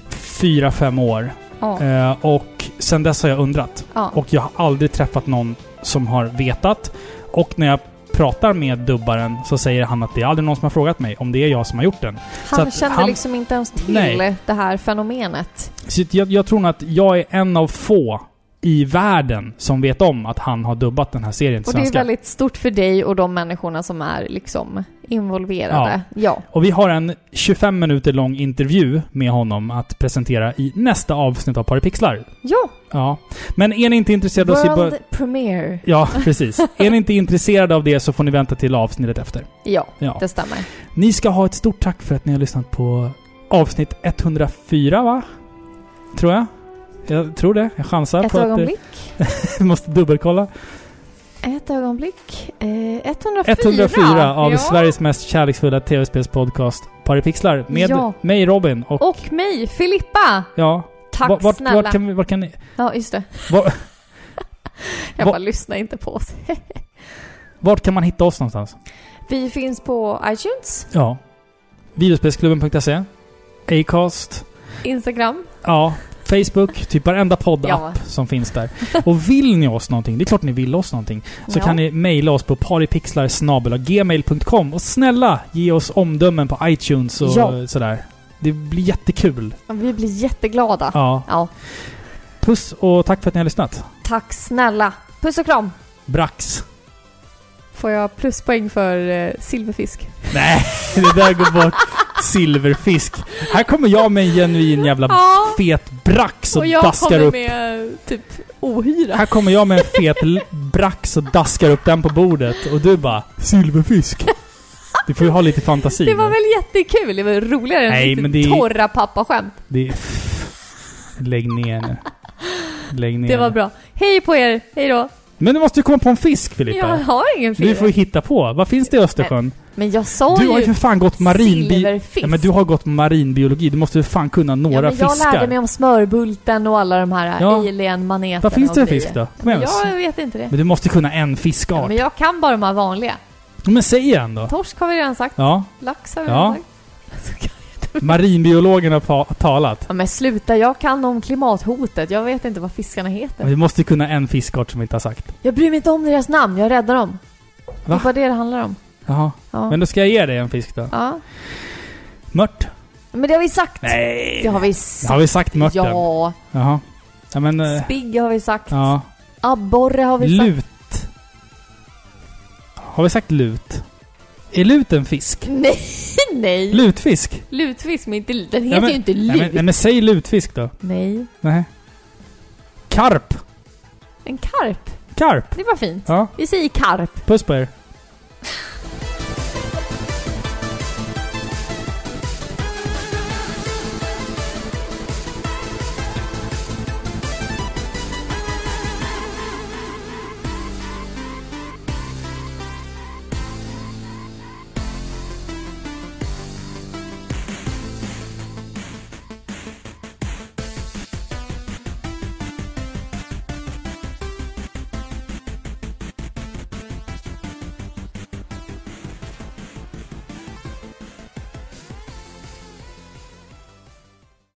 fyra fem år. Ja, Eh, och sen dess har jag undrat. ja. Och jag har aldrig träffat någon som har vetat. Och när jag pratar med dubbaren så säger han att det är aldrig någon som har frågat mig om det är jag som har gjort den. så Han att kände han- liksom inte ens till Nej. det här fenomenet. Så jag, jag tror nog att jag är en av få i världen som vet om att han har dubbat den här serien till Och det är svenska. väldigt stort för dig och de människorna som är liksom involverade. Ja. Och vi har en 25 minuter lång intervju med honom att presentera i nästa avsnitt av Paripixlar. Ja. Ja. Men är ni inte intresserade av att se... World premiere. Ja, precis. är ni inte intresserade av det så får ni vänta till avsnittet efter. Ja, Ja. det stämmer. Ni ska ha ett stort tack för att ni har lyssnat på avsnitt 104, va? Tror jag. Jag tror det. Jag chansar Ett på ögonblick. att vi måste dubbelkolla. Ett ögonblick. Eh, 104. 104 av ja. Sveriges mest kärleksfulla tv-spelspodcast Paripixlar. Med Ja. mig Robin och... Och mig, Filippa! ja. Tack vart, vart, snälla. vart kan vi... Vart kan ni... Ja, just det. Var, Jag bara lyssnar inte på oss. vart kan man hitta oss någonstans? Vi finns på iTunes, Ja. Videospelsklubben.se Acast. Instagram. Ja. Facebook. Typ varenda poddapp Ja. som finns där. Och vill ni oss någonting, det är klart ni vill oss någonting, så Ja. kan ni mejla oss på paripixlar.gmail.com och snälla ge oss omdömen på iTunes och Ja. sådär. Det blir jättekul. Vi blir jätteglada. Ja. Ja. Puss och tack för att ni har lyssnat. Tack snälla. Puss och kram. Brax. Får jag pluspoäng för eh, silverfisk? Nej, det där går bort. Silverfisk. Här kommer jag med en genuin jävla Ja. fet brax och, Och jag daskar kommer upp. med typ ohyra. Här kommer jag med en fet l- brax och daskar upp den på bordet och du bara Silverfisk. Du får ju ha lite fantasi. Det var väl jättekul? Det var roligare Nej, än men det torra pappaskämt. Det är... Lägg ner nu. Lägg ner Det var nu. bra. Hej på er! Hej då! Men du måste ju komma på en fisk Filippa. Jag har ingen Du fisk. får ju hitta på. Vad finns det i Östersjön? Men jag sa Du har ju ju för fan gått marinbi... Ja, men du har gått marinbiologi. Du måste ju fan kunna några ja, men jag fiskar. lärde mig om smörbulten och alla de här Ja. alien-maneterna Vad finns det för fisk då? Kom igen. Ja, jag vet inte det. Men du måste kunna en Ja, fiskart. men jag kan bara de här vanliga. Men säg igen då. Torsk har vi redan sagt. Ja. Lax har vi Ja. redan sagt. Marinbiologen har talat. Ja, men sluta, jag kan om klimathotet. Jag vet inte vad fiskarna Men heter. vi måste kunna en fiskart som vi inte har sagt. Jag bryr mig inte om deras namn, jag räddar dem. Det Va? är bara det det handlar om. Jaha. Ja. Men då ska jag ge dig en fisk då. ja. Mört? Men det har vi sagt. Nej! Det har vi sagt. Har vi sagt mörten? Ja. Jaha. Ja men... eh, Spigg har vi sagt. Ja. Abborre har vi sagt. Lut. Har vi sagt lut? Är lut en fisk? Nej, nej. Lutfisk? Lutfisk, men inte, den heter Ja, men- ju inte Nej lut. men, nej men säg lutfisk då. Nej. Nej. Karp? En karp. Karp? Det var fint. Ja. Vi säger karp. Puss på er.